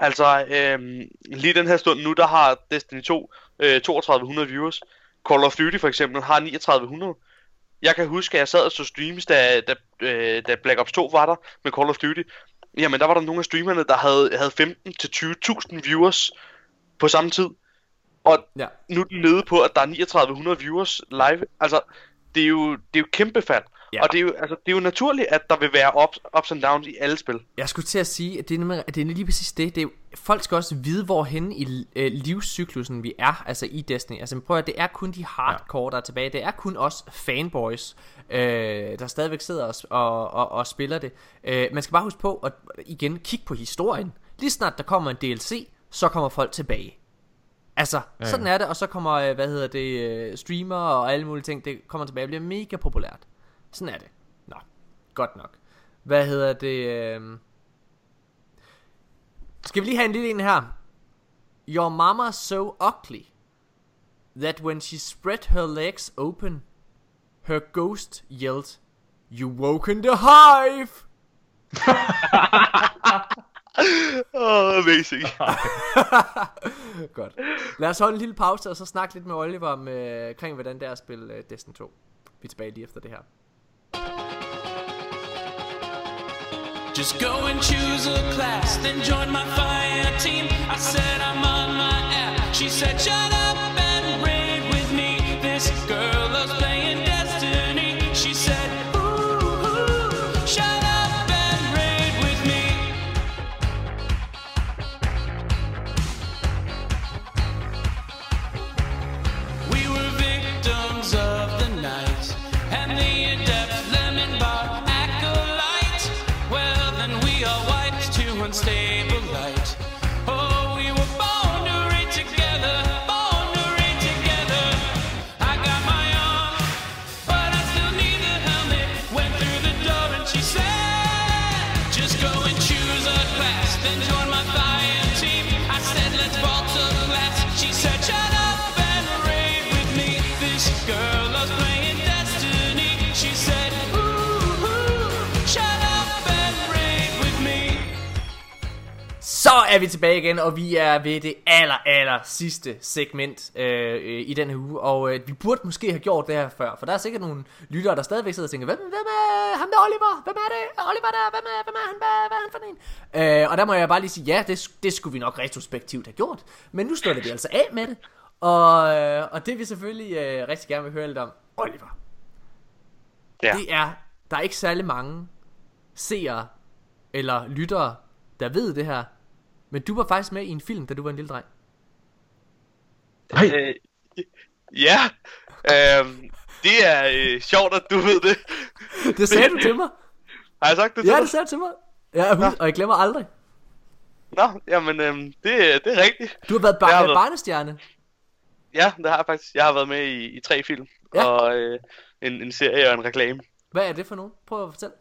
Altså, øhm, lige den her stund nu, der har Destiny 2 øh, 3200 viewers. Call of Duty for eksempel har 3900. Jeg kan huske, at jeg sad og så streams, da, da, øh, da Black Ops 2 var der med Call of Duty. Jamen, der var der nogle af streamerne, der havde, havde 15-20.000 viewers på samme tid. Og Ja. nu er den nede på, at der er 3900 viewers live. Altså, det er jo, det er jo kæmpe fald. Ja. Ja. Og det er, jo, altså, det er jo naturligt, at der vil være ups, ups and downs i alle spil. Jeg skulle til at sige, at det er, at det er lige præcis det. det er, folk skal også vide, hvorhen i øh, livscyklusen vi er, altså i Destiny. Altså prøv at det er kun de hardcore, der er tilbage. Det er kun os fanboys, øh, der stadigvæk sidder og, og, og, og spiller det. Øh, man skal bare huske på, at igen, kigge på historien. Lige snart der kommer en DLC, så kommer folk tilbage. Altså, ja, ja. sådan er det, og så kommer, øh, hvad hedder det, øh, streamer og alle mulige ting, det kommer tilbage og bliver mega populært. Sådan er det. Nå, godt nok. Hvad hedder det? Øh... Skal vi lige have en lille en her? Your mama so ugly that when she spread her legs open, her ghost yelled, You woke in the hive! Oh, amazing. Godt. Lad os holde en lille pause, og så snakke lidt med Oliver om, øh, kring, hvordan det er at spille øh, Destiny 2. Vi er tilbage lige efter det her. Just go and choose a class, then join my fire team. I said I'm on my app. She said, shut up tilbage igen, og vi er ved det aller, aller sidste segment øh, øh, i den her uge. Og øh, vi burde måske have gjort det her før, for der er sikkert nogle lyttere, der stadigvæk sidder og tænker, hvem, hvem er ham der Oliver? Hvem er det? Oliver der? Hvem er, hvem er han? Hvad, hvad er han for en? Øh, og der må jeg bare lige sige, ja, det, det skulle vi nok retrospektivt have gjort. Men nu slutter vi altså af med det. Og, øh, og det vi selvfølgelig øh, rigtig gerne vil høre lidt om. Oliver, Ja. det er, der er ikke særlig mange seere eller lyttere, der ved det her. Men du var faktisk med i en film, da du var en lille dreng. Nej, Øh, ja, øhm, det er øh, sjovt, at du ved det. Det sagde du til mig. Har jeg sagt det til Ja, dig? det sagde du til mig. Ja, hus- og jeg glemmer aldrig. Nå, jamen, øhm, det, det er rigtigt. Du har været Det har bar- været. barnestjerne. Ja, det har jeg faktisk. Jeg har været med i, i tre film, Ja. og øh, en, en serie og en reklame. Hvad er det for nogen? Prøv at fortælle.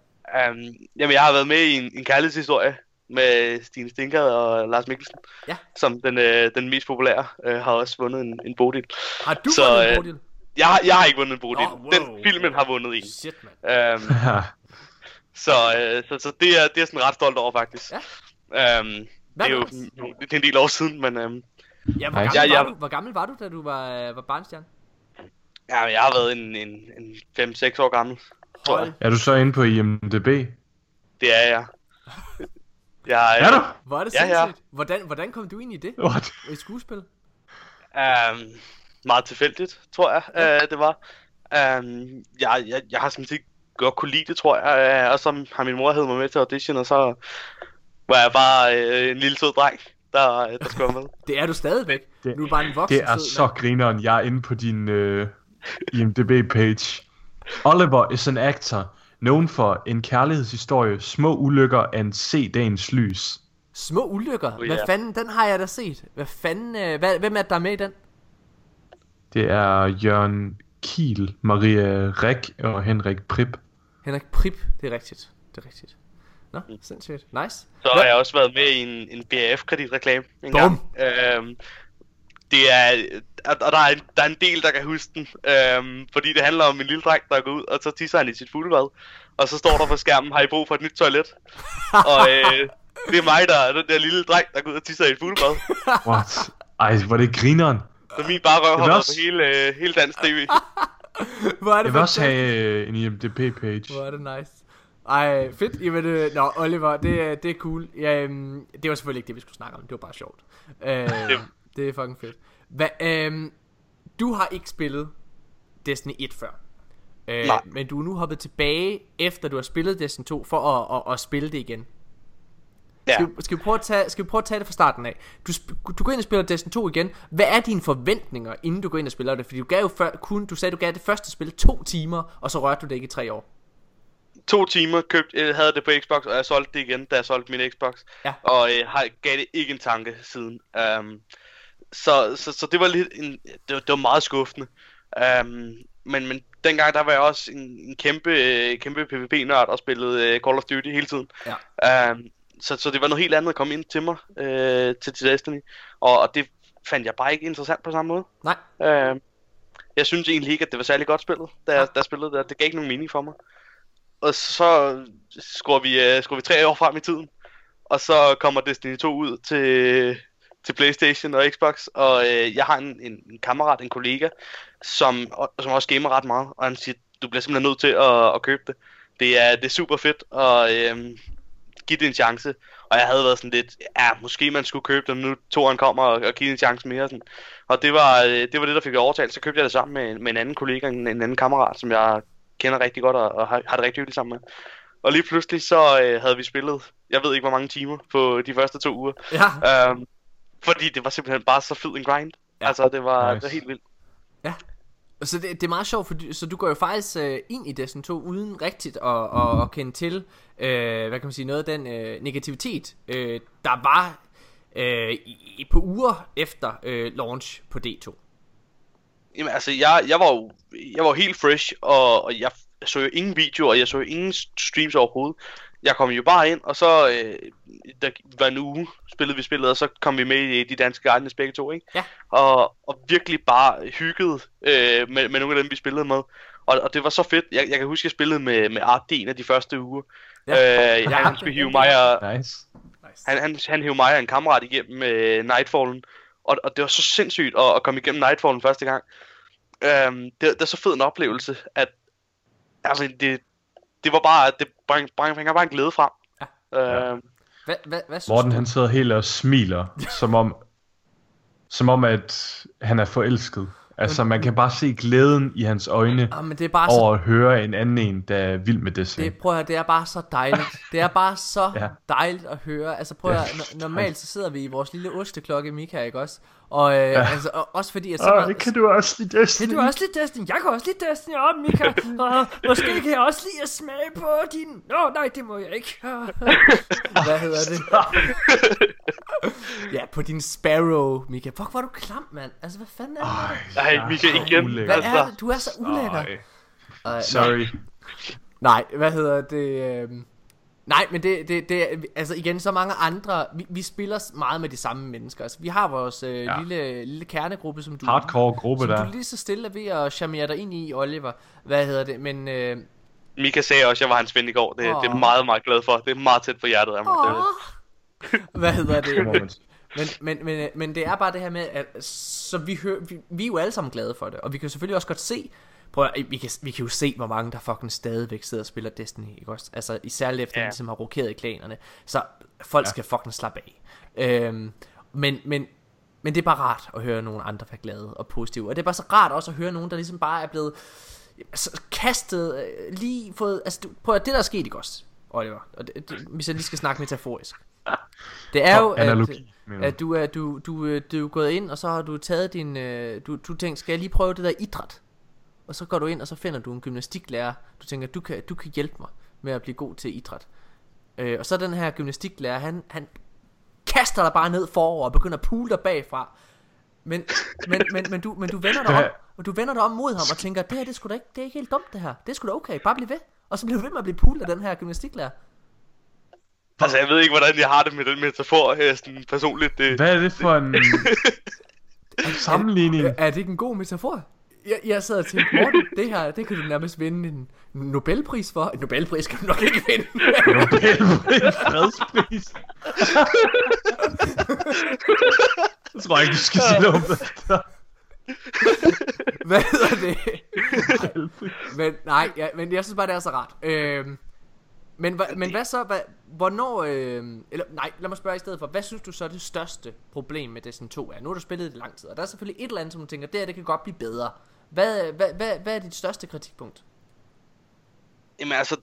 Um, jamen, jeg har været med i en, en kærlighedshistorie med Stine Stinker og Lars Mikkelsen, Ja. som den, øh, den mest populære, øh, har også vundet en, en Bodil. Har du Så, vundet en øh, Bodil? Jeg, har- jeg har ikke vundet en Bodil. Nå, wow. Den filmen har vundet en. Shit, mand. Um, Så, øh, så, så det, er, det er jeg sådan ret stolt over, faktisk. Ja. Øhm, det Hvad er jo det er en del år siden, men øhm, Ja, hvor, gammel Ja, var ja. Du, hvor gammel var du, da du var, øh, var barnstjerne? ja, jeg har været en, en, en 5-6 år gammel, tror jeg. Er du så inde på IMDb? Det er jeg. Jeg Er du? Hvor er det Ja, ja. Hvordan, hvordan kom du ind i det? What? I skuespil? Um, meget tilfældigt, tror jeg, uh, det var. Um, jeg, jeg, jeg har sådan set godt kunne lide det, tror jeg. Uh, og så har min mor hævet mig med til audition, og så var jeg bare uh, en lille sød dreng, der, der skulle med. Det er du stadigvæk. Det- du er bare en voksen Det er sød så grineren. Jeg er inde på din øh, IMDb-page. Oliver is an actor known for en kærlighedshistorie, små ulykker and se dagens lys. Små ulykker. Oh, Hvad ja. fanden, den har jeg da set. Hvad fanden, øh, hvad, hvem er der er med i den? Det er Jørgen Kiel, Maria Rik og Henrik Prip. Henrik Prip, det er rigtigt. Det er rigtigt. Nå, sindssygt. Nice. Så har jeg også været med i en, en BAF-kreditreklame en Bum. gang. Øhm, det er, og der er, en, der er en del, der kan huske den, øhm, fordi det handler om en lille dreng, der går ud, og så tisser han i sit fuglebad, og så står der på skærmen, har I brug for et nyt toilet? og øh, det er mig, der er den der lille dreng, der går ud og tisser i et fuglebad. What? Ej, hvor er det grineren. Så min bare røv har også- på hele, øh, hele dansk tv. Hvor er det Jeg vil også have øh, en IMDb-page. Hvor er det nice. Ej, fedt. Jamen, øh, nå, Oliver, det, er- det er cool. Ja, øhm, det var selvfølgelig ikke det, vi skulle snakke om. Det var bare sjovt. Øh, det er fucking fedt. Hva, øhm, du har ikke spillet Destiny 1 før. Øh, Nej. men du er nu hoppet tilbage, efter du har spillet Destiny 2, for at, at, at spille det igen. Ja. Skal, vi, skal, vi prøve at tage, skal vi prøve at tage det fra starten af? Du, du går ind og spiller Destiny 2 igen. Hvad er dine forventninger, inden du går ind og spiller det? Fordi du gav jo før, kun, du sagde, du gav det første spil to timer, og så rørte du det ikke i tre år. to timer købt, jeg havde det på Xbox, og jeg solgte det igen, da jeg solgte min Xbox. Ja. Og øh, gav det ikke en tanke siden. Um, så, så, så det var lidt en, det, var, det var meget skuffende. Um, men, men dengang der var jeg også en, en kæmpe, øh, kæmpe PvP-nørd og spillede øh, Call of Duty hele tiden. Ja. Um, så, så det var noget helt andet at komme ind til mig, øh, til, til Destiny. Og, og det fandt jeg bare ikke interessant på samme måde. Nej. Øh, jeg synes egentlig ikke, at det var særlig godt spillet, da jeg, da jeg spillede det. Det gav ikke nogen mening for mig. Og så skruer vi, uh, skruer vi tre år frem i tiden. Og så kommer Destiny 2 ud til, til Playstation og Xbox. Og øh, jeg har en, en, en kammerat, en kollega, som, og, som også gamer ret meget. Og han siger, du bliver simpelthen nødt til at, at købe det. Det er, det er super fedt at øh, give det en chance. Og jeg havde været sådan lidt, ja, måske man skulle købe det, nu toren kommer og, og give det en chance mere. Sådan. Og det var, øh, det var det, der fik overtalt. Så købte jeg det sammen med, med en anden kollega, en, en anden kammerat, som jeg kender rigtig godt og, og har, har det rigtig hyggeligt sammen med. Og lige pludselig så øh, havde vi spillet, jeg ved ikke hvor mange timer på de første to uger. Ja. Um, fordi det var simpelthen bare så fed en grind. Ja. Ja. Altså det var, Nice. det var helt vildt. Så det, det er meget sjovt, for du, så du går jo faktisk øh, ind i Destiny 2 uden rigtigt at, at, at kende til, øh, hvad kan man sige, noget af den øh, negativitet, øh, der var øh, i, i- på uger efter øh, launch på D2. Jamen altså, jeg, jeg var jo jeg var jo helt fresh, og, og jeg så jo ingen videoer, og jeg så jo ingen streams overhovedet. Jeg kom jo bare ind, og så øh, der var en uge, spillede vi spillet, og så kom vi med i de danske Guardians begge to, ikke? Ja. Og, og virkelig bare hygget øh, med, med nogle af dem, vi spillede med. Og, og det var så fedt. Jeg, jeg kan huske, jeg spillede med, med Art en af de første uger. Ja. Øh, Ja. han, han skulle hive mig og, Nice. han, han, han hævde mig og en kammerat igennem øh, Nightfallen, og, og det var så sindssygt at, at komme igennem Nightfallen første gang. Øhm, det, det er så fed en oplevelse, at altså, det, det var bare, det bring, bring, bringer bare en glæde frem. Ja. Øhm, Hvad, hvad, hvad synes Morten du? han sidder helt og smiler, som om, som om at han er forelsket. Altså man kan bare se glæden i hans øjne Ah, men det er bare så over at høre en anden en, der er vild med Destiny. Det, prøv at høre, det er bare så dejligt. Det er bare så ja. Ja. dejligt at høre. Altså prøv at Ja. høre, no- normalt så sidder vi i vores lille osteklokke, Mika, ikke også? Og, øh, ja. altså, og også fordi, at så det kan du også lide Destiny. Kan du også lide Destiny? Jeg kan også lide Destiny, og Mika. Og måske kan jeg også lide at smage på din... Nå, nej, det må jeg ikke. Hvad hedder det? ja, på din Sparrow, Mika. Fuck, hvor er du klam, mand. Altså, hvad fanden er det? med dig? Ej, Mika, igen. Hvad Altså, er det? Du er så ulækker. Ej, sorry. Nej, hvad hedder det? øhm, Nej, men det, det, det er, altså igen, så mange andre, vi, vi spiller meget med de samme mennesker. Altså, vi har vores øh, ja. Lille, lille kernegruppe, som du, Hardcore gruppe som der. du lige så stille er ved at charmere dig ind i, Oliver. Hvad hedder det? Men, øh, Mika sagde også, at jeg var hans ven i går. Det, det er meget, meget glad for. Det er meget tæt på hjertet af mig. Det, Hvad hedder Det. Men, men, men, men det er bare det her med, at så vi, hører, vi, vi er jo alle sammen glade for det, og vi kan selvfølgelig også godt se, prøv at, vi, kan, vi kan jo se, hvor mange der fucking stadigvæk sidder og spiller Destiny, ikke også? Altså især efter, ja. Ligesom har rokeret i klanerne, så folk ja. skal fucking slappe af. Øhm, men, men, men det er bare rart at høre nogle andre være glade og positive, og det er bare så rart også at høre nogen, der ligesom bare er blevet altså, kastet, øh, lige fået, altså prøv at det der er sket, ikke også, Oliver, og det, det, hvis jeg lige skal snakke metaforisk. Det er jo, at, Analogi, du? at du er, du, du, øh, du er gået ind, og så har du taget din, øh, du, du tænker, skal jeg lige prøve det der idræt? Og så går du ind, og så finder du en gymnastiklærer, du tænker, du kan, du kan hjælpe mig med at blive god til idræt. Øh, og så den her gymnastiklærer, han, han kaster dig bare ned forover og begynder at pule dig bagfra. Men, men, men, men, du, men du vender dig om, og du vender dig om mod ham og tænker, det her, det er sgu da ikke, det er ikke helt dumt det her. Det er sgu da okay, bare bliv ved. Og så bliver du ved med at blive pulet af den her gymnastiklærer. altså, jeg ved ikke, hvordan jeg har det med den metafor her, sådan personligt. Det, Hvad er det for en sammenligning? Er, er det ikke en god metafor? Jeg, jeg sad og tænkte, Morten, det her, det kan du nærmest vinde en Nobelpris for. En Nobelpris kan du nok ikke vinde. Nobelpris, fredspris. Jeg tror ikke, du skal sige noget om det. Hvad hedder det? men nej, ja, men jeg synes bare, det er så rart. Øhm, men, hva, men hvad så, hva, hvornår, øhm, eller nej, lad mig spørge i stedet for, hvad synes du så er det største problem med Destiny 2 er? Nu har du spillet det i lang tid, og der er selvfølgelig et eller andet, som du tænker, det her, det kan godt blive bedre. Hvad, hvad, hvad, hvad er dit største kritikpunkt? Jamen altså,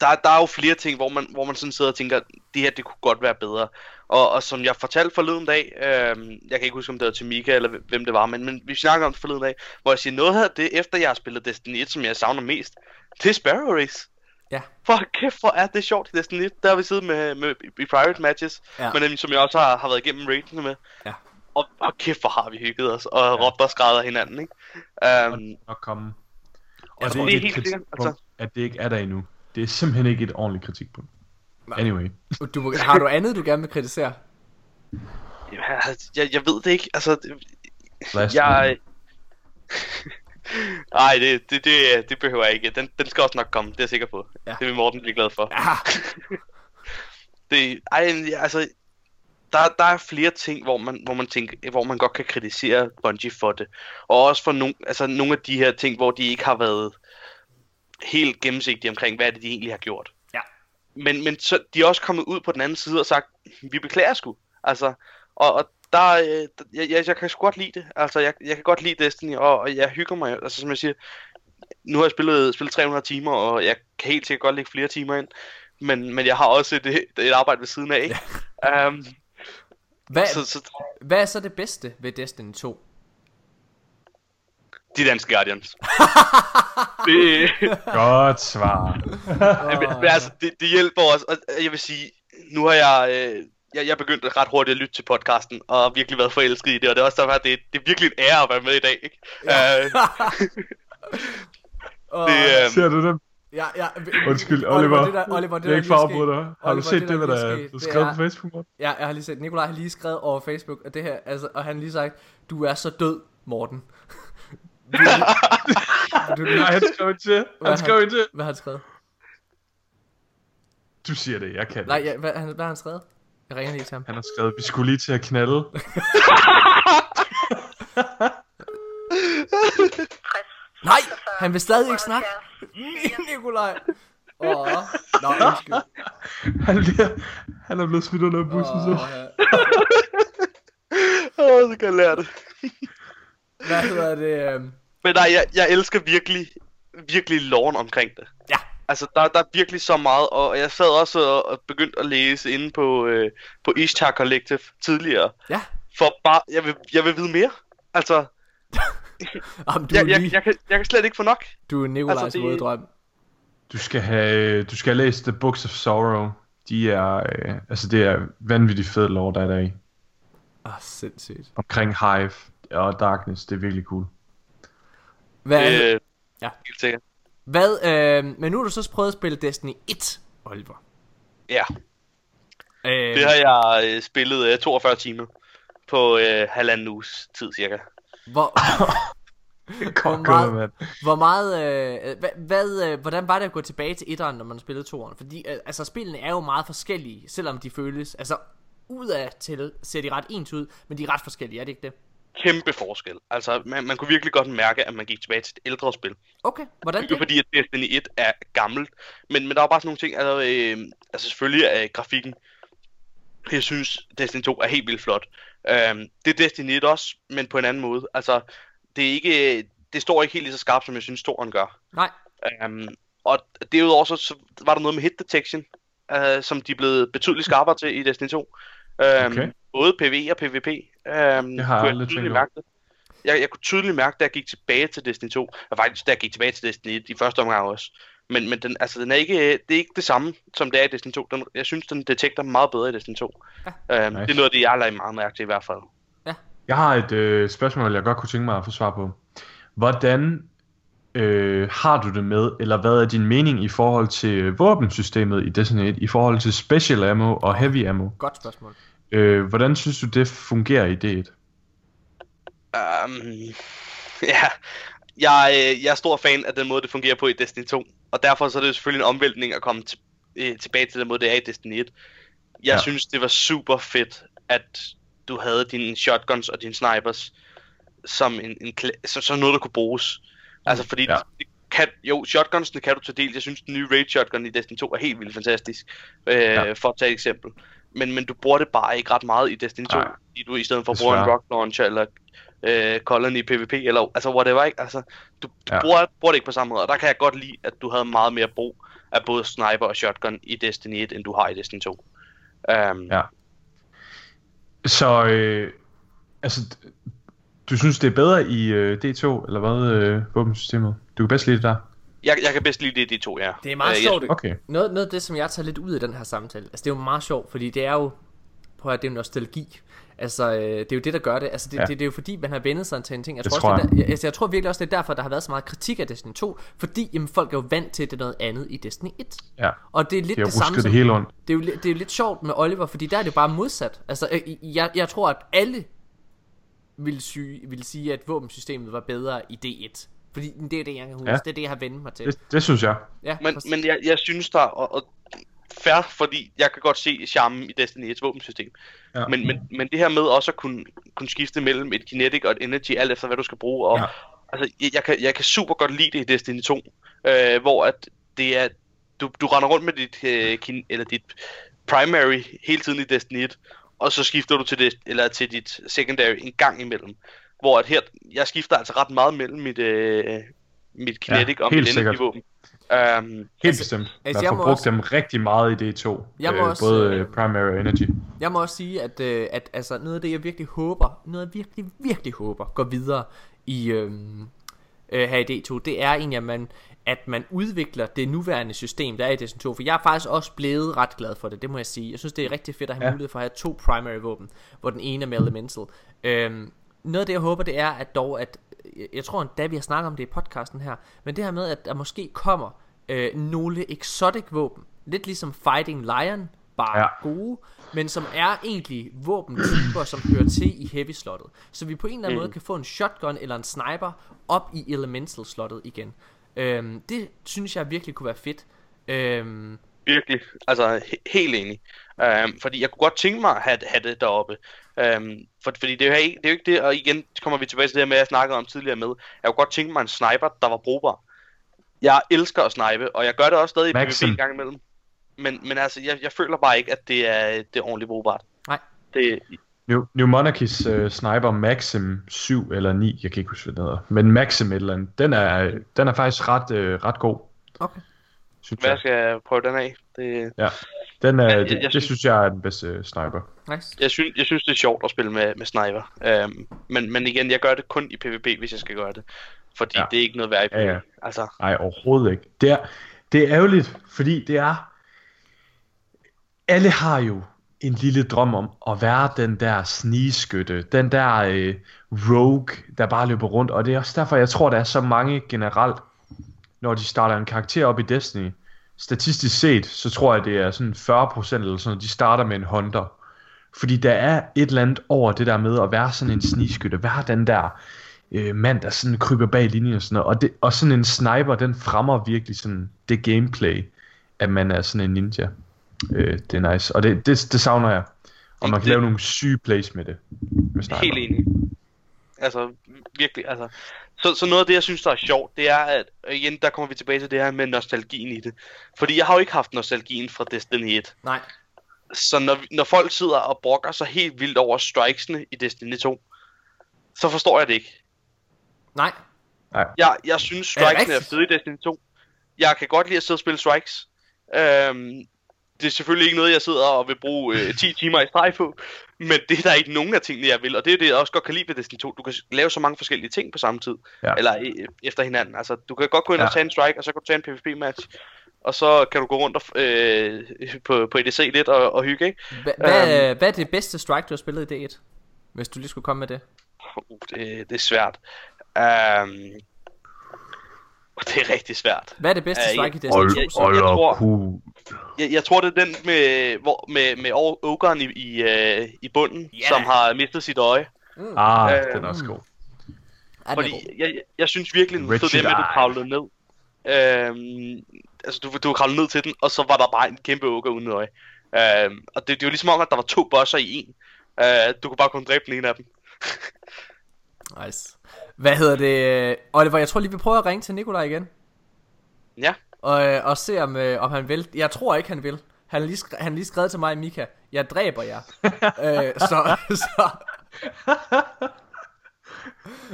der, der er jo flere ting, hvor man, hvor man sådan sidder og tænker, det her, det kunne godt være bedre. Og, og som jeg fortalte forleden dag, øhm, jeg kan ikke huske, om det var til Mika, eller hvem det var, men, men vi snakker om det forleden dag, hvor jeg siger, noget af det, efter jeg har spillet Destiny 1, som jeg savner mest, det er Sparrow Race. Ja. For kæft, hvor er det sjovt i Destiny 1. Der har vi siddet med, med, i private matches, Ja. men som jeg også har, har været igennem ratene med. Ja. Og, og kæft, hvor har vi hygget os, og ja. råbt og skrevet af hinanden, ikke? Um, Nok komme. Og tror, det det er er helt sikkert, altså. at det ikke er der endnu. Det er simpelthen ikke et ordentligt kritikpunkt. Anyway. Du, må- har du andet, du gerne vil kritisere? jeg, jeg ved det ikke, altså... det- Last Jeg... Nej, det, det, det, det behøver jeg ikke. Den, den skal også nok komme, det er jeg sikker på. Ja. Det vil Morten blive glad for. Ja. Det, ej, altså, der, der er flere ting, hvor man, hvor man tænker, hvor man godt kan kritisere Bungie for det. Og også for nogle, altså, nogle af de her ting, hvor de ikke har været helt gennemsigtige omkring, hvad det, de egentlig har gjort. Ja. Men, men så, de er også kommet ud på den anden side og sagt, vi beklager sgu. Altså, og, og der, øh, jeg, jeg, jeg kan sgu godt lide det. Altså, jeg, jeg kan godt lide Destiny, og, og jeg hygger mig. Altså, som jeg siger, nu har jeg spillet, spillet 300 timer, og jeg kan helt sikkert godt lægge flere timer ind. Men, men jeg har også et, et arbejde ved siden af, ikke? Ja. Um, Hvad, så, så hvad er så det bedste ved Destiny 2? de danske Guardians. det, Godt svar. men, men altså, det, det hjælper os, og jeg vil sige, nu har jeg, øh, jeg, jeg begyndt ret hurtigt at lytte til podcasten, og har virkelig været forelsket i det, og det er også derfor, at det, det er virkelig en ære at være med i dag, ikke? Ja. Uh, det, øh, Ser du den? Ja, ja, Undskyld, Oliver. det der, Oliver, det jeg er der ikke for skete- dig. Har du Oliver, set det, det, der der skete, er det skrevet er- på Facebook? Morten? Ja, jeg har lige set, Nikolaj har lige skrevet over Facebook, at det her, altså, og han har lige sagt, du er så død, Morten. du, du, Nej, han skrev ikke til. Hvad Han skrev han- ikke til. hvad har han skrevet? Du siger det, jeg kan Nej, det. ja, hvad, han, hvad har han skrevet? Jeg ringer lige til ham. Han har skrevet, vi skulle lige til at knalde. Nej, han vil stadig ikke snakke. Nikolaj. Åh, nå, undskyld. Han, bliver, han er blevet smidt under bussen, så. Åh, ja. Åh, så kan jeg lære det. Hvad hedder det? øhm, Men nej, jeg, jeg elsker virkelig, virkelig loven omkring det. Ja. Altså, der, der er virkelig så meget, og jeg sad også og, og begyndte at læse inde på, øh, på Ishtar Collective tidligere, Ja, for bare, jeg vil, jeg vil vide mere. Altså, Jamen, du, jeg, jeg, lige, jeg, kan, jeg kan slet ikke få nok. du er Nikolajs altså, det- våde drøm. Du skal have, du skal have læst The Books of Sorrow. De er, øh, altså det er vanvittigt fed lore, der er der i. Åh, sindssygt. Omkring Hive og Darkness, det er virkelig cool. Hvad, Øh, Ja. Helt sikkert. hvad øh, men nu har du så prøvet at spille Destiny 1, Oliver. Ja, Øh, det har jeg øh, spillet øh, 42 timer på øh, halvanden uges tid cirka. Hvor, Hvor meget- mand. Hvor meget, øh, hvad, hvad, øh, hvordan var det at gå tilbage til etteren, når man spillede toeren? Fordi øh, altså, spillene er jo meget forskellige, selvom de føles, altså udad til ser de ret ens ud, men de er ret forskellige, er det ikke det? Kæmpe forskel. Altså, man, man kunne virkelig godt mærke, at man gik tilbage til et ældre spil. Okay, hvordan det? fordi, at Destiny 1 er gammelt, men, men der er bare sådan nogle ting, altså, øh, altså selvfølgelig er grafikken, jeg synes, Destiny 2 er helt vildt flot. Øh, det er Destiny 1 også, men på en anden måde. Altså, det er ikke, det står ikke helt lige så skarpt, som jeg synes, toren gør. Nej, Um, og derudover så, så var der noget med hit detection, uh, som de er blevet betydeligt skarpere til i Destiny 2. Um, Okay. Både PvE og PvP. Um, Det har jeg kunne aldrig tydeligt mærke det. Jeg, jeg kunne tydeligt mærke, da jeg gik tilbage til Destiny 2, og faktisk da jeg gik tilbage til Destiny 1 i første omgang også. Men, men den, altså, den er ikke, det er ikke det samme, som det er i Destiny 2. Den, jeg synes, den detekter meget bedre i Destiny 2. Ja. Um, Nice. Det er noget af det, jeg har lagt meget mærke til i hvert fald. Jeg har et øh, spørgsmål, jeg godt kunne tænke mig at få svar på. Hvordan øh, har du det med, eller hvad er din mening i forhold til våbensystemet i Destiny 1, i forhold til special ammo og heavy ammo? godt spørgsmål. Øh, hvordan synes du, det fungerer i D1? Um, ja, jeg, øh, jeg er stor fan af den måde, det fungerer på i Destiny 2. Og derfor så er det selvfølgelig en omvæltning at komme til, øh, tilbage til den måde, det er i Destiny 1. Jeg Ja. synes, det var super fedt, at du havde dine shotguns og dine snipers som, en, en, som, som noget, der kunne bruges. Altså fordi Ja. det kan, jo, shotgunsene kan du tage del. Jeg synes, den nye raid shotgun i Destiny 2 er helt vildt fantastisk. Øh, Ja. For at tage et eksempel. Men, men du bruger det bare ikke ret meget i Destiny 2. Nej. Fordi du i stedet for bruger en rock launcher eller øh, Colony PvP, eller altså whatever, ikke? Altså, du, du Ja. bruger, bruger det ikke på samme måde, og der kan jeg godt lide, at du havde meget mere brug af både sniper og shotgun i Destiny 1, end du har i Destiny 2. Um, Ja. Så, øh, altså, du synes, det er bedre i øh, D2, eller hvad, øh, våbensystemet? Du kan bedst lide det der? jeg, jeg kan bedst lide det, de to, ja. Det er meget Øh, sjovt. Okay. Noget, noget af det, som jeg tager lidt ud af den her samtale, altså det er jo meget sjovt, fordi det er jo, prøv at det er nostalgi. Altså, øh, det er jo det, der gør det. Altså, det, Ja. det, det, er jo fordi, man har vendet sig til en ting. Jeg Det tror, tror også, jeg. det der, altså, jeg tror virkelig også, det er derfor, der har været så meget kritik af Destiny 2, fordi jamen, folk er jo vant til, at det er noget andet i Destiny 1. Ja. Og det er lidt De det samme som, det hele rundt. det er, jo, det er jo lidt sjovt med Oliver, fordi der er det jo bare modsat. Altså, øh, jeg, jeg tror, at alle ville, sy, ville sige, at våbensystemet var bedre i D1. Fordi det er det, jeg kan huske. Ja. Ja. Det er det, jeg har vendt mig til. Det, det synes jeg. Ja, Men, præcis. men jeg, jeg synes der, og, og fair, fordi jeg kan godt se charmen i Destiny 1's våbensystem. Ja. Men, men, men det her med også at kunne, kunne skifte mellem et kinetic og et energy, alt efter hvad du skal bruge. Og, Ja. altså, jeg, jeg, kan, jeg kan super godt lide det i Destiny 2, øh, hvor at det er, du, du render rundt med dit, øh, kin, eller dit primary hele tiden i Destiny 1, og så skifter du til, det, eller til dit secondary en gang imellem. Hvor at her, jeg skifter altså ret meget mellem mit, øh, mit kinetic Ja, og mit sikkert. Um, Helt Altså- bestemt. altså, jeg jeg får brugt også- dem rigtig meget i D2. Jeg må øh, også, både øh, øh, Primary og Energy. Jeg må også sige, at, øh, at altså, noget af det, jeg virkelig håber, noget jeg virkelig, virkelig håber, går videre i øhm, øh, her i D2, det er egentlig, at man, at man udvikler det nuværende system, der er i Destiny 2. For jeg er faktisk også blevet ret glad for det, det må jeg sige. Jeg synes, det er rigtig fedt at have ja. mulighed for at have to primary våben, hvor den ene er med elemental. Øhm, noget af det, jeg håber, det er, at dog, at jeg- jeg tror endda, vi har snakket om det i podcasten her, men det her med, at der måske kommer øh, nogle exotic våben, lidt ligesom Fighting Lion, bare Ja. gode, men som er egentlig våbentyper, som hører til i heavy slottet. Så vi på en eller anden mm. måde kan få en shotgun eller en sniper op i elemental slottet igen. Øhm, det synes jeg virkelig kunne være fedt. Øhm, Virkelig, altså he- helt enig. Um, fordi jeg kunne godt tænke mig at have, have det deroppe. Um, for, fordi det er, jo ikke, det er jo ikke det, og igen kommer vi tilbage til det her med, at jeg snakkede om tidligere med. Jeg kunne godt tænke mig en sniper, der var brugbar. Jeg elsker at snipe, og jeg gør det også stadig i Maxim. PvP en gang imellem. Men, men altså, jeg, jeg føler bare ikke, at det er, det er ordentligt brugbart. nej, Det, New, New Monarchs uh, Sniper Maxim 7 eller 9, jeg kan ikke huske, hvad den hedder. Men Maxim et eller andet, den er, den er faktisk ret, øh, ret god, okay. Synes hvad jeg. skal jeg prøve den af? Det, Ja, den er, jeg- det, jeg det synes- synes jeg er den bedste øh, sniper. Nice. jeg, synes, jeg synes, det er sjovt at spille med, med sniper. Um, men, men igen, jeg gør det kun i PvP, hvis jeg skal gøre det. Fordi Ja. ja. det er ikke noget værd i PvP. Ja, ja. Altså, Nej, overhovedet ikke. Det er, det er ærgerligt, fordi det er... Alle har jo en lille drøm om at være den der snigeskytte, den der øh, rogue, der bare løber rundt, og det er også derfor, jeg tror, der er så mange generelt, når de starter en karakter op i Destiny. Statistisk set, så tror jeg, det er sådan 40% eller sådan de starter med en hunter. Fordi der er et eller andet over det der med at være sådan en snigeskytte, være den der øh, mand, der sådan kryber bag linjen og sådan noget. Og, det, og sådan en sniper, den fremmer virkelig sådan det gameplay, at man er sådan en ninja. Øh, det er nice. Og det, det, det savner jeg. Og man kan Det- lave nogle syge plays med det. Med sniper. Helt enig. Altså, virkelig, altså. Så, så noget af det, jeg synes, der er sjovt, det er, at igen, der kommer vi tilbage til det her med nostalgien i det. Fordi jeg har jo ikke haft nostalgien fra Destiny 1. Nej. Så når, når folk sidder og brokker sig helt vildt over strikesene i Destiny 2, så forstår jeg det ikke. Nej. Jeg, jeg synes, Er strikesene er, rigtigt? fede i Destiny 2. Jeg kan godt lide at sidde og spille strikes. Øhm, det er selvfølgelig ikke noget, jeg sidder og vil bruge øh, 10 timer i streg på. Men det er der ikke nogen af tingene, jeg vil. Og det er det, jeg også godt kan lide ved Destiny 2. Du kan lave så mange forskellige ting på samme tid. Ja. Eller øh, efter hinanden. Altså, du kan godt gå ind Ja. og tage en strike, og så kan du tage en PvP-match. Og så kan du gå rundt og, øh, på, på EDC lidt og, og hygge, ikke? Hva, hvad, Øhm. hvad er det bedste strike, du har spillet i D1? Hvis du lige skulle komme med det. Uh, det, det er svært. Um, det er rigtig svært. Hvad er det bedste strike i jeg- Destiny Hold, 2? jeg- jeg op, tror-. Jeg, jeg tror, det er den med, hvor, med, med ogeren i, i, øh, i bunden, Ja. som har mistet sit øje. Ah, Øh, den er også god. Den Fordi jeg, jeg, jeg synes virkelig, den stod det med, at du kravlede ned. Øhm, altså, du, du kravlede ned til den, og så var der bare en kæmpe oger uden øje. Øhm, og det, det var ligesom om, at der var to bosser i en. Øh, du kunne bare kun dræbe den ene af dem. Nice. Hvad hedder det? Oliver, jeg tror lige, vi prøver at ringe til Nikolaj igen. Ja. Og, øh, og se, om, øh, om han vil. Jeg tror ikke, han vil. Han har lige, skre- han lige skrevet til mig, Mika. Jeg dræber jer. øh, så, så...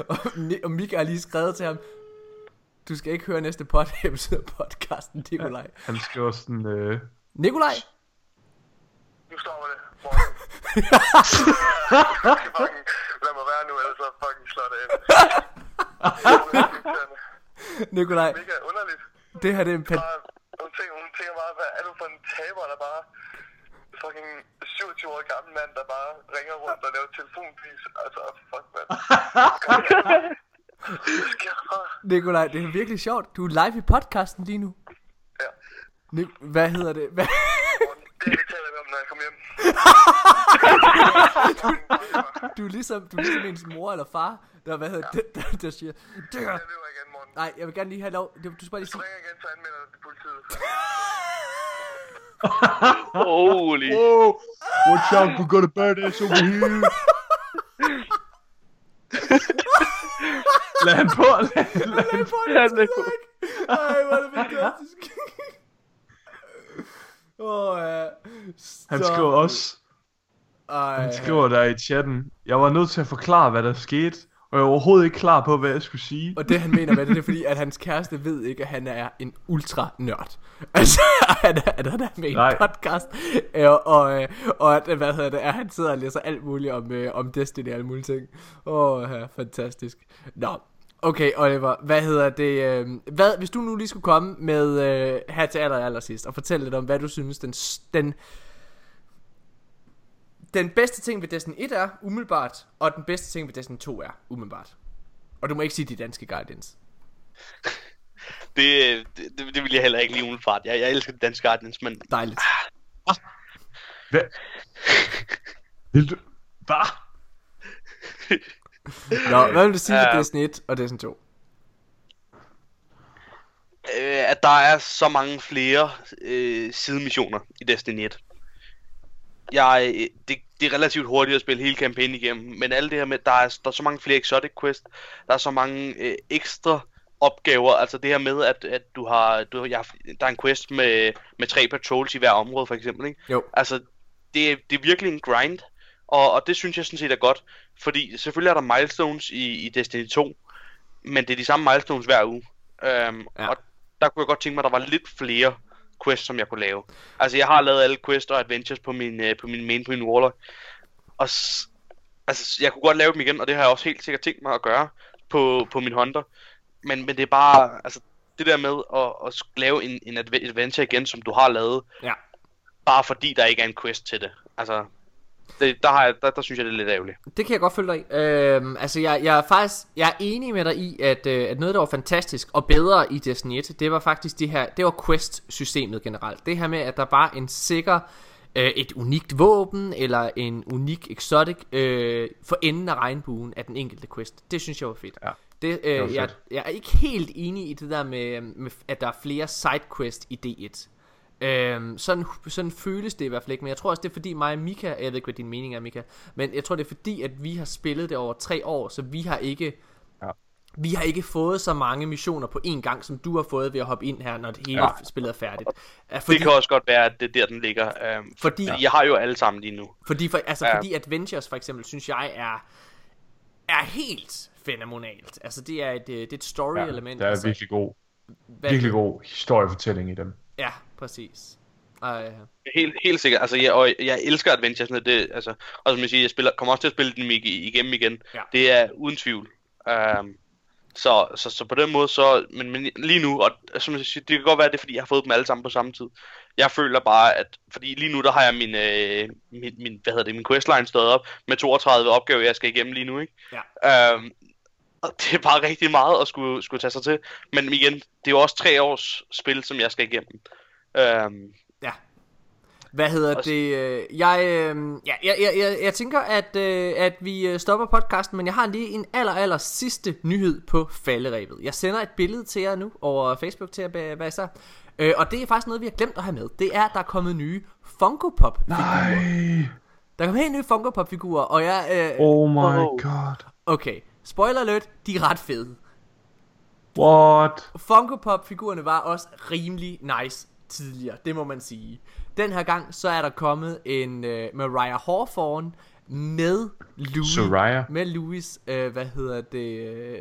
og, Mika har lige skrevet til ham. Du skal ikke høre næste pod episode af podcasten, Nikolaj. Han skriver sådan, øh, Nikolaj? Nu stopper det. Fucking, lad mig være nu, ellers så fucking slår det ind. Nikolaj, Mega underligt. det her det er en pan- Bare, hun, tænker, hun tænker bare, hvad er du for en taber, der bare fucking 27 år gammel mand, der bare ringer rundt og laver telefonpris. Altså, fuck, mand. Nikolaj, det er virkelig sjovt. Du er live i podcasten lige nu. Ja. Nik- hvad hedder det? Hvad? Det taler vi om, når jeg kommer hjem. Du er ligesom, du er ligesom ens mor eller far, der, hvad hedder det, der, der siger, det Jeg løber igen, Morten. Nej, jeg vil gerne lige have lov. Du, du skal bare lige Hvis du sige... ringer igen, så anmelder du politiet. Holy. Oh, watch out, we got a badass over here. lad han på, lad, lad han på. Han er på. Ej, hvor er det fantastisk. Oh, ja. Han skriver også, Ej, han skriver der i chatten, jeg var nødt til at forklare, hvad der skete, og jeg var overhovedet ikke klar på, hvad jeg skulle sige. Og det han mener med det, det er fordi, at hans kæreste ved ikke, at han er en ultra nørd. Altså, er, at han er med i en podcast, øh, og, øh, og at, hvad hedder det, at han sidder og læser alt muligt om, øh, om Destiny og alle mulige ting. Åh, oh, fantastisk. Nå, okay Oliver, hvad hedder det, øh, hvad, hvis du nu lige skulle komme med øh, her til aller, aller sidst, og fortælle lidt om, hvad du synes, den, den, den bedste ting ved Destiny 1 er, umiddelbart, og den bedste ting ved Destiny 2 er, umiddelbart. Og du må ikke sige de danske Guardians. Det, det, det, vil jeg heller ikke lige umiddelbart. Jeg, jeg elsker Dansk Guardians, men Dejligt. Hvad? Vil du... Hvad? Nå, hvad vil du sige Ja. ved Destiny 1 og Destiny 2? øh, at der er så mange flere øh, sidemissioner i Destiny 1. Jeg, det, det er relativt hurtigt at spille hele kampagnen igennem, men alt det her med, der er, der er så mange flere exotic quest, der er så mange øh, ekstra opgaver, altså det her med, at, at du har, du, jeg, der er en quest med, med tre patrols i hver område for eksempel, ikke? Jo. Altså, det, det er virkelig en grind, og, og det synes jeg sådan set er godt, fordi selvfølgelig er der milestones i, i Destiny 2, men det er de samme milestones hver uge. Øhm, Ja. Og der kunne jeg godt tænke mig, at der var lidt flere quests, som jeg kunne lave. Altså, jeg har lavet alle quests og adventures på min, øh, på min main, på min warlock. Og s- altså, jeg kunne godt lave dem igen, og det har jeg også helt sikkert tænkt mig at gøre på, på min hunter. Men, men det er bare, altså, det der med at, at lave en, en adve- adventure igen, som du har lavet, Ja. bare fordi der ikke er en quest til det. Altså, det, der, har jeg, der, der synes jeg, det er lidt ærgerligt. Det kan jeg godt følge dig i. Øhm, altså, jeg, jeg er faktisk jeg er enig med dig i, at, øh, at noget, der var fantastisk og bedre i Destiny 1, det var faktisk det her, det var quest-systemet generelt. Det her med, at der var en sikker øh, et unikt våben, eller en unik exotic, øh, for enden af regnbuen af den enkelte quest. Det synes jeg var fedt. Ja, Det, det øh, jeg, fedt. jeg er ikke helt enig i det der med, med at der er flere sidequest i D1. Øhm, sådan, sådan føles det i hvert fald ikke Men jeg tror også det er fordi mig og Mika Jeg ved ikke hvad din mening er Mika Men jeg tror det er fordi at vi har spillet det over tre år Så vi har ikke Ja. Vi har ikke fået så mange missioner på én gang Som du har fået ved at hoppe ind her Når det hele Ja. ja. spillet er færdigt Er Det kan også godt være, at det er der, den ligger. Øhm, Fordi- fordi jeg har jo alle sammen lige nu. Fordi, for, altså, Ja. fordi Adventures for eksempel Synes jeg er Er helt fænomenalt Altså det er et, øh, det er et story Ja, element der er altså, virkelig god, hvad- virkelig god historiefortælling i dem. Ja præcis uh, Helt, helt sikkert. Altså, jeg, og jeg elsker Adventures. Det, altså, og som jeg siger, jeg spiller, kommer også til at spille ig- igennem igen. Ja. Det er uden tvivl. Um, så, så, så på den måde, så, men, men lige nu, og som jeg siger, det kan godt være, det er, fordi jeg har fået dem alle sammen på samme tid. Jeg føler bare, at, fordi lige nu, der har jeg min, øh, min, min hvad hedder det, min questline stået op, med 32 opgaver, jeg skal igennem lige nu, ikke? Ja. Um, og det er bare rigtig meget at skulle, skulle tage sig til. Men igen, det er jo også tre års spil, som jeg skal igennem. Um, Ja. Hvad hedder Også- det? øh, Jeg, øh, ja, jeg, jeg, jeg, jeg tænker, at, øh, at vi øh, stopper podcasten, men jeg har lige en aller, aller sidste nyhed på falderæbet. Jeg sender et billede til jer nu over Facebook til be- være sig. Øh, og det er faktisk noget, vi har glemt at have med. Det er, at der er kommet nye Funko Pop. Nej, Der er kommet helt nye Funko Pop figurer, og jeg... Øh, oh my Oh. god. Okay, spoiler alert, de er ret fede. What? Funko Pop figurerne var også rimelig nice tidligere, det må man sige. Den her gang så er der kommet en uh, Mariah Hawthorne med Louis Soraya. med Louis, uh, hvad hedder det? øh,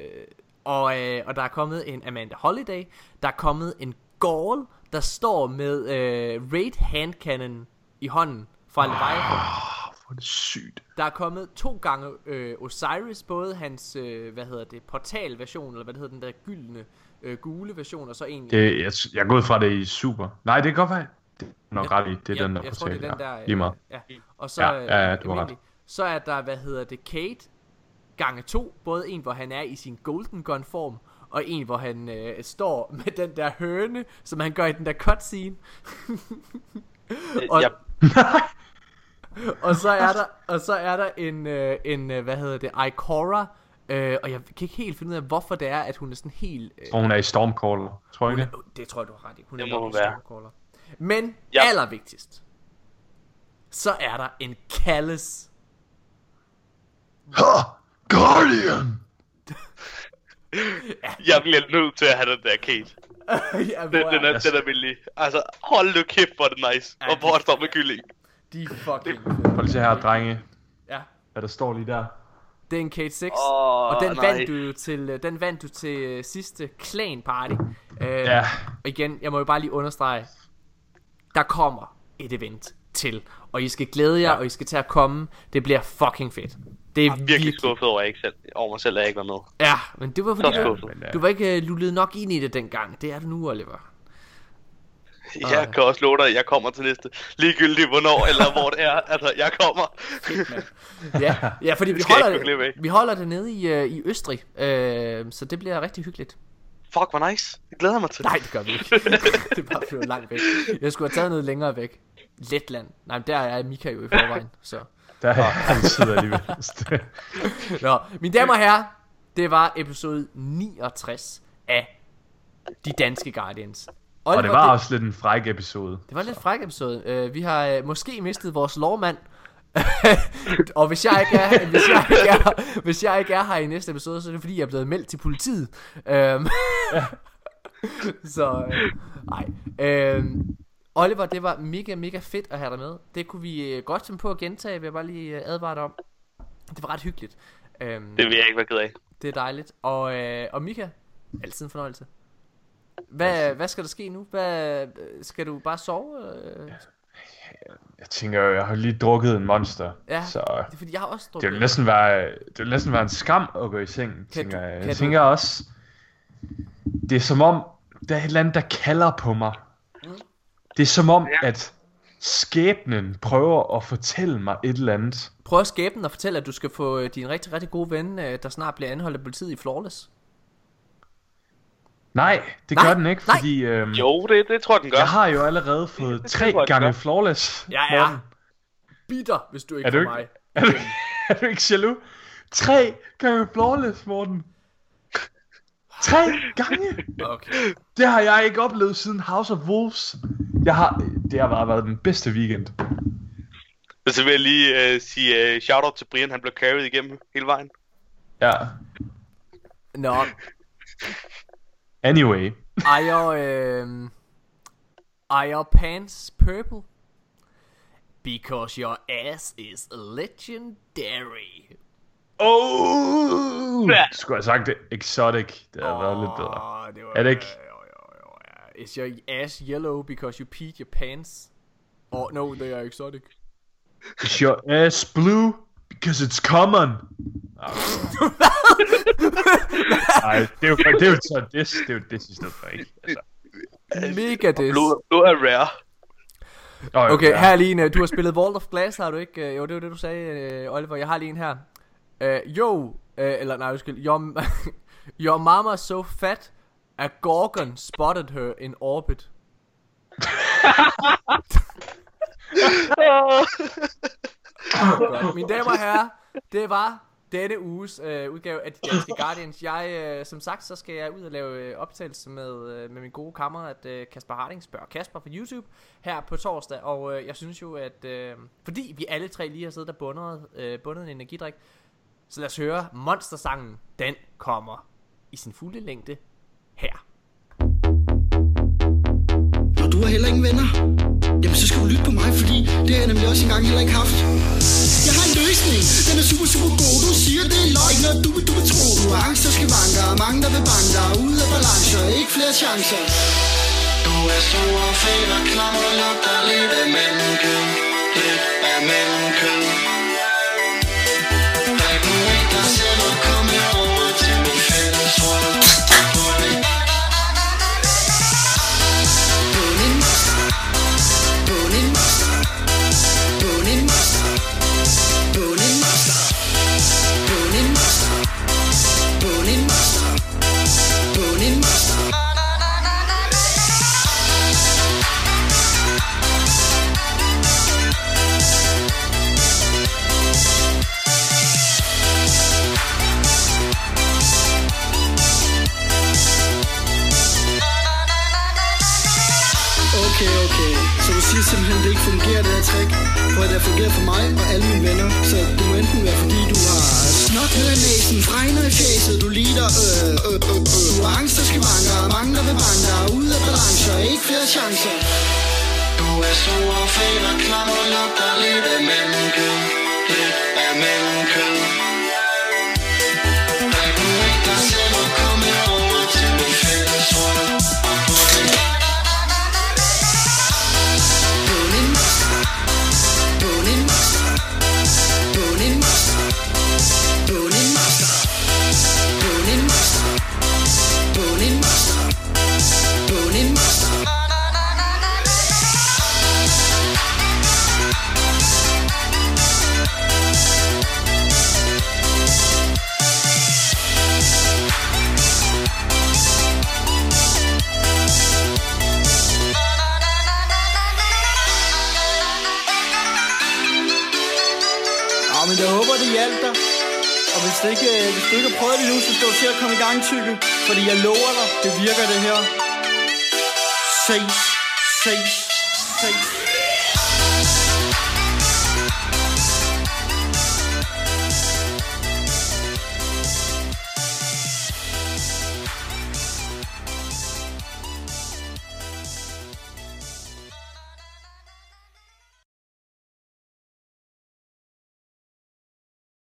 og uh, og der er kommet en Amanda Holiday, der er kommet en Gaul, der står med uh, Raid Hand Cannon i hånden fra Leviathan. Hvor er det sygt. Der er kommet to gange øh, Osiris, både hans, øh, hvad hedder det, portal-version, eller hvad det hedder, den der gyldne, øh, gule version, og så en... Det, jeg, jeg er gået fra det i super. Nej, det kan godt være. Det er nok ret i. Det er jeg, den der jeg tror, det er den ja. der... øh, Lige meget. Ja. Og så, Ja, øh, ja, ja, du har ret. Så er der, hvad hedder det, Kate gange to. Både en, hvor han er i sin Golden Gun form, og en, hvor han øh, står med den der høne, som han gør i den der cutscene. Og- jeg, og så er der, og så er der en, øh, en øh, hvad hedder det, Ikora, øh, og jeg kan ikke helt finde ud af, hvorfor det er, at hun er sådan helt... Øh, Og hun er i Stormcaller, tror jeg ikke det tror jeg, du har ret i. Hun Det er må hun være. Stormcaller. Men Ja. allervigtigst, så er der en Callis. Ha! Guardian! jeg bliver nødt til at have den der Kate. ja, Den, hvor den, er, er, den er vældig. Altså, hold nu kæft, hvor er det nice. Ja, Og hvor er der med kylling. de er fucking Prøv lige her, drenge. Ja, Hvad der står lige der. Det er en Kate 6. Åh, og den nej. vandt du til, øh, den vandt du til øh, sidste clan party. Øh, Ja. Og igen, jeg må jo bare lige understrege, der kommer et event til. Og I skal glæde jer, ja. og I skal til at komme. Det bliver fucking fedt. Det er Jeg er virkelig virkelig skuffet over, ikke selv, over mig selv, at jeg ikke var med. Ja, men det var fordi, du, skuffet. du var ikke uh, lullet nok ind i det dengang. Det er du nu, Oliver. Jeg kan også love dig, at jeg kommer til næste. Ligegyldigt hvornår eller hvor det er. Altså, jeg kommer. Ja, ja fordi vi holder, det, vi holder det nede i, uh, i Østrig. Uh, så det bliver rigtig hyggeligt. Fuck, hvor nice. Det glæder jeg mig til. Nej, det gør vi ikke. det er bare flyvet langt væk. Jeg skulle have taget noget længere væk. Letland. Nej, men der er Mika jo i forvejen. Så. Der er altid alligevel. Nå, mine damer og herrer, det var episode 69 af De Danske Guardians. Og det var også lidt en fræk episode. Det var en lidt fræk episode. Uh, vi har uh, måske mistet vores lovmand. og hvis jeg ikke er, hvis jeg ikke er, hvis jeg ikke er her i næste episode, så er det fordi jeg er blevet meldt til politiet. Um, så øh, nej. Øhm, Oliver, det var mega mega fedt at have dig med. Det kunne vi øh, godt finde på at gentage, vil jeg bare lige øh, advare dig om. Det var ret hyggeligt. Øhm, Det vil jeg ikke være ked af. det er dejligt. Og, øh, og Mika, altid en fornøjelse. Hvad, hvad skal der ske nu? Hvad, skal du bare sove? Øh? Jeg tænker, jeg har lige drukket en monster. Ja, Så det er fordi, jeg har også det drukket. vil næsten være, det vil næsten være en skam at gå i seng, tænker du- jeg. kan Jeg du- tænker også, det er som om, der er et eller andet, der kalder på mig. Det er som om, Ja. at skæbnen prøver at fortælle mig et eller andet. Prøv at skæbe den og fortælle, at du skal få øh, din rigtig, rigtig gode ven, øh, der snart bliver anholdt af politiet i Flawless. Nej, det Nej, gør den ikke, nej. fordi øhm, Jo, det, det tror jeg, den gør. jeg har jo allerede fået det tre tror gange gør. flawless. Jeg er bitter, hvis du ikke Er du ikke, mig. er du, er du ikke jaloux? Tre gange flawless, Morten. Tre gange! Okay. Det har jeg ikke oplevet siden House of Wolves. Jeg har, det har bare været den bedste weekend. Og så vil jeg lige uh, sige uh, shout-out til Brian, han blev carried igennem hele vejen. Ja. Nå, Anyway. are your, um, are your pants purple? Because your ass is legendary. Oh! Ja. Du skulle have sagt det. Exotic. Det havde været lidt bedre. Det var, Er det ikke? Is your ass yellow because you peed your pants? Oh, no, they are exotic. Is your ass blue? Because it's common. Nej, det er jo, det er jo så this, det er jo this i stedet for ikke. Altså. Mega this. Blod, blod er rare. Oh, Okay, her er lige en, øh, du har spillet Vault of Glass, har du ikke? Øh, Jo, det var det, du sagde, øh, Oliver. Jeg har lige en her. Uh, jo, uh, eller nej, undskyld. Your, your mama so fat, a gorgon spotted her in orbit. Godt. Mine damer og herrer, det var denne uges øh, udgave af De Danske Guardians. Jeg, øh, som sagt, så skal jeg ud og lave øh, optagelse med, øh, med min gode kammerat øh, Kasper Harding, spørger Kasper fra YouTube, her på torsdag. Og øh, jeg synes jo, at øh, fordi vi alle tre lige har siddet og bundet, øh, bundet en energidrik, så lad os høre Monstersangen. Den kommer i sin fulde længde her. Når du har heller ingen venner, jamen så skal du lytte på mig, fordi det har jeg nemlig også engang heller ikke haft. Jeg har en løsning, den er super, super god. Du siger, det er løgn, når du du vil tro. Du har angst og skavanker, mange der vil banke dig. Ude af balancer, ikke flere chancer. Du er stor og fed og klam og lugter lidt af menneskød. Lidt af menneskød. Simpelthen, det ikke fungerer, det her trick? For det har fungeret for mig og alle mine venner. Så det må enten være, fordi du har snot i næsen, fregner i fjeset, du lider, øh, øh, øh, øh. øh du har angst og skavanker, mange der vil banke dig, ude af balancer, ikke flere chancer. Du er stor og fed og klar og lugter lidt af menneskød, lidt af menneskød. Hvis, du ikke, øh, hvis du ikke har prøvet det nu, så skal du til at komme i gang, tykke. Fordi jeg lover dig, det virker det her. Ses, ses, ses.